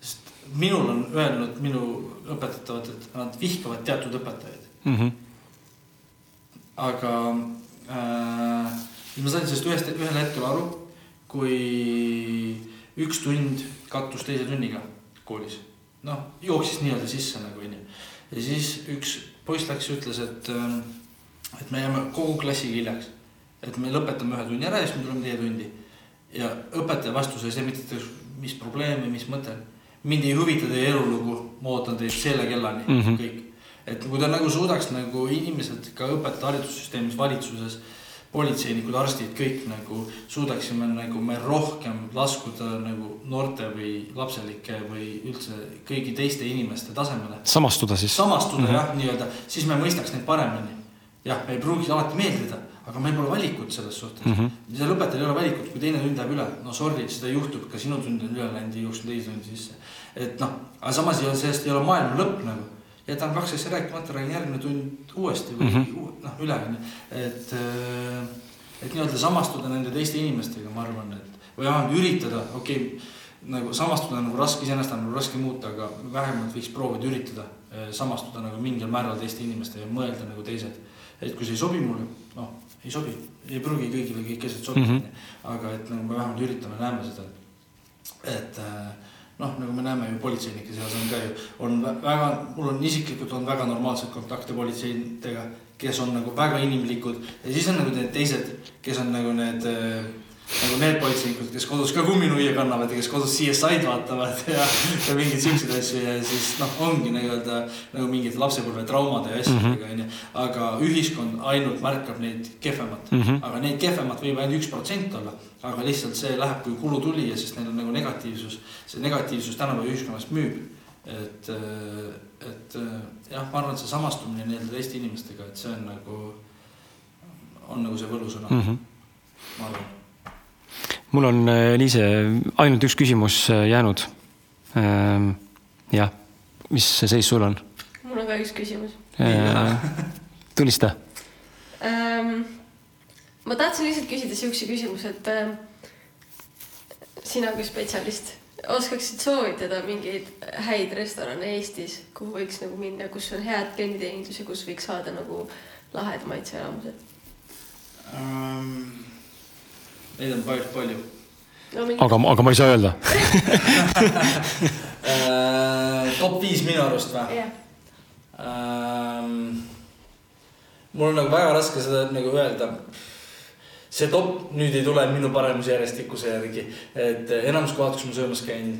sest minul on öelnud minu õpetatavad, et nad vihkavad teatud õpetajaid mm. -hmm aga äh, ma sain sellest ühest, ühel hetkel aru, kui üks tund kattus teise tunniga koolis. noh, jooksis nii-öelda sisse nagu onju. ja siis üks poiss läks ja ütles, et, äh, et me jääme kogu klassiga hiljaks. et me lõpetame ühe tunni ära ja siis me tuleme teie tundi. ja õpetaja vastus oli see, mitte mis probleem või mis mõte. mind ei huvita teie elulugu, ma ootan teid selle kellani mm, -hmm. kõik et kui ta nagu suudaks nagu inimesed ka õpetada haridussüsteemis, valitsuses, politseinikud, arstid, kõik nagu suudaksime nagu me rohkem laskuda nagu noorte või lapselike või üldse kõigi teiste inimeste tasemele. samastuda siis. samastuda mm -hmm. jah, nii-öelda, siis me mõistaks neid paremini. jah, me ei pruugi alati meeldida, aga meil pole valikut selles suhtes mm. -hmm. seal õpetajal ei ole valikut, kui teine tund läheb üle, no sorry, seda juhtub, ka sinu tund on üle läinud ja jooksnud teise tundi sisse. et noh, aga samas ei ole, sellest ei ole maailma lõpp nagu jätan kaks asja rääkimata, räägin järgmine tund uuesti või mm -hmm. noh, üle onju. et, äh, et nii-öelda samastuda nende teiste inimestega, ma arvan, et või vähemalt üritada, okei okay,, nagu samastuda on nagu raske, iseenesest on nagu raske muuta, aga vähemalt võiks proovida üritada äh, samastuda nagu mingil määral teiste inimestega ja mõelda nagu teised. et kui see ei sobi mulle, noh, ei sobi, ei pruugi kõigile kõik asjad sobida mm, -hmm. aga et nagu me vähemalt üritame, näeme seda, et äh, noh, nagu me näeme ju politseinike seas on ka ju, on väga, mul on isiklikult on väga normaalseid kontakte politseinikega, kes on nagu väga inimlikud. Ja siis on nagu need teised, kes on nagu need äh, nagu need politseinikud, kes kodus ka kumminuia kannavad ja kes kodus CSI-d vaatavad ja, ja mingeid siukseid asju ja siis noh, ongi nii-öelda nagu mingite lapsepõlve traumade ja asjadega onju. aga ühiskond ainult märkab neid kehvemat mm, -hmm. aga neid kehvemat võib ainult üks protsent olla. aga lihtsalt see läheb kui kulutulija, sest neil on nagu negatiivsus, see negatiivsus tänapäeva ühiskonnast müüb. et, et jah, ma arvan, et see samastumine nii-öelda teiste inimestega, et see on nagu, on nagu see võlusõna mm, -hmm. ma arvan mul on, Liise, ainult üks küsimus äh, jäänud. Ähm, jah, mis seis sul on? mul on ka üks küsimus tulista ähm,. ma tahtsin lihtsalt küsida siukse küsimuse, et äh, sina kui spetsialist oskaksid soovitada mingeid häid restorane Eestis, kuhu võiks nagu minna, kus on head klienditeenindus ja kus võiks saada nagu lahed maitseelamused um,? Neid on päris palju no,. Mingi... aga, aga ma ei saa öelda uh, top viis minu arust või yeah.? Um, mul on nagu väga raske seda nagu öelda. see top nüüd ei tule minu paremusjärjestikuse järgi, et enamus kohad, kus ma söömas käin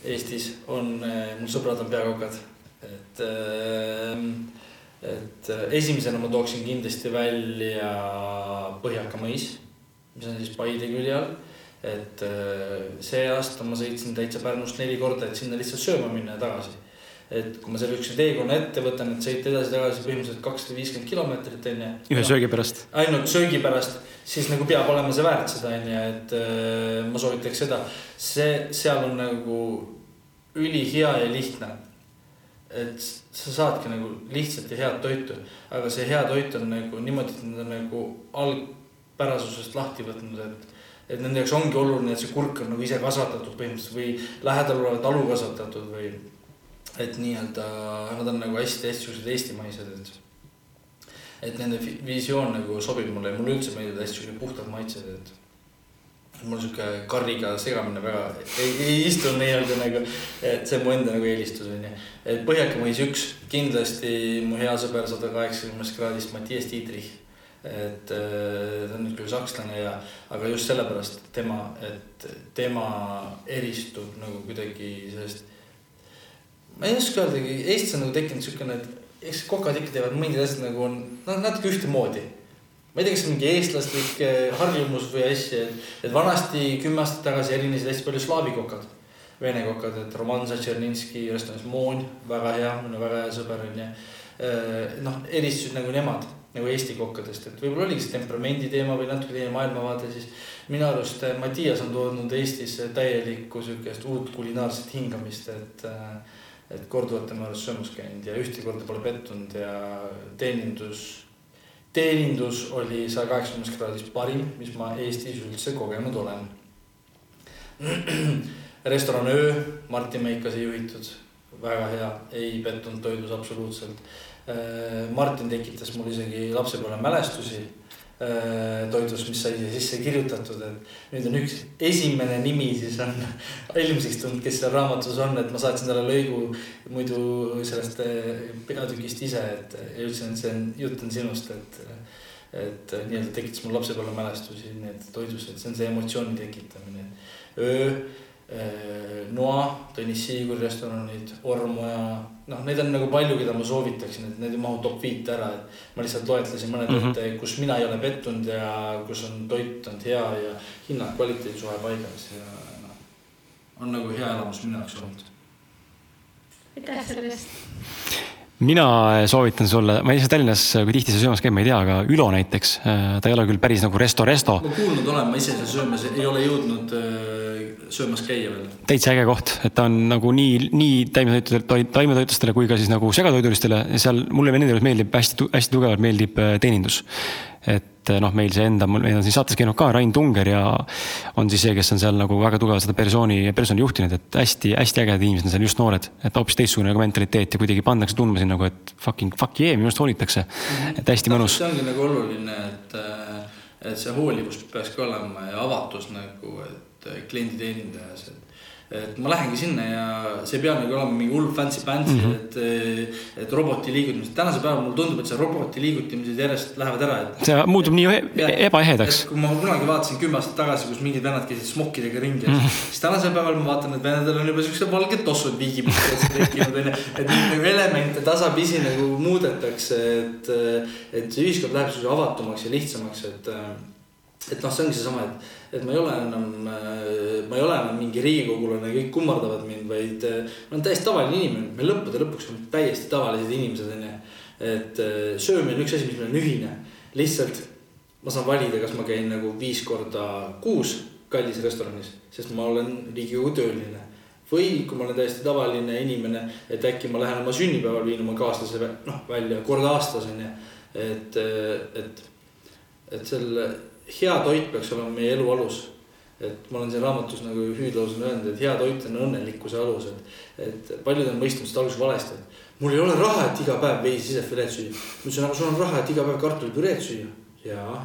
Eestis on, mul sõbrad on peakokad, et ähm, et esimesena ma tooksin kindlasti välja Põhjaka mõis, mis on siis Paide külje all. et see aasta ma sõitsin täitsa Pärnust neli korda, et sinna lihtsalt sööma minna ja tagasi et kui ma selle ükskõik teekonna ette võtan, et sõita edasi-tagasi põhimõtteliselt kakssada viiskümmend kilomeetrit onju. ühe söögi pärast. ainult söögi pärast, siis nagu peab olema see väärt seda onju, et äh, ma soovitaks seda. see, seal on nagu ülihea ja lihtne. et sa saadki nagu lihtsalt ja head toitu, aga see hea toit on nagu niimoodi, et nad on nagu algpärasusest lahti võtnud, et et nende jaoks ongi oluline, et see kurk on nagu ise kasvatatud põhimõtteliselt või lähedal olev talu kasvatatud või et nii-öelda nad on nagu hästi-hästi siuksed eestimaised, et. et nende visioon nagu sobib mulle ja mulle üldse meeldivad hästi siuksed puhtad maitsed, et. mul sihuke karriga segamine väga ei, ei istu nii-öelda nagu, et see on mu enda nagu eelistus on ju. et Põhjaka mõis üks, kindlasti mu hea sõber sada kaheksakümnest kraadist Mattias Tiidrich et äh, ta on nüüd küll sakslane ja, aga just sellepärast tema, et tema eristub nagu kuidagi sellest ma ei oska öeldagi, Eestis on nagu tekkinud siukene, et eks kokad ikka teevad mingid asjad nagu on noh, natuke ühtemoodi. ma ei tea, kas mingi eestlaslik eh, harjumus või asja, et, et vanasti kümme aastat tagasi erinesid hästi palju slaavi kokad. Vene kokad, et Roman Zatšerninski restoranis Moon, väga hea, minu väga hea sõber on ju. Eh, noh, eristusid nagu nemad nagu Eesti kokkadest, et võib-olla oligi see temperamendi teema või natuke teine maailmavaade, siis minu arust eh, Mattias on toonud Eestisse täielikku sihukest uut kulinaarset hingamist, et äh, et korduvalt tema juures söömas käinud ja ühtegi korda pole pettunud ja teenindus, teenindus oli saja kaheksakümnes kraadis parim, mis ma Eestis üldse kogenud olen. restoran Öö, Martin Meikase juhitud, väga hea, ei pettunud toidus absoluutselt. Äh, Martin tekitas mul isegi lapsepõlve mälestusi Äh, toidus, mis sai sisse kirjutatud, et nüüd on üks esimene nimi siis on ilmsiks tulnud, kes seal raamatus on, et ma saatsin talle lõigu muidu sellest äh, peatükist ise, et ja ütlesin, et see on, jutt on sinust, et. et nii-öelda tekitas mul lapsepõlve mälestusi, nii et toidus, et see on see emotsiooni tekitamine. öö Noa, Tõnis Siiguri restoranid, Ormoja, noh, neid on nagu palju, keda ma soovitaksin, et need ei mahu top viite ära, et. ma lihtsalt loetlesin mõned mm, -hmm. kus mina ei ole pettunud ja kus on toit olnud hea ja hinna-kvaliteedi suhe paigas ja noh. on nagu hea elamus minu jaoks olnud. aitäh selle eest mina soovitan sulle, ma ei tea, Tallinnas, kui tihti sa söömas käid, ma ei tea, aga Ülo näiteks, ta ei ole küll päris nagu resto, resto. ma kuulnud olen, ma ise seal söömas ei ole jõudnud söömas käia veel. täitsa äge koht, et ta on nagu nii, nii taimetoitudele, taimetoitlustele kui ka siis nagu segatoidulistele seal mulle endale meeldib hästi, hästi tugevalt meeldib teenindus et eh, noh, meil see enda, meil on siin saates käinud ka Rain Tunger ja on siis see, kes on seal nagu väga tugevalt seda persooni, personi juhtinud, et hästi-hästi ägedad inimesed on seal, just noored. et hoopis teistsugune nagu mentaliteet ja kuidagi pannakse tundma siin nagu, et fucking fuck yeah, minust hoolitakse. -hmm. et hästi mõnus. see ongi nagu oluline, et, et see hoolivus peaks ka olema ja avatus nagu, et klienditeenindajas, et et ma lähengi sinna ja see ei pea nagu olema mingi hull fancy-pantsy mm, -hmm. et, et roboti liigutamised. tänasel päeval mulle tundub, et see roboti liigutamised järjest lähevad ära, et. see muutub nii e- ebaehedaks. kui ma kunagi vaatasin kümme aastat tagasi, kus mingid vennad käisid smokkidega ringi mm, -hmm. siis tänasel päeval ma vaatan, et venadel on juba siuksed valged tossud viigipildid tekkinud onju. et neid nagu elemente tasapisi nagu muudetakse, et, et see ühiskond läheb siis avatumaks ja lihtsamaks, et et noh, see ongi seesama, et, et ma ei ole enam, äh, ma ei ole enam mingi riigikogulane, kõik kummardavad mind, vaid äh, ma olen täiesti tavaline inimene, me lõppude lõpuks oleme täiesti tavalised inimesed, onju. et äh, söömine on üks asi, mis meil on ühine, lihtsalt ma saan valida, kas ma käin nagu viis korda kuus kallis restoranis, sest ma olen riigikogu tööline. või kui ma olen täiesti tavaline inimene, et äkki ma lähen oma sünnipäeval viin oma kaaslase noh välja kord aastas on ju. et, et, et selle hea toit peaks olema meie elu alus et ma olen siin raamatus nagu hüüdlaus on öelnud, et hea toit on õnnelikkuse alus, et, et paljud on mõistnud seda alguses valesti, et mul ei ole raha, et iga päev veisi sisefileed süüa. ma ütlesin, aga sul on raha, et iga päev kartulipüreed süüa. jaa.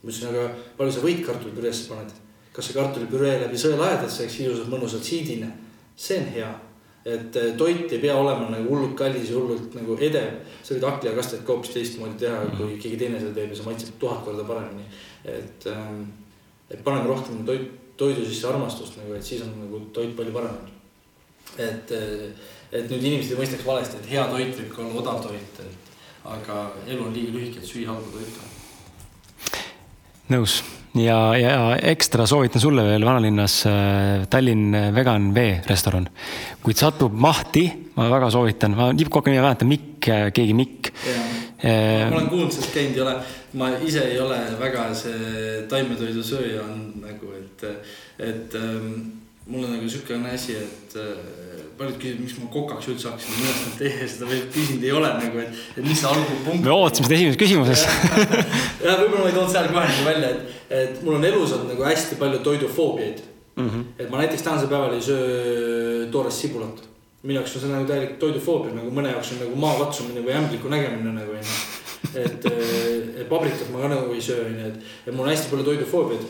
ma ütlesin, aga palju sa võit kartulipüreesse paned? kas see kartulipüree läbi sõelaedasse, eks ilusalt mõnusalt siidine, see on hea et eh, toit ei pea olema nagu hullult kallis ja hullult nagu edev. sa võid hakklihakastet ka hoopis teistmoodi teha, kui keegi teine seda teeb ja see maitseb tuhat korda paremini. et ähm, et paneme rohkem toit, toidu sisse armastust nagu, et siis on nagu toit palju parem. et, et nüüd inimesed ei mõistaks valesti, et hea toit võib ka olla odav toit, et aga elu on liiga lühike, et süüa halba toitu. nõus ja, ja ekstra soovitan sulle veel vanalinnas äh, Tallinn Vegan Vee restoran. kui satub mahti, ma väga soovitan, ma tippkohka nime ei mäleta, Mikk, keegi Mikk. ma olen kuulnud sellest käinud, ei ole ma ise ei ole väga see taimetoidusööja on nagu, et, et ähm, mul on nagu siukene asi, et äh, paljud küsivad, miks ma kokaks üldse hakkasin, minu arust teie seda veel küsinud ei ole nagu, et, et mis see algupunkt. me ootasime seda esimeses küsimuses ja võib-olla ma ei toonud seal kohe nagu välja, et, et mul on elus olnud nagu hästi palju toidufoobiaid mm. -hmm. et ma näiteks tänasel päeval ei söö toorest sibulat. minu jaoks on see nagu täielik toidufoobia, nagu mõne jaoks on nagu maa katsumine või ämbliku nägemine nagu onju et, et paprikat ma ka nagu ei söö, onju, et, et mul on hästi palju toidufoobiaid.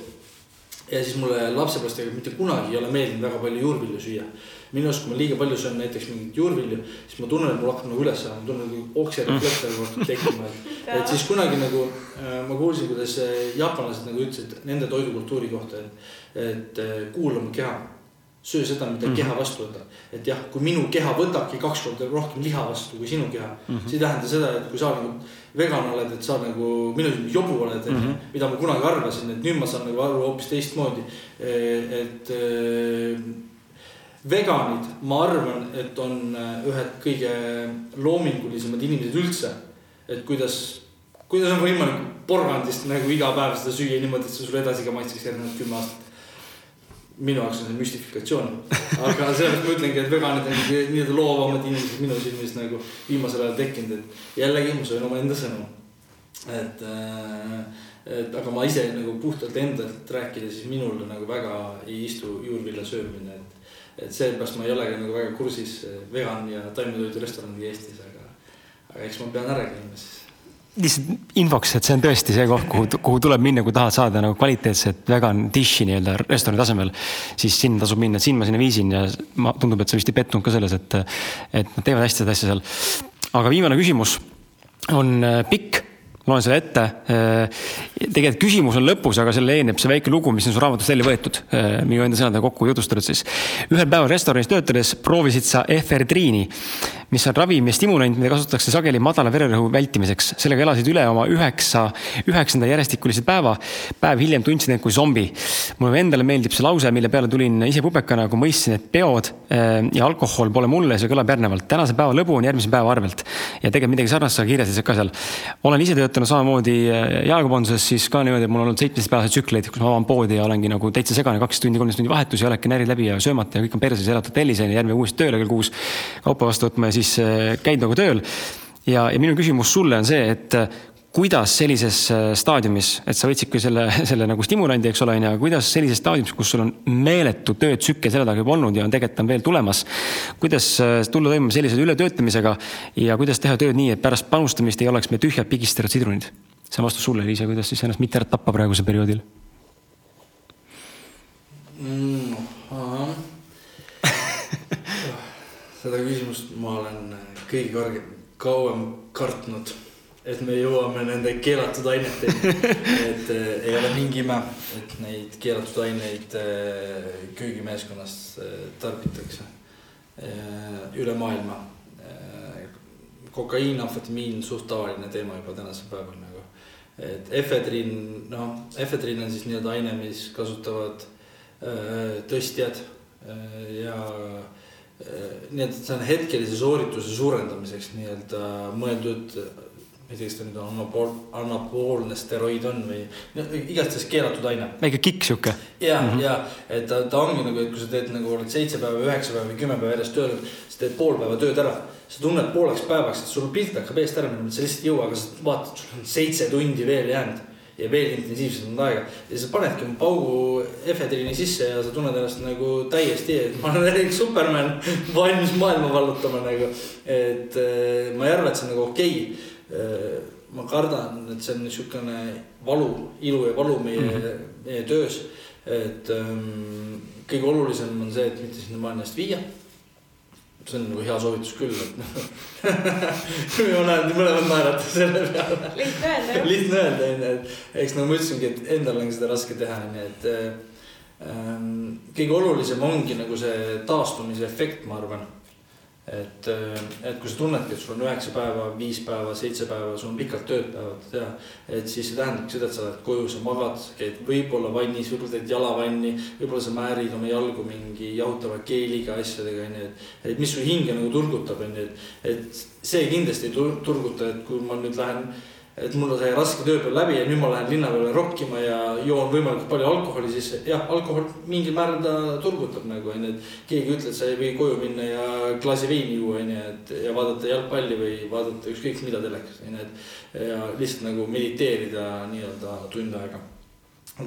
ja siis mulle lapsepõlvest mitte kunagi ei ole meeldinud väga palju juurvilju süüa. Minu arust, kui ma liiga palju söön näiteks mingit juurvilju, siis ma tunnen, et mul hakkab nagu üles saama, ma tunnen nagu okserefleks hakkab tekkima, et. et siis kunagi nagu äh, ma kuulsin, kuidas jaapanlased nagu ütlesid nende toidukultuuri kohta, et, et äh, kuula oma keha söö seda, mida mm -hmm. keha vastu võtab. et jah, kui minu keha võtabki kaks korda rohkem liha vastu kui sinu keha mm, -hmm. see ei tähenda seda, et kui sa nagu vegan oled, et sa nagu minu jobu oled mm, -hmm. mida ma kunagi arvasin, et nüüd ma saan nagu aru hoopis teistmoodi. et veganid, ma arvan, et on äh, ühed kõige loomingulisemad inimesed üldse. et kuidas, kuidas on võimalik porgandist nagu iga päev seda süüa niimoodi, et see sulle edasi ka maitseks järgnevad kümme aastat minu jaoks on see müstifikatsioon. aga sellepärast ma ütlengi, et veganid on nii-öelda loovamad inimesed minu silmis nagu viimasel ajal tekkinud, et jällegi ma söön omaenda sõnu. et, äh, et aga ma ise nagu puhtalt endalt rääkida, siis minul nagu väga ei istu juurvilja söömine, et. seepärast ma ei ole ka nagu väga kursis vegan ja taimetoidu restoraniga Eestis, aga, aga eks ma pean ära käima siis lihtsalt infoks, et see on tõesti see koht, kuhu, kuhu tuleb minna, kui tahad saada nagu kvaliteetset vegan dish'i nii-öelda restorani tasemel. siis sinna tasub minna, siin ma sinna viisin ja ma, tundub, et sa vist ei pettunud ka selles, et, et nad teevad hästi seda asja seal. aga viimane küsimus on äh, pikk loen selle ette. Äh, tegelikult küsimus on lõpus, aga selle eelneb see väike lugu, mis on su raamatust välja võetud, äh, minu enda sõnadega kokku jutustatud siis. ühel päeval restoranis töötades proovisid sa efedriini, mis on ravim ja stimulant, mida kasutatakse sageli madala vererõhu vältimiseks. sellega elasid üle oma üheksa, üheksanda järjestikulise päeva. päev hiljem tundsid end kui zombi. mulle endale meeldib see lause, mille peale tulin ise pubekana, kui mõistsin, et peod äh, ja alkohol pole mulle, see kõlab järgnevalt. tänase päeva lõbu on järgmise päeva arvelt. ja tegelikult midagi sarnast sa kirjeldasid ka seal. olen ise töötanud töötanud samamoodi äh, jalgapalluses, siis ka niimoodi, et mul on olnud seitsmeteistpäevaseid tsükleid, kus ma avan poodi ja olengi nagu täitsa segane, kaks tundi, kolmteist tundi vahetusi, oledki närid läbi ja söömata ja kõik on perses, elad hotellis ja järgmine uuesti tööle kell kuus kaupa vastu võtma ja siis äh, käid nagu tööl. ja, ja minu küsimus sulle on see, et kuidas sellises äh, staadiumis, et sa võtsidki selle, selle nagu stimulandi, eks ole, onju, kuidas sellises staadiumis, kus sul on meeletu töötsükkel selja taga juba olnud ja on tegelikult on veel tulemas. kuidas äh, tulla toime sellise ületöötamisega ja kuidas teha tööd nii, et pärast panustamist ei oleks meil tühjad pigistatud sidrunid? see on vastus sulle, Liisa, kuidas siis ennast mitte ära tappa praegusel perioodil mm,? seda küsimust ma olen kõige kõrgem, kauem kartnud et me jõuame nende keelatud aineteni et äh, ei ole mingi ime, et neid keelatud aineid äh, köögimeeskonnas äh, tarbitakse äh, üle maailma äh,. kokaiin, amfetamiin, suht tavaline teema juba tänasel päeval nagu. et efedriin, noh, efedriin on siis nii-öelda aine, mis kasutavad äh, tõstjad ja nii et see on hetkelise soorituse suurendamiseks nii-öelda mõeldud kas ta nüüd on anapool, anapoolne steroid on või no, igastahes keelatud aine väike kikk sihuke. ja mm, -hmm. ja et ta, ta ongi nagu, et kui sa teed nagu oled seitse päeva, üheksa päeva või kümme päeva järjest tööl, sa teed pool päeva tööd ära. sa tunned pooleks päevaks, et sul pilt hakkab eest ära minema, sa lihtsalt ei jõua, aga sa vaatad, sul on seitse tundi veel jäänud ja veel intensiivsemat aega ja sa panedki paugu efedriini sisse ja sa tunned ennast nagu täiesti, et ma olen Erik Superman, valmis maailma vallutama nagu. et eh, ma ei arva, et see on nagu okei okay.. Ma kardan, et see on niisugune valu, ilu ja valu meie mm, -hmm. meie töös. et ähm, kõige olulisem on see, et mitte sinnamaani ennast viia see on nagu hea soovitus küll, et ma näen, mõlemad naerate selle peale. lihtne öelda jah. lihtne öelda onju, et eks nagu ma ütlesingi, et endal on seda raske teha onju, et ähm, kõige olulisem ongi nagu see taastumise efekt, ma arvan. et, et kui sa tunnedki, et sul on üheksa päeva, viis päeva, seitse päeva, sul on pikalt tööd päevad teha. et siis see tähendabki seda, et sa lähed koju, sa magad, käid võib-olla vannis, võib-olla teed jalavanni, võib-olla sa määrid oma jalgu mingi jahutava keeliga asjadega onju, et. et mis su hinge nagu turgutab onju, et, et see kindlasti ei tur- turguta, et kui ma nüüd lähen et mul sai raske tööpäev läbi ja nüüd ma lähen linna peale rokkima ja joon võimalikult palju alkoholi, siis jah, alkohol mingil määral ta turgutab nagu onju, et keegi ei ütle, et sa ei või koju minna ja klaasi veini juua onju, et ja vaadata jalgpalli või vaadata ükskõik mida telekas onju, et ja lihtsalt nagu mediteerida nii-öelda tund aega.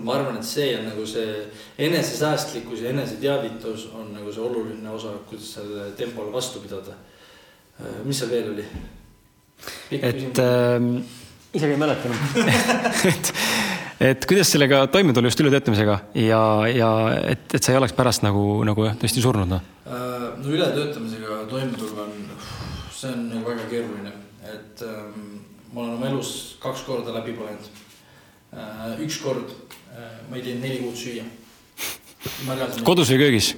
ma arvan, et see on nagu see enesesäästlikkus ja eneseteavitus on nagu see oluline osa, kuidas sellele tempole vastu pidada. mis seal veel oli? et äh, isegi ei mäleta enam et, et kuidas sellega toime tulla just ületöötamisega ja, ja et, et sa ei oleks pärast nagu, nagu jah, tõesti surnud noh. Äh, no ületöötamisega toime tulla on, see on nagu väga keeruline, et ähm, ma olen oma elus kaks korda läbi põlenud äh,. üks kord äh, ma ei teinud neli kuud süüa. kodus või köögis?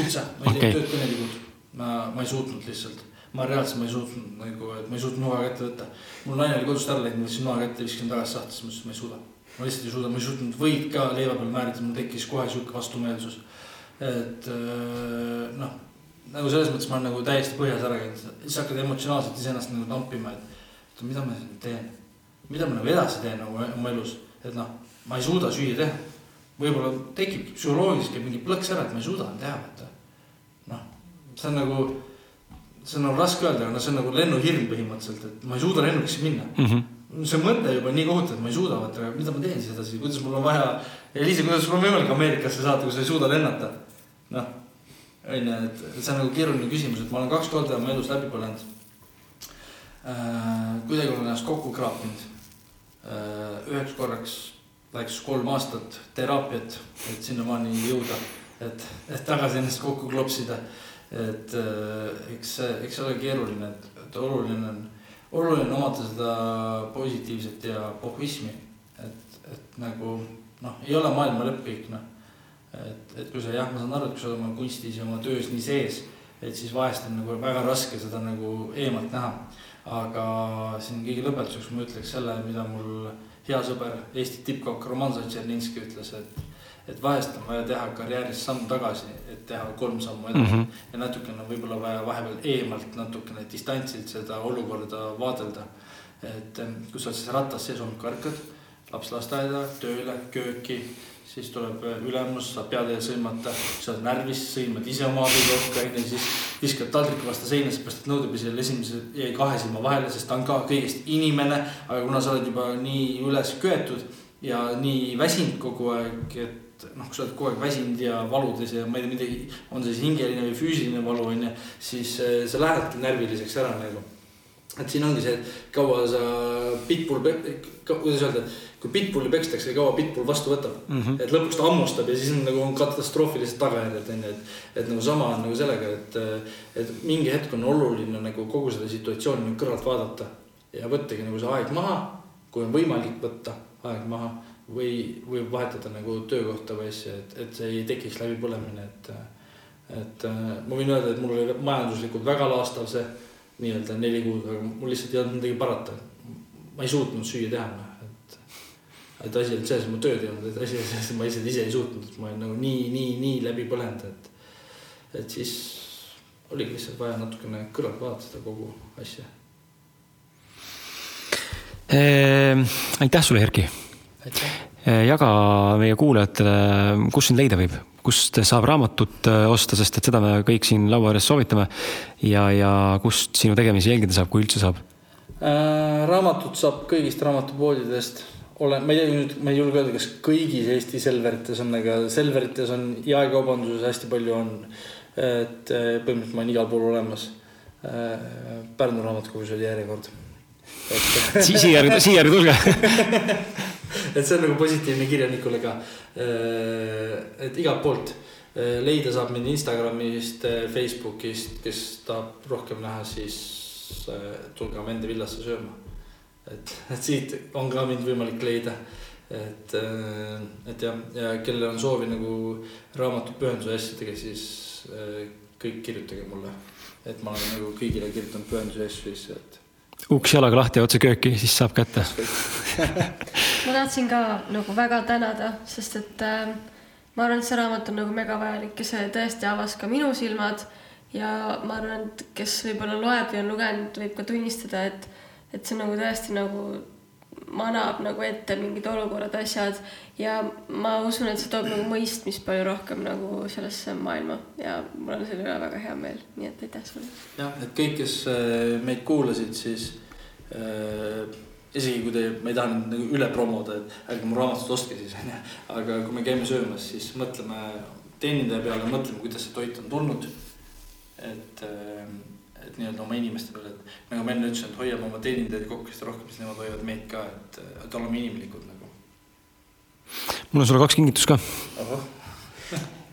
üldse, ma ei Okei. teinud tööd ka neli kuud. ma, ma ei suutnud lihtsalt, ma reaalselt ma ei suutnud nagu, et ma ei suutnud noa kätte võtta. mul naine oli kodust ära läinud, ma võtsin noa kätte, viskasin tagasi sahtlisse, ma ütlesin, ma ei suuda. ma lihtsalt ei suuda, ma ei suutnud võid ka leiva peal määrida, mul tekkis kohe sihuke vastumeelsus. et äh, noh, nagu selles mõttes ma olen nagu täiesti põhjas ära käinud, siis hakkad emotsionaalselt iseennast nagu tampima, et, et mida ma siin teen. mida ma nagu edasi teen nagu oma elus, et noh, ma ei suuda süüa teha võib-olla tekib psühholoogiliselt mingi plõks ära, et ma ei suuda teha, vaata. noh, see on nagu, see on nagu raske öelda, no see on nagu lennuhirm põhimõtteliselt, et ma ei suuda lennukisse minna. Mm -hmm. see mõte juba nii kohutav, et ma ei suuda, vaata, mida ma teen siis edasi, kuidas mul on vaja. Eliise, kuidas sul on võimalik Ameerikasse saada, kui sa ei suuda lennata? noh, on ju, et see on nagu keeruline küsimus, et ma olen kaks korda oma elus läbi põlenud äh,. kuidagi olen ennast kokku kraapinud äh,. üheks korraks läks kolm aastat teraapiat, et sinnamaani jõuda, et, et tagasi ennast kokku klopsida. Et äh, eks see, eks see ole keeruline, et, oluline on, oluline on omada seda positiivset ja pohhuismi. et, et nagu noh, ei ole maailma lõpp kõik noh. et, et kui sa jah, ma saan aru, et kui sa oled oma kunstis ja oma töös nii sees, et siis vahest on nagu väga raske seda nagu eemalt näha. aga siin kõige lõpetuseks ma ütleks selle, mida mul hea sõber, Eesti tippkokk Roman Zatšerninski ütles, et, et vahest on vaja teha karjääris samm tagasi, et teha kolm sammu edasi mm. -hmm. ja natukene on võib-olla vaja vahepeal eemalt natukene distantsilt seda olukorda vaadelda. et kui sa oled siis ratas sees hommikul ärkad, laps lasteaeda, tööle, kööki, siis tuleb ülemus, saab peatäie sõimata, sa oled närvis, sõimad ise oma abikorka onju, siis viskad taldriku vastu seina, seepärast et nõudepesil esimese jäi kahe silma vahele, sest ta on ka kõigest inimene. aga kuna sa oled juba nii üles köetud ja nii väsinud kogu aeg, et noh, kui sa oled kogu aeg väsinud ja valudes ja ma ei tea midagi, on see siis hingeline või füüsiline valu onju, siis eh, sa lähedki närviliseks ära nagu et siin ongi see, et kaua sa pitbull, kuidas öelda, kui pitbulli pekstakse, kaua pitbull vastu võtab mm. -hmm. et lõpuks ta hammustab ja siis on nagu on katastroofilised tagajärjed onju, et. et nagu sama on nagu sellega, et, et mingi hetk on oluline nagu kogu seda situatsiooni nagu kõrvalt vaadata. ja võttagi nagu see aeg maha, kui on võimalik võtta aeg maha või, või vahetada nagu töökohta või asja, et, et see ei tekiks läbipõlemine, et. et ma võin öelda, et mul oli majanduslikult väga laastav see nii-öelda neli kuud, aga mul lihtsalt ei olnud midagi parata. ma ei suutnud süüa teha, et, et asi oli selles, et mu tööd ei olnud, et asi oli selles, et ma lihtsalt ise ei suutnud, et ma olen nagu nii, nii, nii läbi põlenud, et. et siis oligi lihtsalt vaja natukene kõrvalt vaadata seda kogu asja. Ehm, aitäh sulle, Erki. Jaga meie kuulajatele, kus sind leida võib, kust saab raamatut äh, osta, sest et seda me kõik siin laua ääres soovitame. ja, ja kust sinu tegemisi jälgida saab, kui üldse saab äh,? raamatut saab kõigist raamatupoodidest olen, ma ei tea nüüd, ma ei julge öelda, kas kõigis Eesti Selverites on, aga Selverites on jaekaubanduses hästi palju on. et äh, põhimõtteliselt ma olen igal pool olemas. Äh, Pärnu raamatukogus oli järjekord Si. siia, siia tulge et see on nagu positiivne kirjanikule ka. Äh, et igalt poolt leida saab mind Instagramist, Facebookist, kes tahab rohkem näha, siis tulge Amende villasse sööma et, et siit on ka mind võimalik leida. et, äh, et jah, ja kellel on soovi nagu raamatut pühenduse asjadega, siis äh, kõik kirjutage mulle. et ma olen nagu kõigile kirjutanud pühenduse asju sisse, et. uks jalaga lahti ja otse kööki, siis saab kätte ma tahtsin ka nagu väga tänada, sest et äh, ma arvan, et see raamat on nagu megavajalik ja see tõesti avas ka minu silmad. Ja ma arvan, et kes võib-olla loeb või on lugenud, võib ka tunnistada, et et see nagu tõesti nagu manab nagu ette mingid olukorrad, asjad. Ja ma usun, et see toob nagu mõistmist palju rohkem nagu sellesse maailma. Ja mul on selle üle väga hea meel, nii et aitäh sulle. jah, et kõik, kes äh, meid kuulasid, siis äh, isegi kui te, ma ei taha nüüd nagu üle promoda, et ärge mu raamatut ostke siis onju, aga kui me käime söömas, siis mõtleme teenindaja peale, mõtleme, kuidas see toit on tulnud. et äh, et nii-öelda oma inimeste peale, et nagu ma enne ütlesin, et hoiame oma teenindajaid kokku seda rohkem, siis nemad hoiavad meid ka, et, et oleme inimlikud nagu. mul on sulle kaks kingitust ka.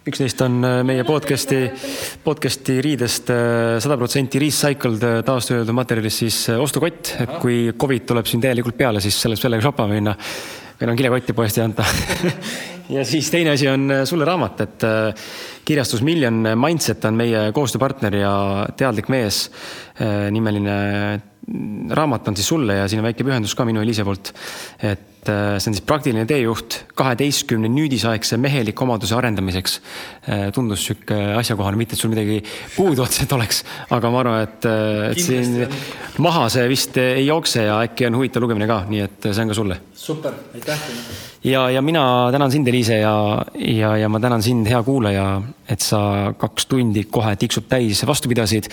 Üks neist on äh, meie podcast'i, podcast'i riidest äh, sada protsenti recycled äh, taastöödeldud materjalist siis ostukott, et kui Covid tuleb siin täielikult peale, siis selle, sellega shoppama minna. on kilekotti poest ei anta ja siis teine asi on sulle raamat, et kirjastus Million Mindset on meie koostööpartner ja teadlik mees. Nimeline raamat on siis sulle ja siin on väike pühendus ka minu Eliise poolt. et äh, see on siis praktiline teejuht kaheteistkümne nüüdisaegse meheliku omaduse arendamiseks. Äh, tundus sihuke asjakohane, mitte et sul midagi puudu otseselt oleks, aga ma arvan, et, et siin maha see vist ei jookse ja äkki on huvitav lugemine ka, nii et see on ka sulle. super, aitäh teile ja, ja mina tänan sind, Eliise ja, ja, ja ma tänan sind, hea kuulaja, et sa kaks tundi kohe tiksub täis vastu pidasid.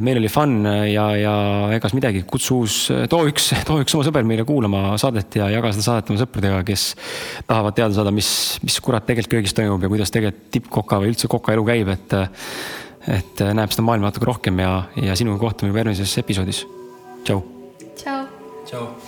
meil oli fun ja, ja egas midagi, kutsu uus, too üks, too üks oma sõber meile kuulama saadet ja jaga seda saadet oma sõpradega, kes tahavad teada saada, mis, mis kurat tegelikult köögis toimub ja kuidas tegelikult tippkoka või üldse kokaelu käib, et et näeb seda maailma natuke rohkem ja, ja sinuga kohtume juba järgmises episoodis. tšau. tšau. tšau